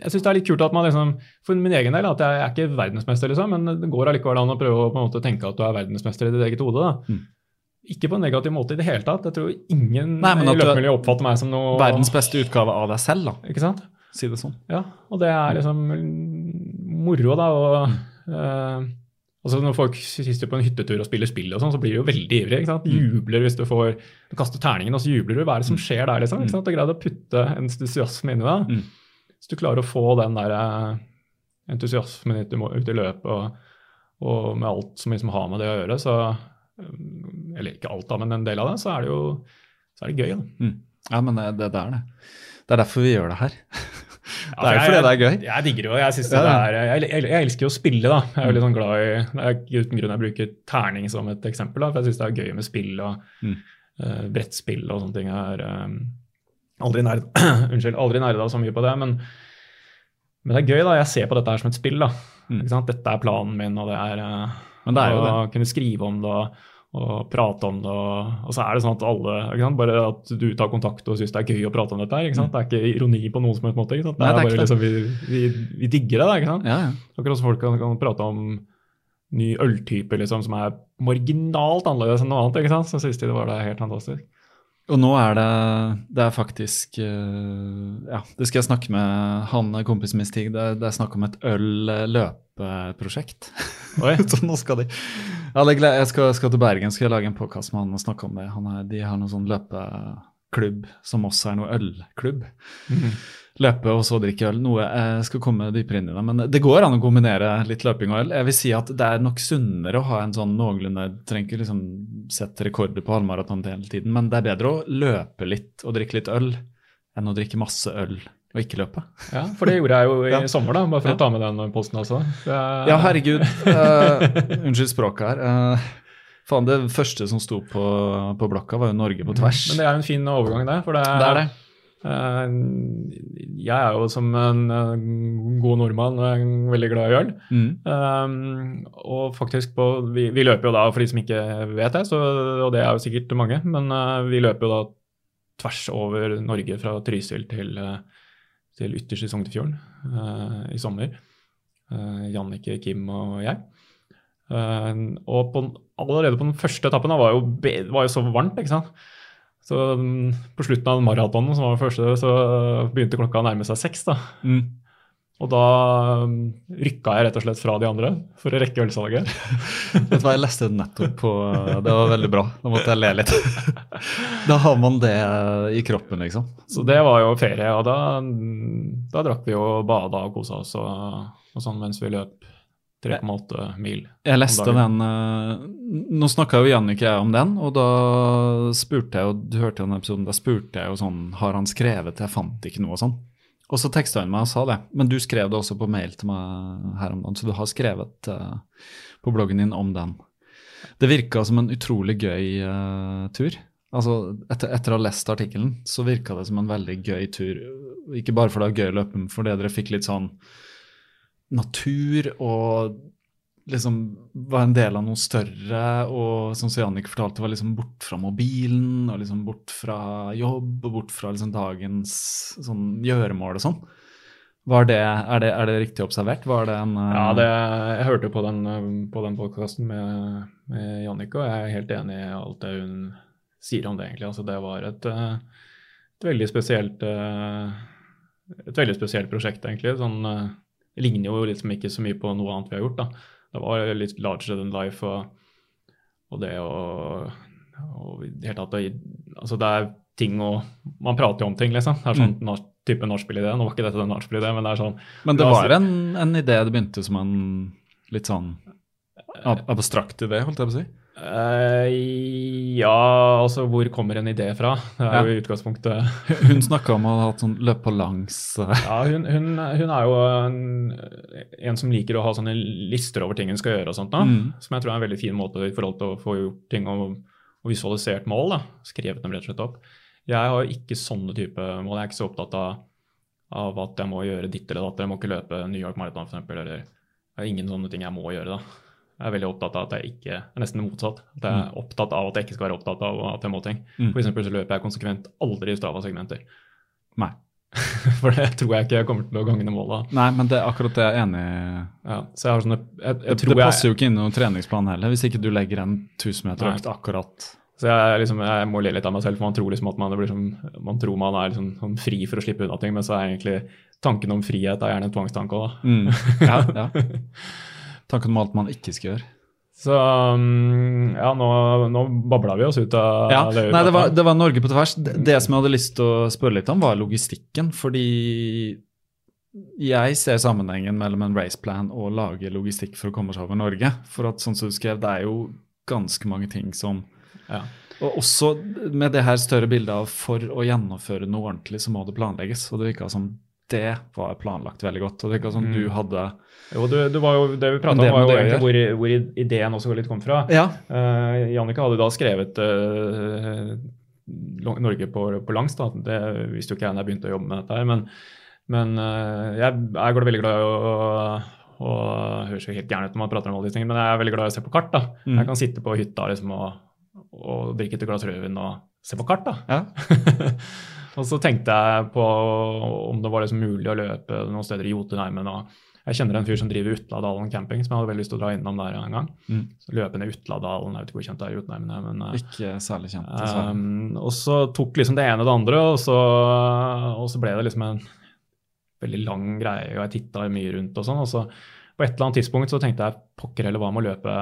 jeg syns det er litt kult at man liksom For min egen del at jeg er ikke verdensmester, liksom, men det går allikevel an å prøve å måte tenke at du er verdensmester i ditt eget hode. Mm. Ikke på en negativ måte i det hele tatt. Jeg tror ingen Nei, i løpemiljøet oppfatter meg som noe verdens beste utgave av deg selv, da. Ikke sant? Si det sånn. Ja, og det er liksom moro, da. og eh, altså Når folk sitter på en hyttetur og spiller spill, og sånn, så blir de jo veldig ivrige. ikke sant? Jubler hvis du får Du kaster terningen, og så jubler du. Hva er det som skjer der? liksom? ikke sant? Det er greit å putte entusiasme inn i det. Mm. Hvis du klarer å få den der eh, entusiasmen ut i, løpet, og, og med alt som liksom har med det å gjøre, så eh, Eller ikke alt, da, men en del av det, så er det jo så er det gøy. da. Mm. Ja, men det, det, det er det. Det er derfor vi gjør det her. Det er jo fordi det er gøy. Jeg digger det jo. Jeg, det er, jeg, jeg, jeg elsker jo å spille, da. Jeg er veldig sånn glad i Det er uten grunn jeg bruker terning som et eksempel, da, for jeg syns det er gøy med spill og Mm. uh, brettspill og sånne ting. Jeg er eh, aldri nerd, unnskyld, aldri nerda så mye på det, men, men det er gøy, da. Jeg ser på dette her som et spill, da. Mm. Dette er planen min, og det er, eh, Men det er jo å det. kunne skrive om det og, og prate om det. Og, og så er det sånn at alle ikke sant? Bare at du tar kontakt og syns det er gøy å prate om dette. her, sant? Det er ikke ironi på noen som helst måte. ikke sant? Det Mm. Nei, er det er bare liksom, vi, vi, vi digger det. ikke sant? Ja, ja. Akkurat som folk kan, kan prate om ny øltype liksom, som er marginalt annerledes enn noe annet. ikke sant? Så de det var det helt fantastisk. Og nå er det Det er faktisk eh, Ja, det skal jeg snakke med han kompisen min Stig. Det, det er snakk om et øl-løpeprosjekt. Så nå skal de Jeg skal, skal til Bergen skal jeg lage en podkast med han og snakke om det. Han er, de har noen sånn løpeklubb som også er noe ølklubb. Løpe og så drikke øl. Noe jeg skal komme dypere inn i det. Men det går an å kombinere litt løping og øl. Jeg vil si at det er nok sunnere å ha en sånn noenlunde Trenger ikke liksom sette rekorder på halvmaraton hele tiden, men det er bedre å løpe litt og drikke litt øl enn å drikke masse øl og ikke løpe. Ja, For det gjorde jeg jo i Ja. sommer, da, bare for Ja. å ta med den posten også. Det er- Ja, herregud. Uh, unnskyld språket her. Uh, faen, det første som sto på, på blokka, var jo Norge på tvers. Men det er en fin overgang der. For det, Det er det. Uh, jeg er jo som en god nordmann en veldig glad i øl. Mm. Og faktisk på, vi, vi løper jo da, for de som ikke vet det, så, og det er jo sikkert mange, men vi løper jo da tvers over Norge fra Trysil til, uh, til ytterst i Sognefjorden uh, i sommer. Uh, Jannicke, Kim og jeg. og på, allerede på den første etappen var jo, var jo så varmt, ikke sant. Så um, på slutten av maratonen, som var den første, så begynte klokka å nærme seg seks. da. Mm. Og da um, rykka jeg rett og slett fra de andre for å rekke ølsalget. Vet du hva, jeg leste det nettopp på Det var veldig bra. Da måtte jeg le litt. Da har man det i kroppen, liksom. Så det var jo ferie, og da, da drakk vi og bada og kosa oss og, og sånn mens vi løp 3,8 mil. Jeg leste den uh, Nå snakka jo Jannicke om den, og da spurte jeg, og du hørte jo den episoden, da spurte jeg jo sånn Har han skrevet Jeg fant ikke noe og sånn. Og så teksta han meg og sa det. Men du skrev det også på mail til meg her om dagen, så du har skrevet uh, på bloggen din om den. Det virka som en utrolig gøy uh, tur. Altså, etter, etter, å ha lest artikkelen, så virka det som en veldig gøy tur. Ikke bare fordi det var gøy å løpe, men fordi dere fikk litt sånn natur og liksom var en del av noe større. Og som Jannik fortalte, var liksom bort fra mobilen og liksom bort fra jobb og bort fra liksom dagens sånn gjøremål og sånn. Det, er, det, er det riktig observert? Det en uh... Ja, jeg hørte på den, på den podkasten med, med Jannicke, og jeg er helt enig i alt det hun sier om det, egentlig. Altså, det var et, et veldig spesielt et veldig spesielt prosjekt, egentlig. sånn ligner jo liksom ikke så mye på noe annet vi har gjort. da. Det var litt larger than life og, og det og det, hele tatt, altså det er ting og Man prater jo om ting, liksom. Det er sånn mm. type nachspiel-idé. Nå var ikke dette en nachspiel-idé, men det er sånn Men det var en, en idé det begynte som en litt sånn abstrakt idé, holdt jeg på å si? Uh, ja, altså hvor kommer en idé fra? Det er ja. jo i utgangspunktet Hun snakka om å ha hatt sånn løp på langs uh. Ja, hun, hun, hun, er jo en, en, som liker å ha sånne lister over ting hun skal gjøre og sånt. Da, mm. Som jeg tror er en veldig fin måte i forhold til å få gjort ting og, og visualisert mål. da, Skrevet dem rett og slett opp. Jeg har ikke sånne type mål. Jeg er ikke så opptatt av, av at jeg må gjøre ditt eller datt. Jeg må ikke løpe New York Marathon f.eks. Eller det er ingen sånne ting jeg må gjøre. da. Jeg er veldig opptatt av at jeg ikke er nesten motsatt. At jeg er mm. opptatt av at jeg ikke skal være opptatt av at jeg må ting. Mm. For eksempel så løper jeg konsekvent aldri i Strava-segmenter. Nei. For det tror jeg ikke jeg kommer til å gagne målet. Nei, men det er akkurat det jeg er enig i. Ja, så jeg har sånne, jeg, jeg det, det passer jo ikke inn i noen treningsplan heller, hvis ikke du legger en 1000-meterøkt akkurat. Så jeg, liksom, jeg, må le litt av meg selv, for man tror liksom at man, som, man, tror man er liksom, sånn fri for å slippe unna ting, men så er egentlig tanken om frihet er gjerne en tvangstanke òg, da. Mm. Ja, ja. Tanken om alt man ikke skal gjøre. Så um, ja, nå, nå babla vi oss ut av ja, det. Nei, det var, det var, Norge på tvers. Det, det, som jeg hadde lyst til å spørre litt om, var logistikken. Fordi jeg ser sammenhengen mellom en raceplan og lage logistikk for å komme seg over Norge. For at sånn som du skrev, det er jo ganske mange ting som ja. Og også med det her større bildet av for å gjennomføre noe ordentlig, så må det planlegges. Og det virka som det var planlagt veldig godt. og det virka sånn mm. du hadde jo, du, du jo, Det vi prata om, var jo egentlig hvor, hvor, ideen også litt kom fra. Ja. Uh, Jannicke hadde da skrevet uh, Norge på, på langs. da, Det visste jo ikke jeg da jeg begynte å jobbe med dette. her, Men, men uh, jeg er veldig glad i å og høres jo helt gæren ut når man prater om alle disse tingene, men jeg er veldig glad i å se på kart. da. Mm. Jeg kan sitte på hytta liksom, og, og drikke et glass rødvin og se på kart. da. Ja. Og så tenkte jeg på om det var liksom mulig å løpe noen steder i Jotunheimen. jeg kjenner en fyr som driver Utladalen camping, som jeg hadde veldig lyst til å dra innom der en gang. Mm. Så løpe ned Utladalen, jeg vet ikke hvor kjent det er i Jotunheimen. Men, eh, ikke særlig kjent, Um, og så tok liksom det ene og det andre, og så, og så ble det liksom en veldig lang greie, og jeg titta mye rundt og sånn. Og så på et eller annet tidspunkt så tenkte jeg pokker heller hva med å løpe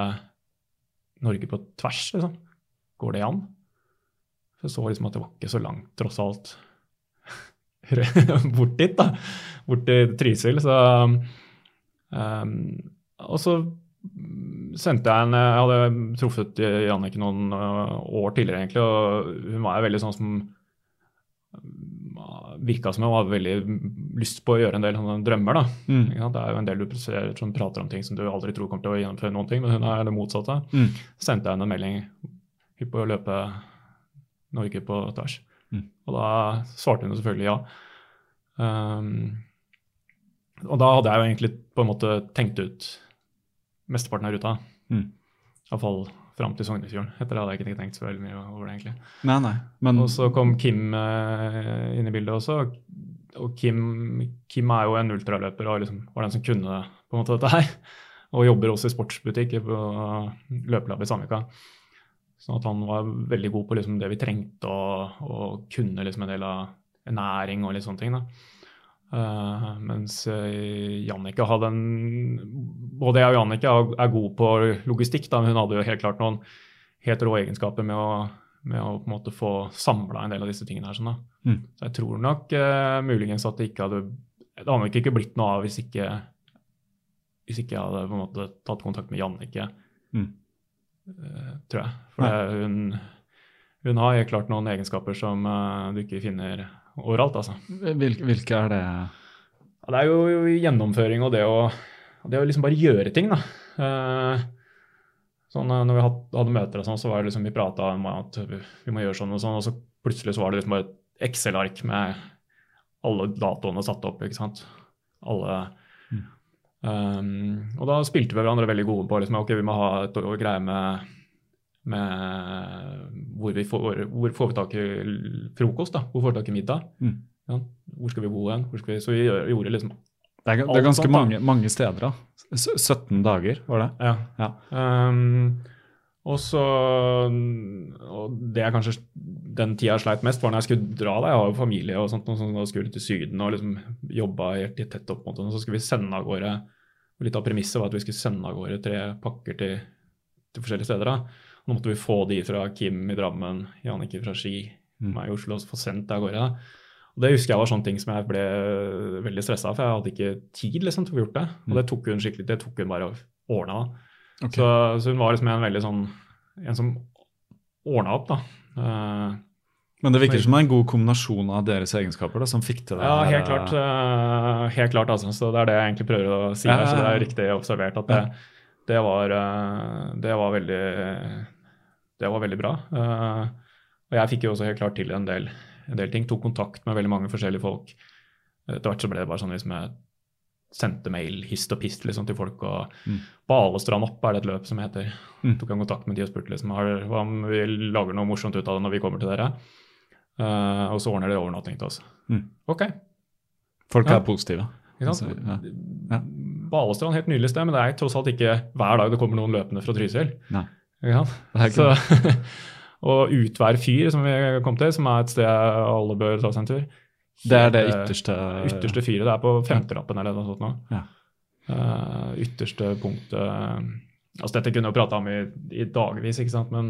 Norge på tvers, liksom. Går det an? Så jeg så liksom at det var ikke så langt, tross alt, bort dit, da. Bort til Trysil. Så um, Og så sendte jeg en Jeg hadde truffet Jannicke noen øh, år tidligere, egentlig, og hun var veldig sånn som virka som hun hadde veldig lyst på å gjøre en del sånne drømmer. da. Mm. Ja, det er jo en del du som prater om ting som du aldri tror kommer til å gjennomføre noen ting, men hun er det motsatte. Mm. Sendte jeg henne en melding hypp på å løpe Norge på tvers. Mm. Og da svarte hun selvfølgelig ja. Um, og da hadde jeg jo egentlig på en måte tenkt ut mesteparten av ruta. Mm. Iallfall fram til Sognefjorden. Etter det hadde jeg ikke tenkt så veldig mye over det, egentlig. Nei, nei. Men Og så kom Kim uh, inn i bildet også. Og Kim, Kim er jo en ultraløper og liksom var den som kunne på en måte dette her. Og jobber også i sportsbutikk på løpelab i Sandvika. Sånn at han var veldig god på liksom det vi trengte, og, og kunne liksom en del av ernæring og litt sånne ting. Eh, mens uh, Jannicke hadde en Både jeg og Jannicke er, gode på logistikk, da, men hun hadde jo helt klart noen helt rå egenskaper med å, med å på en måte få samla en del av disse tingene her. Sånn. Mm. Så jeg tror nok uh, muligens at det ikke hadde Det hadde nok ikke blitt noe av hvis ikke hvis ikke jeg hadde på en måte tatt kontakt med Jannicke, Mm. Eh, tror jeg. For hun, hun har helt klart noen egenskaper som eh, du ikke finner overalt, altså. hvilke, hvilke er det? Ja, det er jo gjennomføring og det å, det å liksom bare gjøre ting, da. Eh, sånn, når vi hadde møter og sånn, så var det liksom vi prata om at vi, må gjøre sånn og sånn, og så plutselig så var det liksom bare et Excel-ark med alle datoene satt opp, ikke sant. Alle. Um, og da spilte vi hverandre veldig gode på liksom, ok, vi må ha et å- greie med, med hvor, vi får, hvor får vi tak i frokost, da? Hvor får vi tak i middag? Mm. Ja, hvor skal vi bo hen? Vi, så vi gjorde liksom Det er, det er ganske sånt, mange, mange steder, da. S 17 dager, var det? Ja. Ja. Um, og så Og det er kanskje den tida jeg sleit mest, var når jeg skulle dra. da, Jeg har jo familie og sånt, og og skulle til Syden og liksom jobba helt tett opp mot det. Og så skulle vi sende av gårde og Litt av premisset var at vi skulle sende av gårde tre pakker til, til forskjellige steder. da. Nå måtte vi få de fra Kim i Drammen, Jannicke fra Ski, Mm. meg i Oslo, og få sendt det av gårde. Og Det husker jeg var sånne ting som jeg ble veldig stressa av, for jeg hadde ikke tid liksom, til å få gjort det. Og det tok hun skikkelig, det tok hun bare og ordna. Okay. Så, så hun var liksom en veldig sånn En som ordna opp, da. Eh, Men det virker som det er en god kombinasjon av deres egenskaper da, som fikk til det. ja, helt klart. Uh, helt klart, altså. Så det er det jeg egentlig prøver å si Ja, her, så det er riktig observert at det, det, var, uh, det var veldig Det var veldig bra. Uh, og jeg fikk jo også helt klart til en del, en del ting. Tok kontakt med veldig mange forskjellige folk. Etter hvert så ble det bare sånn liksom jeg sendte mail hist og pist liksom, til folk. og Mm. Balestrand opp er det et løp som heter. Mm. Tok jeg kontakt med de og spurte liksom, hva om vi lager noe morsomt ut av det når vi kommer til dere. Eh, og så ordner dere overnatting til oss. Mm. Ok. Folk Ja. er positive. Ikke sant? Altså, ja. Ja. Balestrand, helt nydelig sted, men det er tross alt ikke hver dag det kommer noen løpende fra Trysil. Nei. Ikke sant? Så, og Utvær fyr, som vi kom til, som er et sted alle bør ta seg en tur. Det er det ytterste Ytterste fyret. Det er på femterappen eller noe sånt nå. Ja. Uh, ytterste punktet Altså, dette kunne vi prata om i, i dagvis, ikke sant, men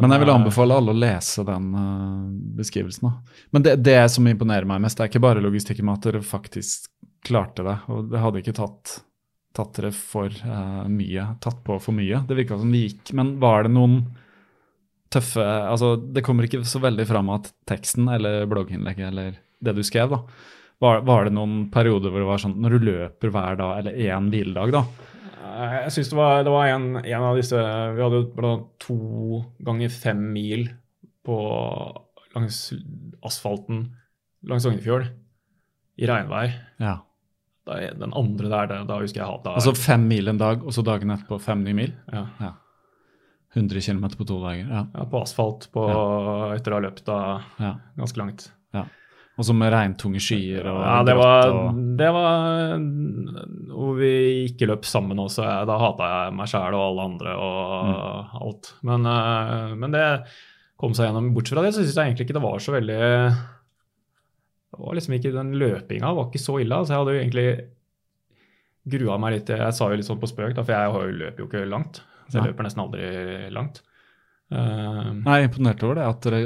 Men jeg vil eh, anbefale alle å lese den eh, beskrivelsen. Da. Men det, det som imponerer meg mest, det er ikke bare logistikken med at dere faktisk klarte det. Og det hadde ikke tatt, tatt dere for uh, mye, tatt på for mye. Det virka som det gikk. Men var det noen tøffe altså Det kommer ikke så veldig fram at teksten eller blogginnlegget eller det du skrev, da. Var, var det noen perioder hvor det var sånn når du løper hver dag, eller én hviledag, da? Eh, Jeg synes det var, det var en, en av disse Vi hadde jo to ganger fem mil på, langs asfalten langs Sognefjord i regnvær. Ja. Da, den andre der, da, da husker jeg hata Altså fem mil en dag, og så dagen etterpå fem nye mil? ja, Ja. 100 km på to dager. Ja. ja, på asfalt på, etter å ha løpt da ja. ganske langt. Og så med regntunge skyer og Ja, det var, og det var Hvor vi ikke løp sammen også. jeg- Da hata jeg meg sjæl og alle andre og Mm. alt. Men, eh, men det kom seg gjennom. Bortsett fra det så syns jeg egentlig ikke det var så veldig Det var liksom ikke Den løpinga var ikke så ille. altså Jeg hadde jo egentlig grua meg litt Jeg sa jo litt sånn på spøk, da, for jeg løper jo ikke langt. Så jeg løper nesten aldri langt. Eh, Nei, jeg er imponert over det. At dere,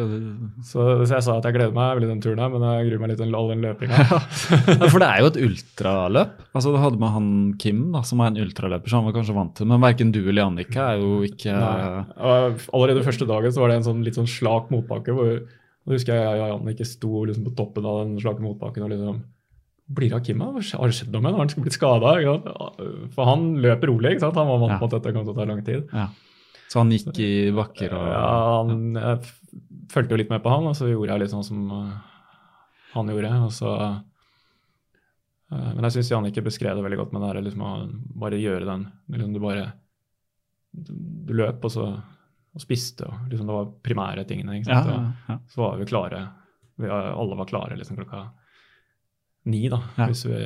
så, så jeg sa at jeg gleder meg veldig den turen her, men jeg gruer meg litt til all den løpinga. Ja, for det er jo et ultraløp. Altså, Du hadde med han Kim, da, som er en ultraløper, så han var kanskje vant til det. Men verken du eller Jannicke er jo ikke. Allerede første dagen så var det en sånn litt sånn slak motbakke. hvor og husker jeg og Annika sto liksom på toppen av den slake motbakken og liksom Blir det av Kim? da? Har det skjedd noe med ham? Har han blitt skada? For han løper rolig. ikke sant? Han var vant Ja. på at dette kom til å ta lang tid. ja. Så han gikk i bakker og Ja, han, jeg fulgte jo litt med på han, og så gjorde jeg litt sånn som eh, han gjorde. og så eh, Men jeg syns Jannicke beskrev det veldig godt med det her, liksom å bare gjøre den liksom Du bare Du løp, og så og spiste, og liksom det var primære tingene. ikke Ja, sant? ja, ja. Og så var vi klare. Vi, alle var klare liksom klokka ni, da. Ja. Hvis vi,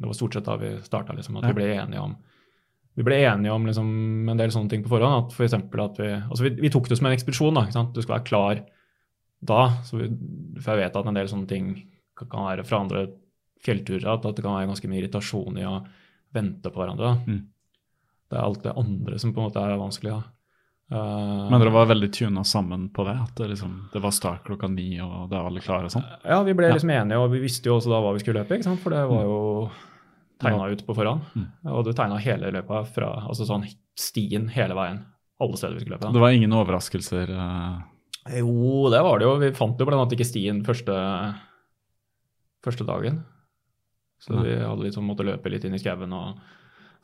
det var stort sett da vi starta, liksom, at Ja. vi ble enige om vi ble enige om liksom, en del sånne ting på forhånd. at for at Vi altså vi, vi tok det som en ekspedisjon. da, ikke sant? Du skal være klar da. Så vi, for jeg vet at en del sånne ting kan være fra andre fjellturer at, det kan være ganske mye irritasjon i å vente på hverandre. Mm. Det er alt det andre som på en måte er vanskelig. da. Uh, Men dere var veldig tuna sammen på det? At det, liksom, det var start klokka ni, og det var alle klare og sånn? Ja, vi ble Ja. liksom enige, og vi visste jo også da hva vi skulle løpe, ikke sant? for det var jo tegna ut på forhånd. Mm. Og du tegna hele løpet fra altså sånn stien hele veien. Alle steder vi skulle løpe. Det var ingen overraskelser? eh, Jo, det var det jo. Vi fant jo blant annet ikke stien første, første dagen. Så Nei. vi hadde liksom måttet løpe litt inn i skauen. Og,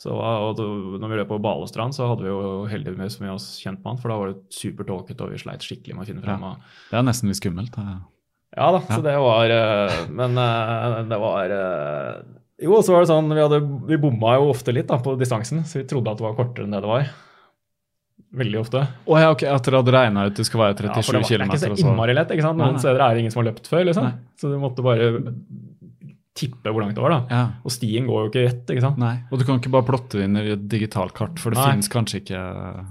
så, og når vi løp på Balestrand, så hadde vi jo heldigvis med oss kjent han, for da var det supertåkete, og vi sleit skikkelig med å finne frem. Ja. Og, Det er nesten litt skummelt. Ja da, så det var eh, Men eh, det var Jo, så var det sånn Vi, hadde, vi bomma jo ofte litt da, på distansen, så vi trodde at det var kortere enn det det var. Veldig ofte. Oh, ja, ok, At dere hadde regna ut det skal være Ja, 37 for det, var, det er ikke så innmari lett. ikke sant? Noen steder er det ingen som har løpt før, liksom. Nei. Så du måtte bare tippe hvor langt det var. da. Ja, Og stien går jo ikke rett. ikke sant? nei. Og du kan ikke bare plotte det inn i et digitalt kart, for det Nei. finnes kanskje ikke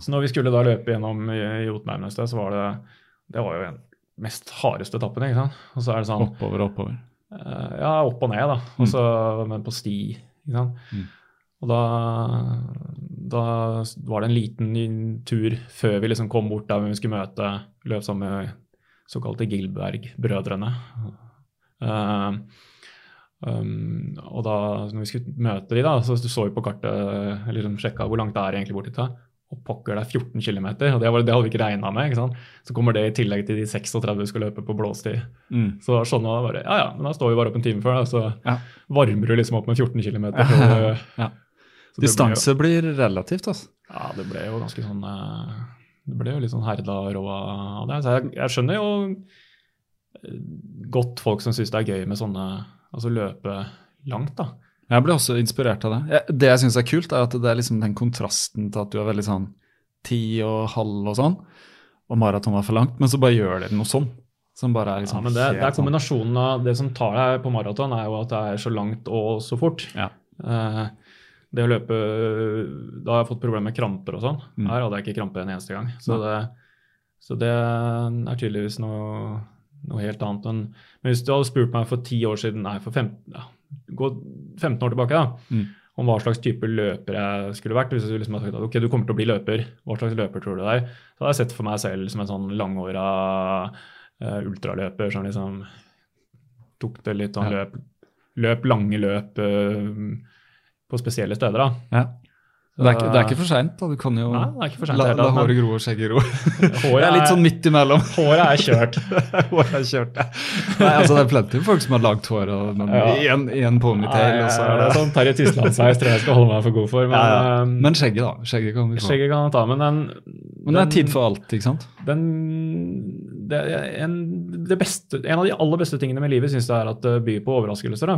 Så når vi skulle da løpe gjennom Jotunheimen et sted, så var det Det var jo den mest hardeste etappen. ikke sant? Og så er det sånn oppover og oppover. Eh, Ja, opp og ned, da. Og så- men på sti. Ikke sant? Mm. Og da, da var det en liten tur før vi liksom kom bort der vi skulle møte Løp sammen med såkalte Gilberg-brødrene. Uh, um, og da når vi skulle møte de da, så så vi på kartet eller liksom sjekka hvor langt det er egentlig bort dit. Og pokker, det er 14 km, og det, var, det hadde vi ikke regna med. ikke? Så kommer det i tillegg til de 36 vi skulle løpe på blåstid. Mm. Så sånn var bare, ja ja, men da står vi bare opp en time før, da, så Ja. varmer du liksom opp med 14 km. Ja. ja. Distanse blir relativt, altså. Ja, det ble jo ganske sånn eh, Det ble jo litt sånn herda rå av det. Så jeg, jeg skjønner jo eh, godt folk som syns det er gøy med sånne Altså løpe langt, da. Jeg ble også inspirert av det. Det jeg syns er kult, er at det er liksom den kontrasten til at du er veldig sånn ti og halv og sånn, og maraton var for langt, men så bare gjør dere noe sånn. Som bare er Ja, liksom men det, det er sånn- kombinasjonen av Det som tar deg på maraton, er jo at det er så langt og så fort. Ja. Eh, det å løpe Da har jeg fått problemer med kramper og sånn. Mm. Her hadde jeg ikke krampe en eneste gang. Så det, så det er tydeligvis noe, noe helt annet. Men, men hvis du hadde spurt meg for ti år siden, nei, for 15, ja, gå 15 år tilbake, da, Mm. om hva slags type løper jeg skulle vært Hvis du liksom hadde sagt at ok, du kommer til å bli løper, hva slags løper tror du er? Så hadde jeg sett for meg selv som en sånn langåra uh, ultraløper som liksom tok det litt sånn Ja. løp, løp lange løp uh, på spesielle steder, da. Ja. Det er, ikke, det er ikke for seint. Du kan jo Nei, det er ikke for sent la, la håret gro og skjegget gro. Håret er litt sånn midt imellom. Håret er kjørt. håret er kjørt, ja. Nei, altså, det er plenty folk som har lagt hår og men Ja. i en, i en ponytail. Ja, ja, det er det sånn Terje Tysland-sveis tror jeg skal holde meg for god for. Men, ja, ja. eh, Men skjegget, da. Skjegget kan vi få. skjegget kan ta. Men den, Men det er tid for alt, ikke sant? den, det en, det beste, en av de aller beste tingene med livet syns jeg er at det byr på overraskelser. Da.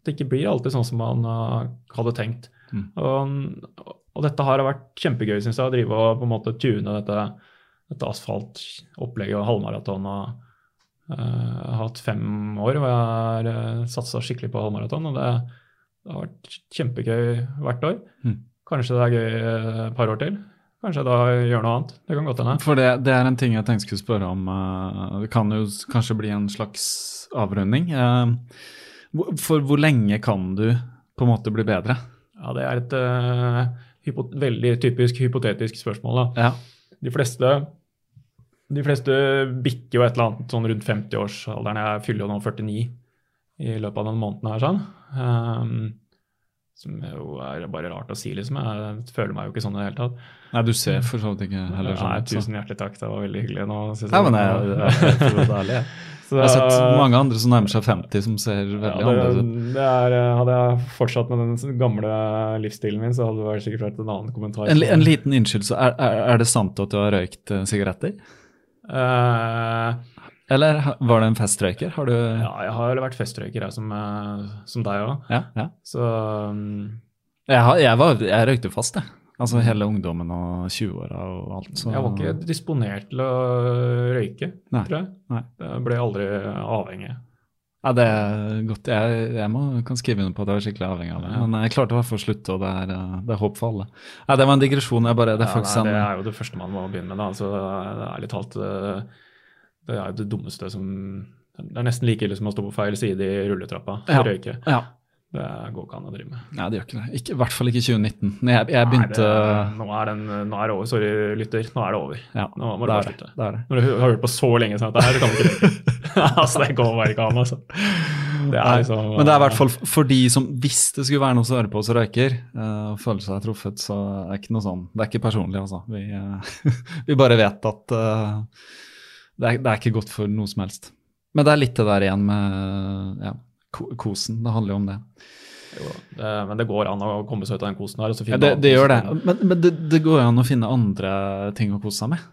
At det ikke blir alltid sånn som man uh, hadde tenkt. Mm. Og, og dette har vært kjempegøy, syns jeg, å drive og på en måte tune dette, dette asfaltopplegget og halvmaraton. og uh, Jeg har hatt fem år hvor jeg har uh, satsa skikkelig på halvmaraton. og det, det har vært kjempegøy hvert år. Mm. Kanskje det er gøy uh, et par år til. Kanskje da gjør noe annet. Det kan godt hende. For det, det er en ting jeg tenkte skulle spørre om. eh, det kan jo kanskje bli en slags avrunding. Eh, for hvor lenge kan du på en måte bli bedre? Ja, det er et uh, veldig typisk hypotetisk spørsmål. Da. Ja. De fleste de fleste bikker jo et eller annet sånn rundt 50-årsalderen. Jeg fyller jo nå 49 i løpet av denne måneden her. sånn. Ehm, som jo er bare rart å si, liksom. Jeg føler meg jo ikke sånn i det hele tatt. Nei, du ser for så vidt ikke heller sånn ut. tusen hjertelig takk, det var veldig hyggelig. nå. synes Nei, men jeg, jeg, jeg, det er ærlig, jeg. Så- Jeg har sett mange andre som nærmer seg 50 som ser veldig Ja, annerledes ut. det eh, hadde jeg fortsatt med den gamle livsstilen min, så hadde det sikkert vært en annen kommentar. En, en liten innskyld, så er, er, er det sant at du har røykt eh, sigaretter? Eh, Eller var det en festrøyker? Har du ja, jeg har vært festrøyker, jeg, som, eh, som deg òg. Ja, ja. Så um... Jeg, har, jeg, var, jeg røykte fast, jeg. Altså hele ungdommen og 20-åra og alt. Så. jeg var ikke disponert til å røyke, Nei. tror jeg. Nei. Jeg ble aldri avhengig. Ja, det er godt. Jeg, jeg må, kan skrive under på at jeg var skikkelig avhengig av det. Men jeg klarte i hvert fall å slutte, og det er, eh, det er håp for alle. Ja, det var en digresjon. Jeg bare, det er Ja, nei, det er jo det første man må begynne med. da, altså, det Ærlig talt, eh, det er det dummeste som Det er nesten like ille som å stå på feil side i rulletrappa og Ja. røyke. ja. Det går ikke an å drive med. Nei, det gjør ikke det. Ikke, I hvert fall ikke i 2019. Når jeg, jeg Nei, begynte det, nå, er den, nå er det over. Sorry, lytter. Nå er det over. ja, Nå må du bare slutte. det det. Når du har hørt på så lenge sånn at det her kan du ikke røyke. altså, det går bare ikke an, altså. Det er Nei, liksom, Men det er i hvert fall for de som, hvis det skulle være noe som hører på oss og røyker, eh, og føler seg truffet, så er det ikke noe sånn. Det er ikke personlig, altså. Vi, uh, vi bare vet at eh, det, er, det er ikke godt for noe som helst. Men det er litt det der igjen med ja, kosen. Det handler jo om det. Jo, det, men det går an å komme seg ut av den kosen her. Ja, det, det gjør det. Men, men det, det går an å finne andre ting å kose seg med.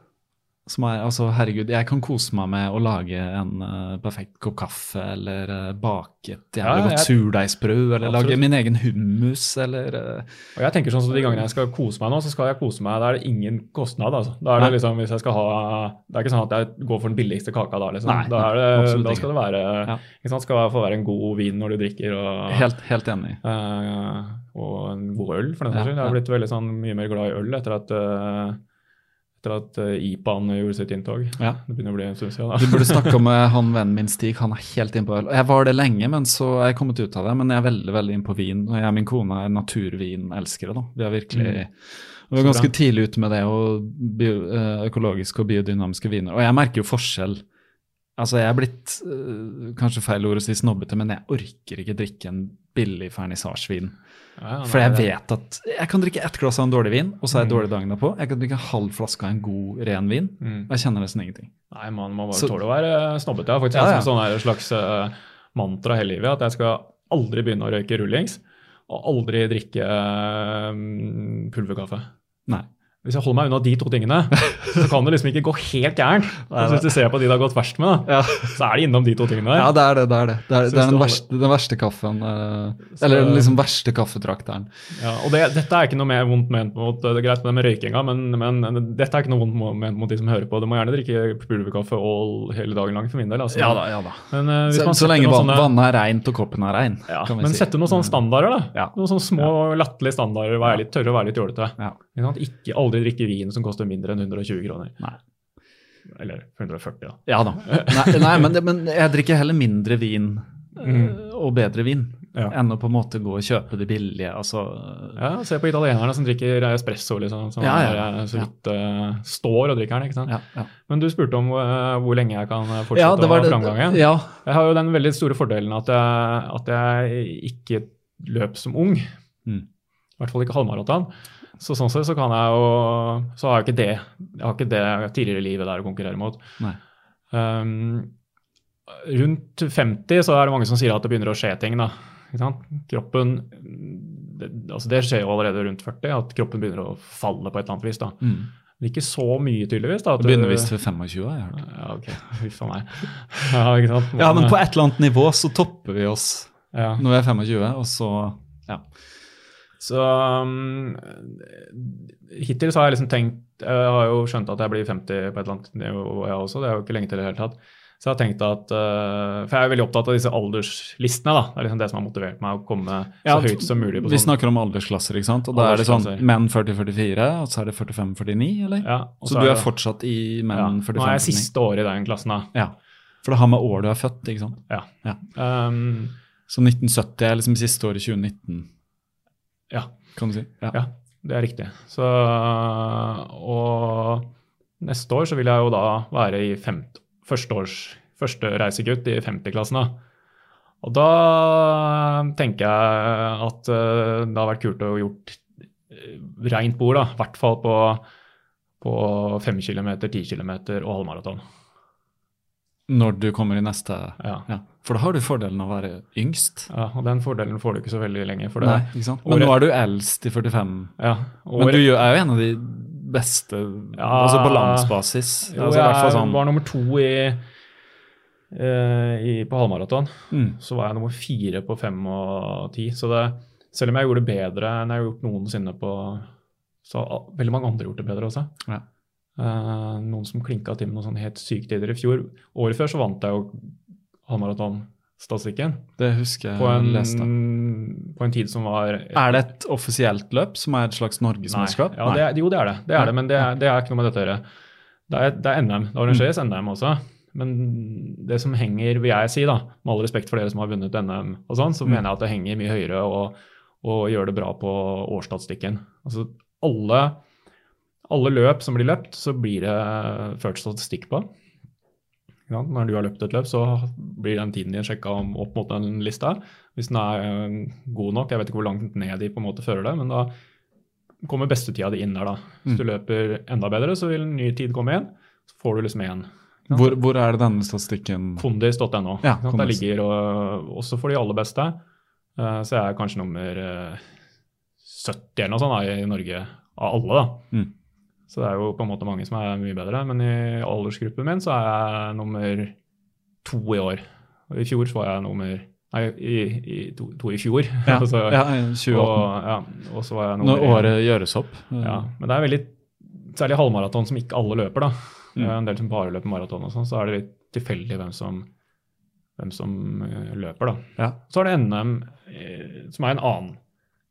Som er, altså, herregud, jeg kan kose meg med å lage en uh, perfekt kopp kaffe, eller uh, bake et jævlig Ja, godt jeg- surdeigsbrød, eller lage min egen hummus, eller uh, Og jeg tenker sånn så De gangene jeg skal kose meg nå, så skal jeg kose meg. Da er det ingen kostnad. altså. Da er det Nei. liksom, hvis jeg skal ha, det er ikke sånn at jeg går for den billigste kaka da. liksom. Nei, da, nei, det, absolutt da skal det være Ja. ikke sant, skal få være en god vin når du drikker, og, Helt, helt enig. Uh, og en god øl, for den Ja, saks skyld. Jeg ja. har blitt veldig sånn, mye mer glad i øl etter at, etter at eh, IPA-en gjorde sitt inntog. Ja. Det begynner å bli en stund siden. Du burde snakka med han vennen min Stig, han er helt innpå øl. Jeg var det lenge, men så er jeg kommet ut av det. Men jeg er veldig veldig innpå vin. Og jeg og min kone er naturvinelskere, da. Vi er virkelig Mm. Vi var ganske tidlig ute med det, og bio, eh, økologiske og biodynamiske viner. Og jeg merker jo forskjell. Altså, jeg er blitt eh, kanskje feil ord å si snobbete, men jeg orker ikke drikke en billig vernissasjevin. Ja, ja, For jeg vet at jeg kan drikke ett glass av en dårlig vin, og så er jeg Mm. dårlig dagen derpå. Jeg kan drikke en halv flaske av en god, ren vin. Mm. Og jeg kjenner nesten ingenting. Nei, man må bare Så- tåle å være snobbete. Jeg har faktisk Ja, ja. sånn slags eh, mantra hele livet at jeg skal aldri begynne å røyke rullings og aldri drikke eh, pulverkaffe. Nei. Hvis jeg holder meg unna de to tingene, så kan det liksom ikke gå helt gærent. Så hvis du ser på de det har gått verst med, da, Ja. så er det innom de to tingene der. Ja, det er det. Det er, det. Det er, det er den, verste, den verste kaffen. eh, Så- eller liksom verste kaffetrakteren. Ja, og det, dette er ikke noe mer vondt ment mot det er greit med det med røykinga, men, men dette er ikke noe vondt ment mot de som hører på. Du må gjerne drikke pulverkaffe all hele dagen lang for min del. Altså. ja da. Men, uh, Så, så lenge sånne- vannet er reint og koppen er rein. Ja, kan vi men si. sette noen sånne standarder, da. Ja. Noen sånne små, latterlige standarder. Være litt, tørre og være litt jålete. Ja. Ikke, aldri drikke vin som koster mindre enn 120 kroner. Nei. Eller 140, da. Ja da. Nei, nei men, det, men jeg drikker heller mindre vin mm. og bedre vin. Ja. enn å på en måte gå og kjøpe det billige. Altså, Ja, Se på italienerne som drikker espresso, liksom, som Ja, ja. er, så vidt uh, står og drikker den. ikke sant? ja, ja. Men du spurte om uh, hvor lenge jeg kan eh, fortsette ja, det å ha det. framgang igjen. Ja, Jeg har jo den veldig store fordelen at jeg, at jeg ikke løp som ung. Mm. I hvert fall ikke halvmaraton. Så sånn sett så kan jeg jo Så har jeg ikke det jeg har ikke det tidligere livet der å konkurrere mot. Um, rundt 50 så er det mange som sier at det begynner å skje ting. da. Kroppen det, altså det skjer jo allerede rundt 40, at kroppen begynner å falle på et eller annet vis. da. mm. Men ikke så mye, tydeligvis. da. Det begynner visst ved 25, har jeg hørt. Ja, ok. Huff a meg. Ja, ikke sant? Ja, men på et eller annet nivå så topper vi oss ja. når vi er 25, og så ja. Så um, hittil så har jeg liksom tenkt Jeg har jo skjønt at jeg blir 50 på et eller annet nivå, jeg også. Det er jo ikke lenge til i det hele tatt. Så jeg har tenkt at uh, For jeg er veldig opptatt av disse alderslistene. da. Det er liksom det som har motivert meg å komme Ja, så høyt som mulig. på Vi sånn. snakker om aldersklasser, ikke sant? Og da er det sånn menn 40-44, og så er det 45-49, eller? Ja, så, så du er det- fortsatt i menn ja, menn Nå er jeg siste året i den klassen, da. Ja. For det har med år du er født, ikke sant? Ja. Ja. Um, Så 1970 er liksom siste året 2019, ja. kan du si. Ja. Ja, det er riktig. Så, og neste år så vil jeg jo da være i femt, førsteårs, første reisegutt i 50-klassen. da. Og da tenker jeg at eh, det har vært kult å gjort eh, rent bord, da. I hvert fall på, på 5 km, 10 km og halvmaraton. Når du kommer i neste Ja. ja. For da har du fordelen av å være yngst. ja. Og den fordelen får du ikke så veldig lenge. For det, Nei, ikke sant? Men året- nå er du eldst i 45. Ja, Men du er jo en av de beste Ja. Altså på landsbasis? Jo, altså, i hvert fall jeg sånn, var nummer to i, uh, i, på halvmaraton. mm, Så var jeg nummer fire på fem og ti. Så det, selv om jeg gjorde det bedre enn jeg har gjort noensinne på Så har veldig mange andre gjort det bedre også. Ja. Uh, noen som klinka til med noen sånne helt syke tider i fjor. Året før så vant jeg jo halvmaratonstatistikken Det husker jeg på, en- leste. på en tid som var Er det et offisielt løp som er et slags norgesmesterskap? Ja, det er, jo, det er det. det, er det men det, er- det er ikke noe med dette å gjøre. Det er, det er NM. Det arrangeres NM også. Men det som henger, vil jeg si, da, med all respekt for dere som har vunnet NM, og sånn, så Mm. mener jeg at det henger mye høyere og, og gjør det bra på årsstatistikken. Altså alle, alle løp som blir løpt, så blir det ført statistikk på. Når du har løpt et løp, så blir den tiden din sjekka opp mot den lista. Hvis den er eh, god nok, jeg vet ikke hvor langt ned de på en måte fører det, men da kommer bestetida di inn der, da. Hvis du løper enda bedre, så vil en ny tid komme igjen. Så får du liksom igjen. Hvor, hvor er det denne statistikken Kondis.no. Ja, kondis. Der ligger og, også for de aller beste. Eh, så jeg er kanskje nummer eh, 70 eller noe sånt da, i Norge av alle, da. Mm. Så det er jo på en måte mange som er mye bedre. Men i aldersgruppen min så er jeg nummer to i år. Og i fjor så var jeg nummer Nei, i, i, to, to i fjor. Ja, Altså, ja 2018. og, ja, og så var jeg nummer Når året gjøres opp. ja, men det er veldig Særlig halvmaraton som ikke alle løper, da. Mm. Er En del som bare løper maraton og sånn, så er det litt tilfeldig hvem som, hvem som eh, løper, da. Ja. Så er det NM, eh, som er en annen,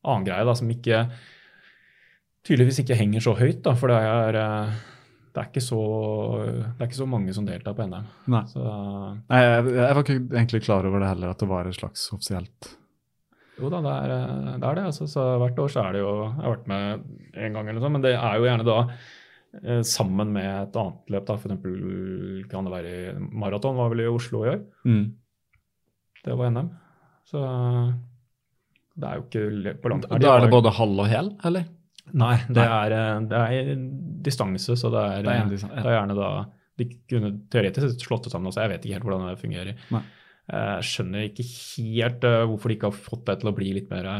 annen greie, da, som ikke tydeligvis ikke henger så høyt, da, for det er, eh, det er, ikke, så, det er ikke så mange som deltar på NM. Nei. Så, Nei, jeg, jeg var ikke egentlig klar over det heller, at det var et slags offisielt jo da, det er eh, det. Er det altså, så hvert år så er det jo Jeg har vært med en gang, eller noe sånt, men det er jo gjerne da eh, sammen med et annet løp. da, eksempel kan det være maraton, var vel i Oslo i år. mm. Det var NM. Så det er jo ikke på langt. Da er det både halv og hel, eller? Nei, det Nei. er, eh, det er distanse, så det er, Det er eh, ja. det er gjerne da De kunne teoretisk slått det sammen også, jeg vet ikke helt hvordan det fungerer. Nei. Jeg skjønner ikke helt eh, hvorfor de ikke har fått det til å bli litt mer,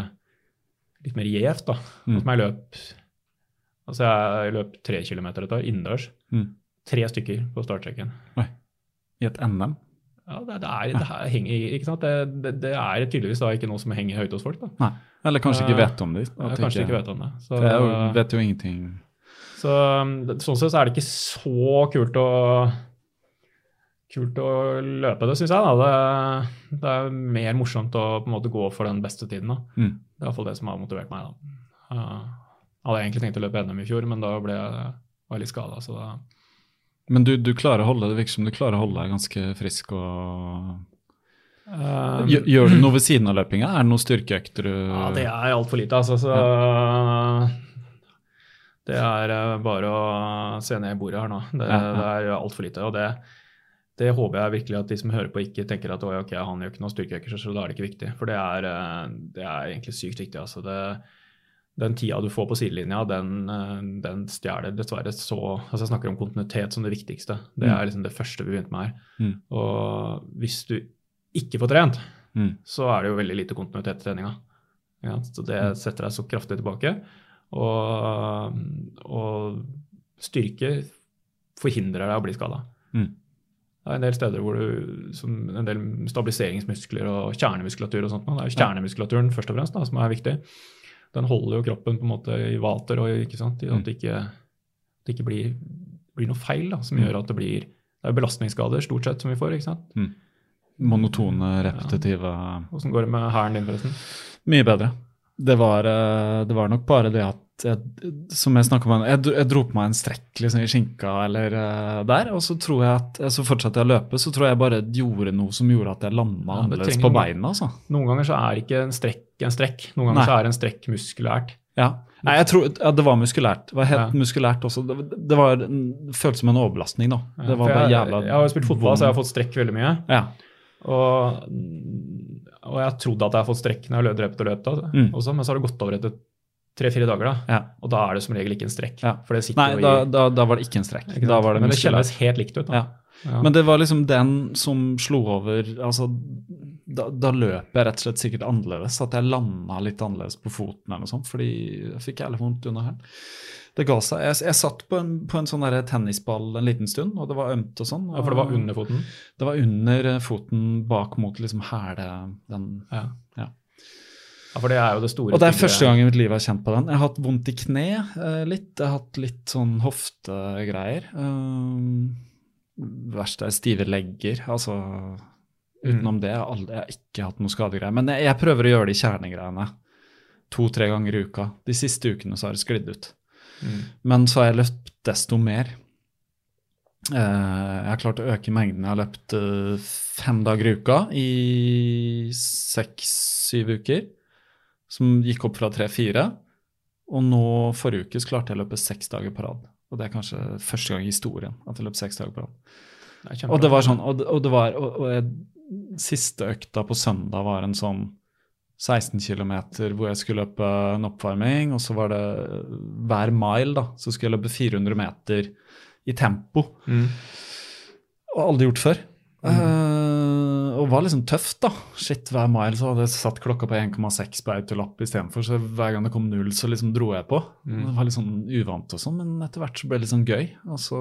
litt mer gjevt. Mm. Jeg løp Altså, jeg løp tre kilometer et år innendørs. Mm. Tre stykker på startstreken. I et NM? Ja, det, det, er, det her henger ikke sant? Det, det, det er tydeligvis da ikke noe som henger høyt hos folk, da. Nei. Eller kanskje ikke Eh, vet om det. Ja, kanskje ikke vet om det. Så, For jo, vet jo ingenting. så um, sånn sett så er det ikke så kult å kult å løpe det, syns jeg. da. Det, det er mer morsomt å på en måte gå for den beste tiden. da. Mm. Det er iallfall det som har motivert meg. da. Hadde jeg egentlig tenkt å løpe NM i fjor, men da ble jeg var litt skada. Så da Men du, du klarer å holde det virker som du klarer å holde deg ganske frisk og um, Gjør, du noe ved siden av løpinga? Er det noen styrkeøkter du Ja, det er altfor lite, altså. Så det er eh, bare å se ned i bordet her nå. Det, Ja, ja. det er altfor lite. Og det, det håper jeg virkelig at de som hører på, ikke tenker at «Oi, ok, han gjør ikke noen styrkeøkter, så da er det ikke viktig. For det er, eh, det er egentlig sykt viktig. altså. Det, den tida du får på sidelinja, den, eh, den stjeler dessverre så altså Jeg snakker om kontinuitet som det viktigste. Det Mm. er liksom det første vi begynte med her. Mm. Og hvis du ikke får trent, mm. så er det jo veldig lite kontinuitet i treninga. Ja, så det Mm. setter deg så kraftig tilbake. Og, og styrke forhindrer deg å bli skada. Mm. Det er en del steder hvor du som en del stabiliseringsmuskler og kjernemuskulatur og sånt. Det er jo kjernemuskulaturen først og fremst da, som er viktig. Den holder jo kroppen på en måte i vater og ikke sant, at det ikke, det ikke blir, blir noe feil da, som Mm. gjør at det blir det er belastningsskader stort sett som vi får. ikke sant? Monotone, repetitive Åssen går det med hæren din, forresten? Mye bedre. Det var, eh, det var nok bare det at jeg, som jeg snakket om, jeg, jeg dro på meg en strekk liksom, i skinka eller uh, der, og så tror jeg at, så fortsatte jeg å løpe, så tror jeg bare gjorde noe som gjorde at jeg landa Ja, annerledes på beina. altså. Noen ganger så er ikke en strekk en strekk. Noen ganger Nei. så er en strekk muskulært. Ja. Nei, jeg tror, ja, Det var muskulært. Det var helt Ja. muskulært også. Det, det var, det føltes som en overbelastning, da. Det var bare jeg, jævla jeg har jo spilt fotball, så jeg har fått strekk veldig mye. Ja. Og, og jeg trodde at jeg har fått strekk når jeg løp drept og løp, da, Mm. også, men så har det gått over etter tre-fire dager. da, ja. Og da er det som regel ikke en strekk. Ja. For det sitter Nei, da, da, da var det ikke en strekk. ikke? Da var det Men det kjennes helt likt ut. da. Ja. Men det var liksom den som slo over altså, da, da løp jeg rett og slett sikkert annerledes. At jeg landa litt annerledes på foten eller noe sånt, fordi jeg fikk jævlig vondt under her. Det ga seg. Jeg, jeg satt på en, på en sånn der tennisball en liten stund, og det var ømt og sånn. Ja, For det var under foten? Det var under eh, foten bak mot liksom hæle den Ja. Ja. for det er jo det store Og det er første gang i mitt liv jeg har kjent på den. Jeg har hatt vondt i kne eh, litt. Jeg har hatt litt sånn hoftegreier. Um, verst er stive legger. Altså utenom det jeg har aldri, jeg har ikke hatt noen skadegreier. Men jeg, jeg prøver å gjøre de kjernegreiene to-tre ganger i uka. De siste ukene så har det sklidd ut. Mm. Men så har jeg løpt desto mer. Eh, jeg har klart å øke mengden. Jeg har løpt fem dager i uka i seks-syv uker. Som gikk opp fra tre-fire. Og nå forrige uke så klarte jeg å løpe seks dager på rad. Og det er kanskje første gang i historien at jeg løp seks dager på rad. Det. Og det var sånn, og det, og det var, og, og jeg, Siste økta på søndag var en sånn 16 km hvor jeg skulle løpe en oppvarming, og så var det hver mile da, så skulle jeg løpe 400 meter i tempo. Mm. Og aldri gjort før. Mm. og var liksom tøft, da. Shit, hver mile så hadde jeg satt klokka på 1,6 på autolapp istedenfor. Så hver gang det kom null, så liksom dro jeg på. Mm. Det var litt sånn uvant og sånn, men etter hvert så ble det litt sånn gøy. Og så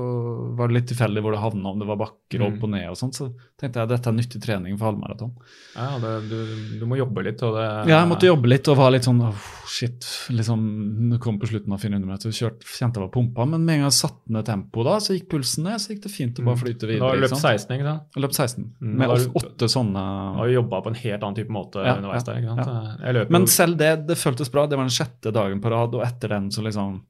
var det litt tilfeldig hvor det havna, om det var bakker Mm. opp og ned og sånn. Så tenkte jeg dette er nyttig trening for halvmaraton. Ja, det, du, du må jobbe litt, og det Ja, jeg måtte jobbe litt og var litt sånn åh, shit. liksom, Det kom på slutten av 400 meter, kjørt, kjente jeg var pumpa, men med en gang jeg satte ned tempoet, da, så gikk pulsen ned. Så gikk det fint å bare flyte Da videre. har du ikke løpt 16, ikke sant? Jeg løpt 16, Mm, med da har åtte sånne Og har jobba på en helt annen type måte Ja, underveis der. ikke sant? Løper Men jo- selv det, det føltes bra. Det var den sjette dagen på rad, og etter den så liksom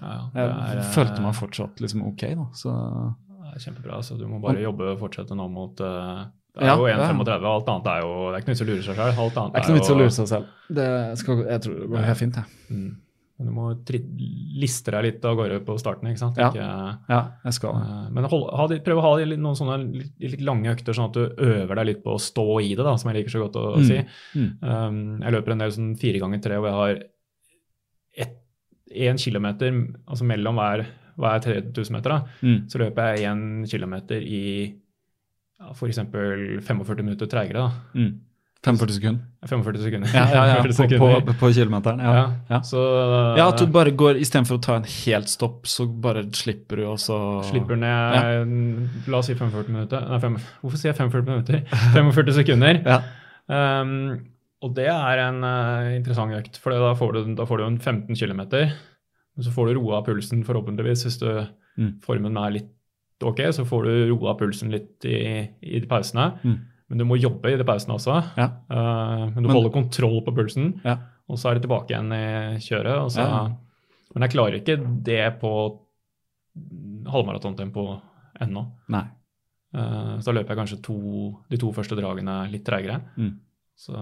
ja, er, Jeg eh, følte meg fortsatt liksom ok, da. Så det er kjempebra. så Du må bare jobbe og fortsette nå mot eh, Det er Ja, jo ja. 1,35. Alt annet er jo Det er ikke noe vits å lure seg selv. Alt annet det er ikke noe vits å lure seg selv. Det skal, jeg tror det går helt fint, jeg. Mm. Men du må liste deg litt av gårde på starten. ikke sant? Ja. Ikke, Ja, jeg skal det. eh, men hold, ha, prøv å ha noen sånne litt, litt lange økter, sånn at du øver deg litt på å stå i det, da, som jeg liker så godt å Mm. si. Mm. Um, jeg løper en del sånn fire ganger tre, hvor jeg har én kilometer altså mellom hver, hver 3000 meter. Da. Mm. Så løper jeg én kilometer i ja, f.eks. 45 minutter treigere. da. Mm. 45 sekunder. 45 sekunder. Ja, ja, ja. 45 På, sekunder. på, på kilometeren. Ja. Ja. Så ja, at du bare går Istedenfor å ta en helt stopp, så bare slipper du, og så slipper ned La oss si 45 minutter. Nei, fem, hvorfor sier jeg 45 minutter? 45 sekunder. Ja. Um, og det er en uh, interessant økt, for da får, du, da får du en 15 km. Men så får du roa pulsen, forhåpentligvis, hvis du Mm. formen er litt ok. Så får du roa pulsen litt i, i de pausene. Mm. Men du må jobbe i de pausene også. Ja. Uh, men du Men- holder kontroll på pulsen, Ja. og så er det tilbake igjen i kjøret. Så, Ja. Men jeg klarer ikke det på halvmaratontempo ennå. Nei. Uh, så da løper jeg kanskje to, de to første dragene litt treigere. Mm. Så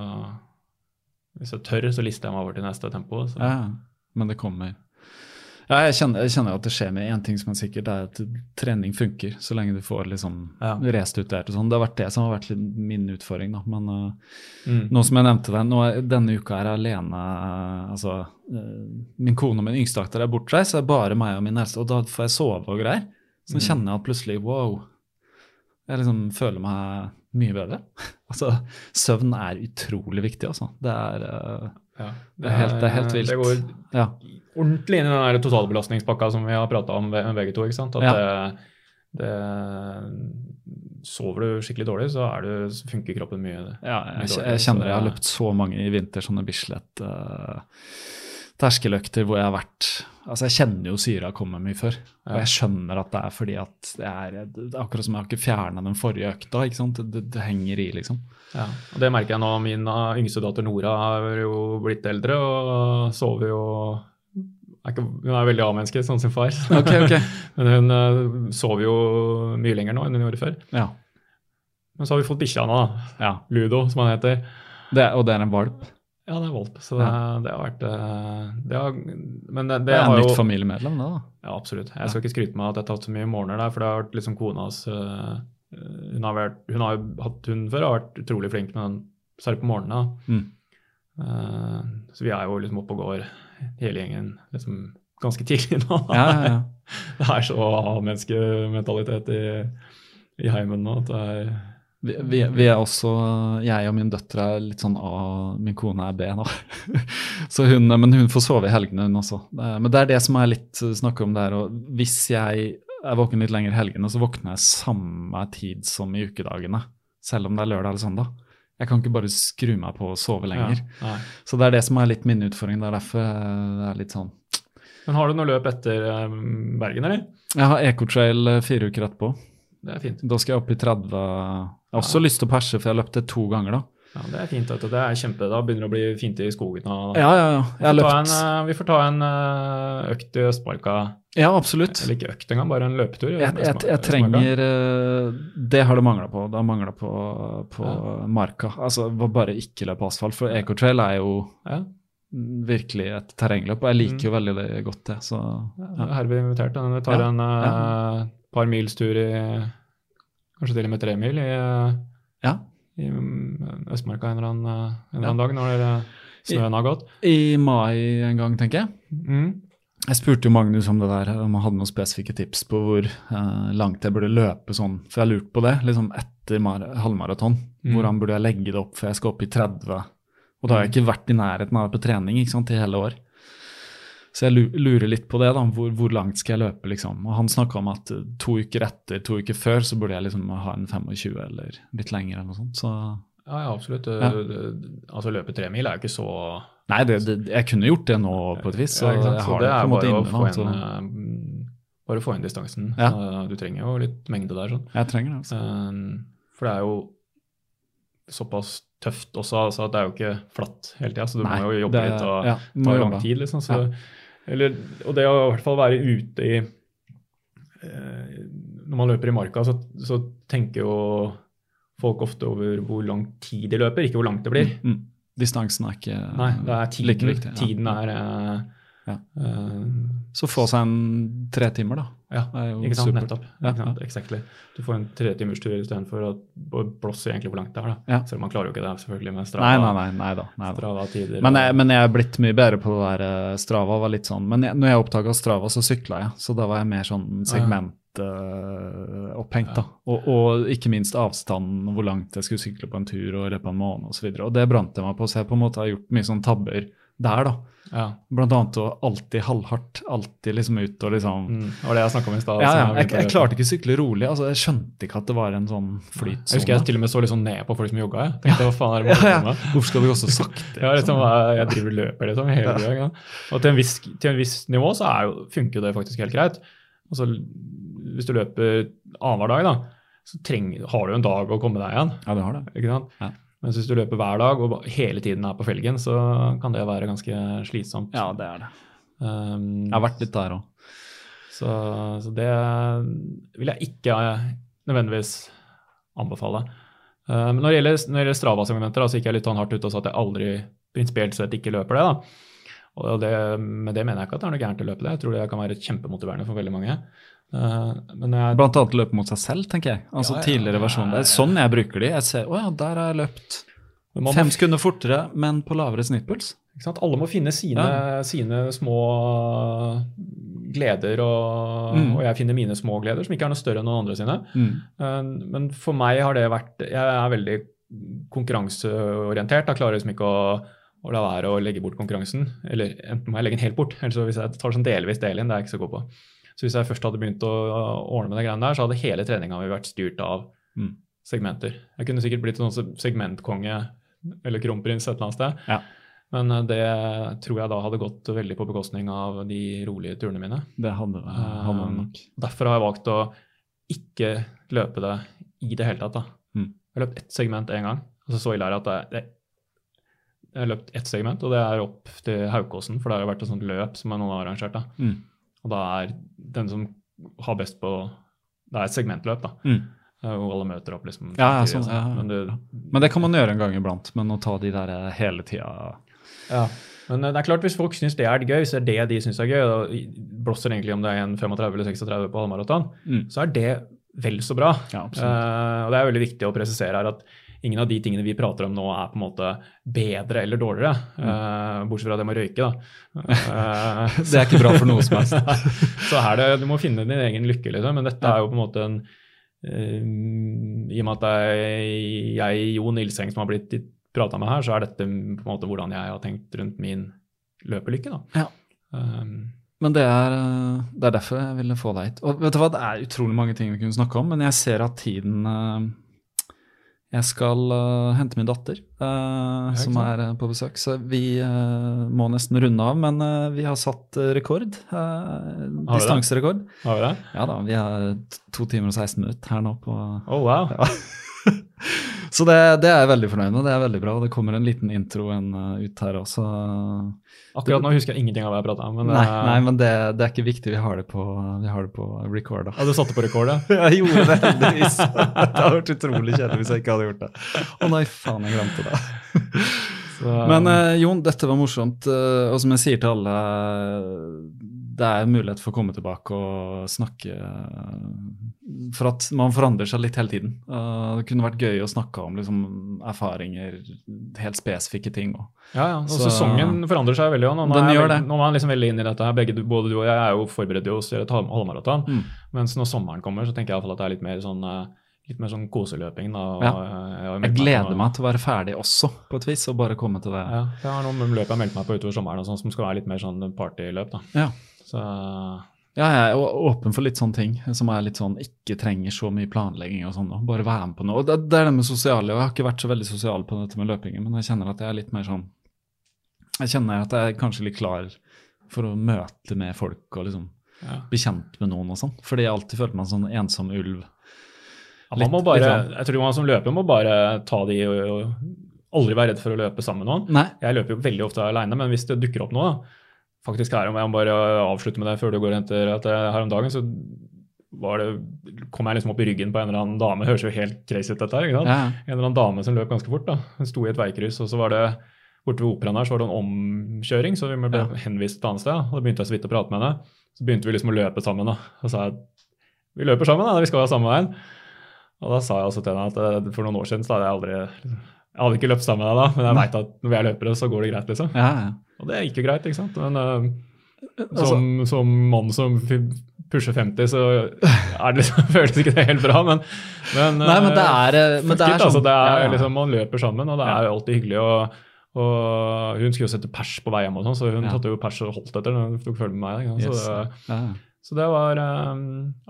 hvis jeg tør, så lister jeg meg over til neste tempo. Så. Ja, men det kommer. Ja, jeg kjenner, jeg kjenner at det skjer med én ting som er sikkert, det er at trening funker. Så lenge du får liksom Ja. restituert og sånn. Det har vært det som har vært min utfordring, da. Men uh, Mm. nå som jeg nevnte det, nå, denne uka er jeg alene uh, Altså, uh, min kone og min yngste akter er bortreist, så det er bare meg og min eldste, og da får jeg sove og greier. Så Mm. kjenner jeg at plutselig wow, jeg liksom føler meg mye bedre. altså, søvn er utrolig viktig, altså. Det er Ja. Det er helt- det er helt vilt. Det går Ja. Ordentlig inn i den totalbelastningspakka som vi har prata om begge to. ikke sant? At Ja. det, det, Sover du skikkelig dårlig, så, du, så funker kroppen mye. Ja, mye jeg, jeg kjenner jeg har løpt så mange i vinter sånne Bislett uh, terskeløkter hvor jeg har vært Altså, jeg kjenner jo syra kommer mye før. Og jeg skjønner at det er fordi at det er, det er akkurat som jeg har ikke fjerna den forrige økta. ikke sant? Det, det, det henger i, liksom. Ja, og Det merker jeg nå. Min yngste datter Nora har jo blitt eldre og sover jo er ikke, Hun er veldig A-menneske, sånn som far. Okay, okay. Men hun uh, sover jo mye lenger nå enn hun gjorde før. Ja. Men så har vi fått bikkja nå, ja. Ludo, som han heter. Det, og det er en valp. Ja, det er valp. Så det, det har vært uh, det har, Men det, Det det er et nytt familiemedlem, det, da. Ja, absolutt. Jeg skal ikke skryte med at jeg har tatt så mye morgener der, for det har vært liksom konas uh, hun, har vært, hun har hatt hund før og har vært utrolig flink med den, særlig på morgenen. Mm. Uh, så vi er jo liksom oppe og går, hele gjengen, liksom ganske tidlig nå. Ja, ja, ja. Det er så A-menneskementalitet i, i heimen nå at det er Vi, vi, vi er også, Jeg og min døtter er litt sånn A, min kone er B nå. Så hun, men hun får sove i helgene, hun også. Men det er det som er litt snakk om der. Og hvis jeg er våken litt lenger i helgene, så våkner jeg samme tid som i ukedagene. Selv om det er lørdag eller søndag. Jeg kan ikke bare skru meg på og sove lenger. Ja. Så det er det som er litt min utfordring. Det er derfor det er litt sånn Men har du noe løp etter eh, Bergen, eller? Jeg har Ecotrail eh, fire uker etterpå. Det er fint. Da skal jeg opp i 30 Jeg har også lyst til å perse, for jeg har løpt det to ganger, da. Ja, Det er fint. Det er kjempe, Da begynner det å bli fint i skogen. Og, Ja, ja, ja. Jeg vi, får løpt en, eh, vi får ta en eh, økt i Østmarka. Ja, absolutt. Eller ikke økt engang, bare en løpetur. Jeg, jeg, jeg trenger eh, Det har det mangla på. Det har mangla på, på marka. Altså bare ikke løpe asfalt. For Ecotrail er jo Ja, virkelig et terrengløp, og jeg liker jo veldig det godt det. Så ja. ja her blir Vi tar Ja, en ja. par mils tur i Kanskje til og med tre mil i, ja. I mm, Østmarka en eller annen, eh, en eller annen dag når det, snøen har gått. I mai en gang, tenker jeg. Mm. Jeg spurte jo Magnus om det der, om han hadde noen spesifikke tips på hvor eh, langt jeg burde løpe sånn, for jeg har lurt på det, liksom etter mar halvmaraton. Mm. Hvordan burde jeg legge det opp, for jeg skal opp i 30. Og da har jeg ikke vært i nærheten av det på trening ikke sant, i hele år. Så jeg lurer litt på det, da, hvor, hvor langt skal jeg løpe, liksom. Og han snakka om at eh, to uker etter, to uker før, så burde jeg liksom ha en 25 eller litt lenger eller noe sånt. Så Ja, ja, absolutt. Ja. Altså Løpe tre mil er jo ikke så Nei, det, det, jeg kunne gjort det nå på et vis, så Ja, jeg Så har det det er bare å få inn, Så bare å få inn distansen. Ja. Eh, Du trenger jo litt mengde der. sånn. jeg trenger det, altså. Eh, For det er jo såpass tøft også, altså det er jo ikke flatt hele tida. Så du Nei, må jo jobbe det litt og ja, det tar lang tid. liksom. Så, Ja. Eller, og det å i hvert fall være ute i eh, Når man løper i marka, så, så tenker jo folk ofte over hvor lang tid de løper, ikke hvor langt det blir. Mm. Distansen er ikke Nei, det er tiden. like viktig. ja. Tiden er eh, Ja. eh, Så få seg en tre timer, da. Ja, ikke sant? supert. Nettopp. Ja, sant? Exactly. Du får en tretimerstur istedenfor å blåse egentlig hvor langt det er. da. Ja. Selv om man klarer jo ikke det selvfølgelig med Strava. nei, nei. nei da. Nei da. Strava-tider. Men jeg, men jeg er blitt mye bedre på det der eh, Strava. var litt sånn, Men jeg, når jeg oppdaga Strava, så sykla jeg. Så da var jeg mer sånn segmentopphengt. da. Og, og ikke minst avstanden, hvor langt jeg skulle sykle på en tur og i løpet av en måned osv. Og, så og det brant jeg meg på, så jeg på en måte har gjort mye sånn tabber der, da. Ja. Blant annet å alltid halvhardt, alltid liksom ut og liksom Mm. Det var det jeg snakka om i stad. Ja, ja, jeg jeg, klarte ikke å sykle rolig. altså Jeg skjønte ikke at det var en sånn flytsone. Jeg husker jeg til og med så litt sånn ned på folk som jogga. Jeg tenkte, hva faen er det ja, med ja. Hvorfor skal du gå så sakte? Ja, liksom, jeg driver og løper liksom, hele ikke? Og til en, viss, til en viss nivå så er jo, funker jo det faktisk helt greit. Altså, hvis du løper annenhver dag, da, så trenger, har du en dag å komme deg igjen. Ja, det har det. ikke sant? Ja. Mens hvis du løper hver dag og hele tiden er på felgen, så kan det være ganske slitsomt. Ja, det er det. Um, Jeg har vært litt der òg. så, så det vil jeg ikke eh, nødvendigvis anbefale. Men når det gjelder, når det gjelder Strava-segmenter, så gikk jeg litt sånn hardt ut og sa at jeg aldri prinsipielt sett ikke løper det. da. Og det, Med det mener jeg ikke at det er noe gærent å løpe det. Jeg tror det kan være kjempemotiverende for veldig mange. Uh, men jeg, Blant annet løpe mot seg selv, tenker jeg. Altså Ja, ja, tidligere versjon. Det er sånn jeg bruker de. Jeg ser å ja, der har jeg løpt man må fem sekunder fortere, men på lavere snittpuls. Ikke sant? Alle må finne sine, sine små gleder, og, Mm. og jeg finner mine små gleder, som ikke er noe større enn noen andre sine. Mm. Eh, Men for meg har det vært Jeg er veldig konkurranseorientert. Jeg klarer liksom ikke å, å la være å legge bort konkurransen. Eller enten må jeg legge den helt bort, eller så hvis jeg tar sånn delvis del inn, det er jeg ikke så god på. Så hvis jeg først hadde begynt å ordne med de greiene der, så hadde hele treninga mi vært styrt av Mm. segmenter. Jeg kunne sikkert blitt en sånn segmentkonge eller kronprins et eller annet sted. Ja. Men eh, det tror jeg da hadde gått veldig på bekostning av de rolige turene mine. Det hadde, hadde det nok. Derfor har jeg valgt å ikke løpe det i det hele tatt. da. Mm. Jeg har løpt ett segment én gang. og Så så ille er det at det, det, jeg har løpt ett segment, og det er opp til Haukåsen, for det har jo vært et sånt løp som noen har arrangert. da. Mm. Og da er den som har best på Det er et segmentløp, da. Mm. eh, Hvor alle møter opp liksom. Ja, ja, sånn, ja. Men det, Men det kan man gjøre en gang iblant. Men å ta de der eh, hele tida Ja, men eh, det er klart hvis folk syns det er gøy, så er det de syns er gøy, og blåser egentlig om det er en 35 eller 36 på halvmaraton, Mm. så er det vel så bra. Ja. Eh, og det er veldig viktig å presisere her at ingen av de tingene vi prater om nå, er på en måte bedre eller dårligere. Mm. Uh, bortsett fra det med å røyke, da. Uh, Det er ikke bra for noe som helst. så er det, Du må finne din egen lykke, liksom. Men dette er jo på en måte en uh, I og med at det er jeg, Jo Nilseng, som har blitt prata med her, så er dette på en måte hvordan jeg har tenkt rundt min løpelykke. da. Ja. Um, Men det er, det er derfor jeg ville få deg hit. Og vet du hva, det er utrolig mange ting vi kunne snakke om, men jeg ser at tiden Jeg skal uh, hente min datter, uh, som er uh, på besøk, så vi må nesten runde av. Men vi har satt rekord. distanserekord. har vi det? Ja da, vi har to timer og 16 minutter her nå på Oh, wow. Så det, det er jeg veldig fornøyd med. Det er veldig bra. Det kommer en liten intro en, uh, ut her også. Akkurat nå husker jeg ingenting av hva jeg prata om. Men, Nei, eh, nei men det, det er ikke viktig. Vi har det på, vi har det på record. da. Ja, du satte på record, ja. Jeg gjorde det heldigvis. Det hadde vært utrolig kjedelig hvis jeg ikke hadde gjort det. Å nei, faen, jeg glemte det. Så, Men uh, Jon, dette var morsomt. Uh, og som jeg sier til alle, det er mulighet for å komme tilbake og snakke For at man forandrer seg litt hele tiden. Eh, det kunne vært gøy å snakke om liksom, erfaringer, helt spesifikke ting. Også. ja, ja. Og så- sesongen forandrer seg veldig òg. Nå, nå, Den gjør det. nå er man liksom veldig inne i dette her. Begge, både du og jeg er jo forberedt oss til et halv- halvmaraton. Mm. Mens når sommeren kommer, så tenker jeg at det er litt mer sånn, eh, litt mer sånn koseløping. Da, Ja. jeg, Jeg gleder meg til å være ferdig også, på et vis, og bare komme til det. Ja, jeg har noen løp jeg har meldt meg på utover sommeren og sånn, som skal være litt mer sånn partyløp. da. Ja. Så Ja, jeg er åpen for litt sånne ting som er litt sånn ikke trenger så mye planlegging og sånn. Bare være med på noe. Det, det er det med sosiale, og jeg har ikke vært så veldig sosial på dette med løpingen, men jeg kjenner at jeg er litt mer sånn Jeg kjenner at jeg er kanskje litt klar for å møte med folk og liksom ja. bli kjent med noen og sånn. Fordi jeg alltid følte meg en sånn ensom ulv. Ja, man må bare, sånn. jeg tror man som løper må bare ta de og, og aldri være redd for å løpe sammen med noen. Nei. Jeg løper jo veldig ofte alene, men hvis det dukker opp noe, da, faktisk her om jeg må bare avslutte med det før du går og henter at jeg, her om dagen, så var det, kom jeg liksom opp i ryggen på en eller annen dame. Høres jo helt crazy ut, dette her. ikke sant? Ja, En eller annen dame som løp ganske fort. da. Hun sto i et veikryss, og så var det borte ved operaen her så var det en omkjøring, så vi ble Ja. henvist et annet sted. og Da begynte jeg så vidt å prate med henne. Så begynte vi liksom å løpe sammen. da. Og sa jeg vi løper sammen, da, vi skal samme veien. Og da sa jeg også til henne at eh, for noen år siden så hadde jeg aldri Jeg hadde ikke løpt sammen med deg da, men jeg veit at når vi er løpere, så går det greit, liksom. ja, ja. Og det gikk jo greit, ikke sant. Men eh, Altså- som, som mann som pusher 50, så er det liksom, føles ikke det helt bra, men, men Nei, men det er, eh, men det er altså, sånn det er ja, liksom, Man løper sammen, og det er jo alltid hyggelig. Og, og Hun skulle jo sette pers på vei hjem, og sånn, så hun Ja. satte jo pers og holdt etter. hun tok følge med meg. Ikke? Yes. Så, Ja, ja. Så det var um,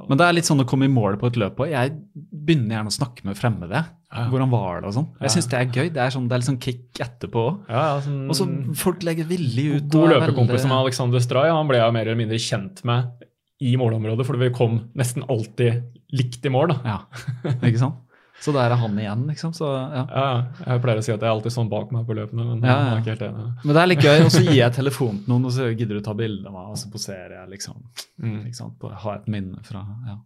Men det er litt sånn å komme i mål på et løp òg. Jeg begynner gjerne å snakke med fremmede. Ja. Hvordan var det og sånn. Jeg syns det er gøy. Det er, sånn, det er litt sånn kick etterpå òg. ja, ja, sånn, Og så folk legger villig ut. God løpekompis veldig- som Alexander Stray, han ble jeg mer eller mindre kjent med i målområdet, fordi vi kom nesten alltid likt i mål. da. Ja, ikke sant? Så der er han igjen, liksom. Så, ja. Ja, jeg pleier å si at jeg er alltid sånn bak meg på løpene, men Ja, ja. er ikke helt enig. Men det er litt gøy. Og så gir jeg telefonen til noen, og så gidder du ta bilde av meg, og så poserer jeg, liksom. Mm. Ikke sant? Bare ha et minne fra ja.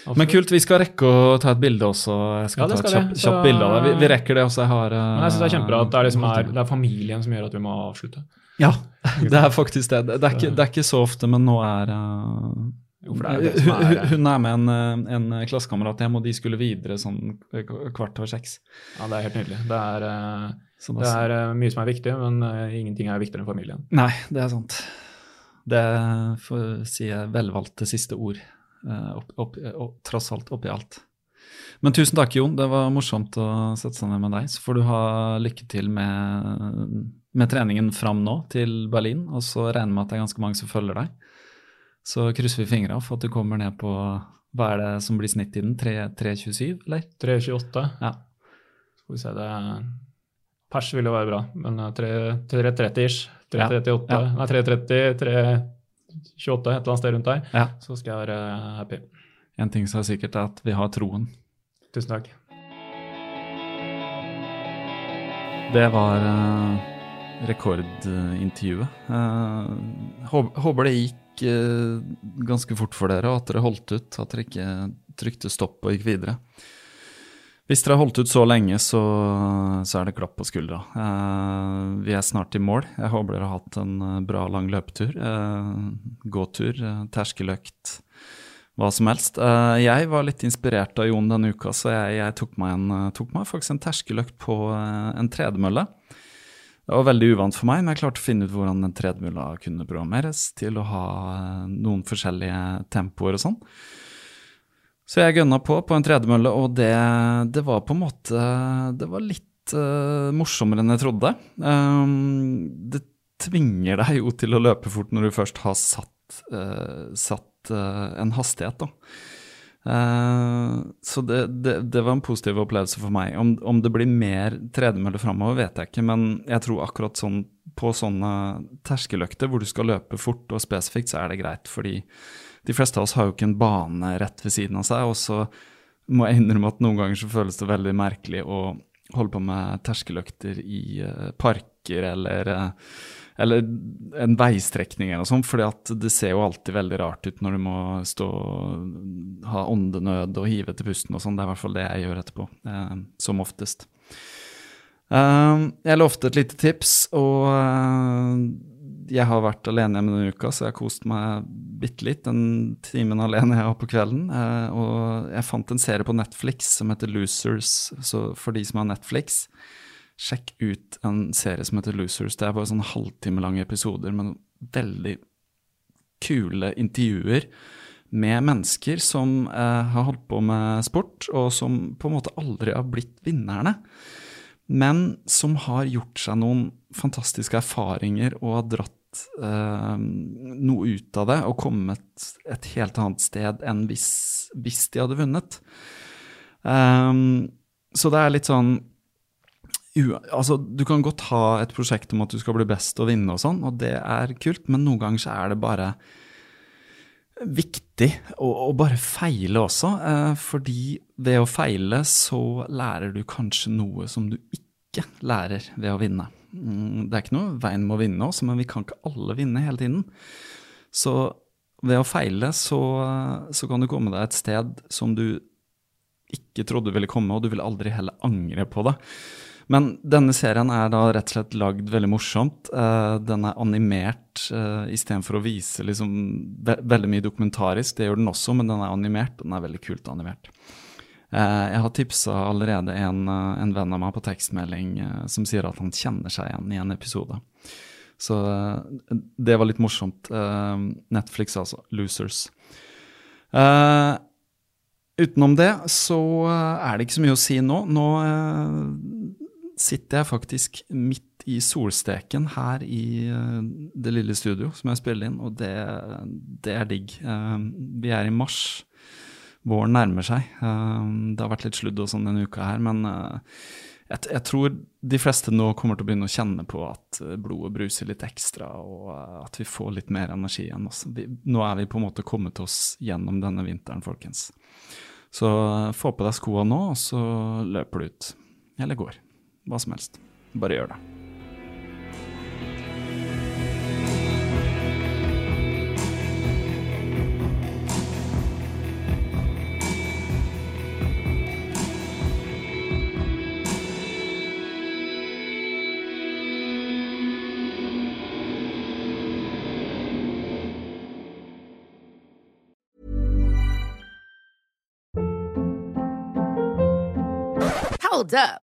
Absolutt. Men kult, vi skal rekke å ta et bilde også. Jeg skal Ja, ta et kjapt, kjapt Så- bilde av det. Vi, vi rekker det også. Jeg har Men jeg synes det er kjempebra at det er, liksom er, eh, det er familien som gjør at vi må avslutte. Ja, det er faktisk det. Det er ikke, det er ikke så ofte, men nå er uh, Jo, for det er jo det som er- hun er med en, uh, en klassekamerat hjem, og de skulle videre sånn kvart over seks. Ja, Det er helt nydelig. Det er, eh, det er eh, mye som er viktig, men eh, ingenting er viktigere enn familien. Nei, det er sant. Det får si velvalgte siste ord, eh, opp, opp, opp, tross alt, oppi alt. Men tusen takk, Jon. Det var morsomt å sette seg ned med deg. Så får du ha lykke til med, med treningen fram nå til Berlin, og så regner jeg med at det er ganske mange som følger deg. Så krysser vi fingra for at du kommer ned på hva er det som blir snittiden? 3.27, eller? 3.28. Ja. Skal vi se, det Pers ville være bra, men eh, 3 3.30-ish. Ja. 3.38, Ja. nei 3.30, 3.28, et eller annet sted rundt der. Ja. Så skal jeg være happy. En ting som er sikkert, er at vi har troen. Tusen takk. Det var eh, rekordintervjuet. Eh, håper det gikk eh, ganske fort for dere, og at dere holdt ut. At dere ikke trykte stopp og gikk videre. Hvis dere har holdt ut så lenge, så, så er det klapp på skuldra. Eh, vi er snart i mål. Jeg håper dere har hatt en eh, bra, lang løpetur. eh, gåtur, uh, terskeløkt, hva som helst. Eh, jeg var litt inspirert av Jon denne uka, så jeg, jeg tok, meg en, eh, tok meg faktisk en terskeløkt på eh, en tredemølle. Det var veldig uvant for meg, men jeg klarte å finne ut hvordan den tredemølla kunne programmeres til å ha eh, noen forskjellige tempoer og sånn. Så jeg gønna på på en tredemølle, og det, det var på en måte Det var litt uh, morsommere enn jeg trodde. Um, det tvinger deg jo til å løpe fort når du først har satt, uh, satt uh, en hastighet, da. Så det, det, det, var en positiv opplevelse for meg. Om, om det blir mer tredemølle framover, vet jeg ikke, men jeg tror akkurat sånn på sånne terskeløkter hvor du skal løpe fort og spesifikt, så er det greit. fordi de fleste av oss har jo ikke en bane rett ved siden av seg. Og så må jeg innrømme at noen ganger så føles det veldig merkelig å holde på med terskeløkter i uh, parker eller, uh, eller en veistrekning eller noe sånt, at det ser jo alltid veldig rart ut når du må stå ha åndenød og hive til pusten og sånn. Det er i hvert fall det jeg gjør etterpå, eh, som oftest. jeg lovte et lite tips, og jeg har vært alene hjemme denne uka, så jeg har kost meg bitte litt den timen alene jeg har på kvelden. Eh, og jeg fant en serie på Netflix som heter Losers, for de som har Netflix, sjekk ut en serie som heter Losers. Det er bare sånn halvtime lange episoder med veldig kule intervjuer med mennesker som eh, har holdt på med sport, og som på en måte aldri har blitt vinnerne men som har gjort seg noen fantastiske erfaringer og har dratt eh, noe ut av det og kommet et helt annet sted enn hvis, hvis de hadde vunnet. Um, så det er litt sånn Altså, du kan godt ha et prosjekt om at du skal bli best og vinne og sånn, og det er kult, men noen ganger så er det bare viktig å, å bare feile også. Eh, fordi ved å feile så lærer du kanskje noe som du ikke lærer ved å vinne. Mm, det er ikke noe veien med å vinne også, men vi kan ikke alle vinne hele tiden. Så ved å feile så, så kan du komme deg et sted som du ikke trodde ville komme, og du vil aldri heller angre på det. Men denne serien er da rett og slett lagd veldig morsomt. Uh, den er animert uh, istedenfor å vise liksom ve veldig mye dokumentarisk. Det gjør den også, men den er animert, og den er veldig kult animert. Eh, jeg har tipsa allerede en, eh, en, venn av meg på tekstmelding eh, som sier at han kjenner seg igjen i en episode. Så det var litt morsomt. Netflix, altså. Losers. Utenom det så er det ikke så mye å si nå. Nå sitter jeg faktisk midt i solsteken her i det lille studio som jeg spiller inn, og det, det er digg. Vi er i mars våren nærmer seg. Um, det har vært litt sludd og sånn denne uka her, men jeg, jeg, tror de fleste nå kommer til å begynne å kjenne på at blodet bruser litt ekstra, og at vi får litt mer energi igjen. Vi, nå er vi på en måte kommet oss gjennom denne vinteren, folkens. Så få på deg skoa nå, og så løper du ut. Eller går. Hva som helst. Bare gjør det. Hold up.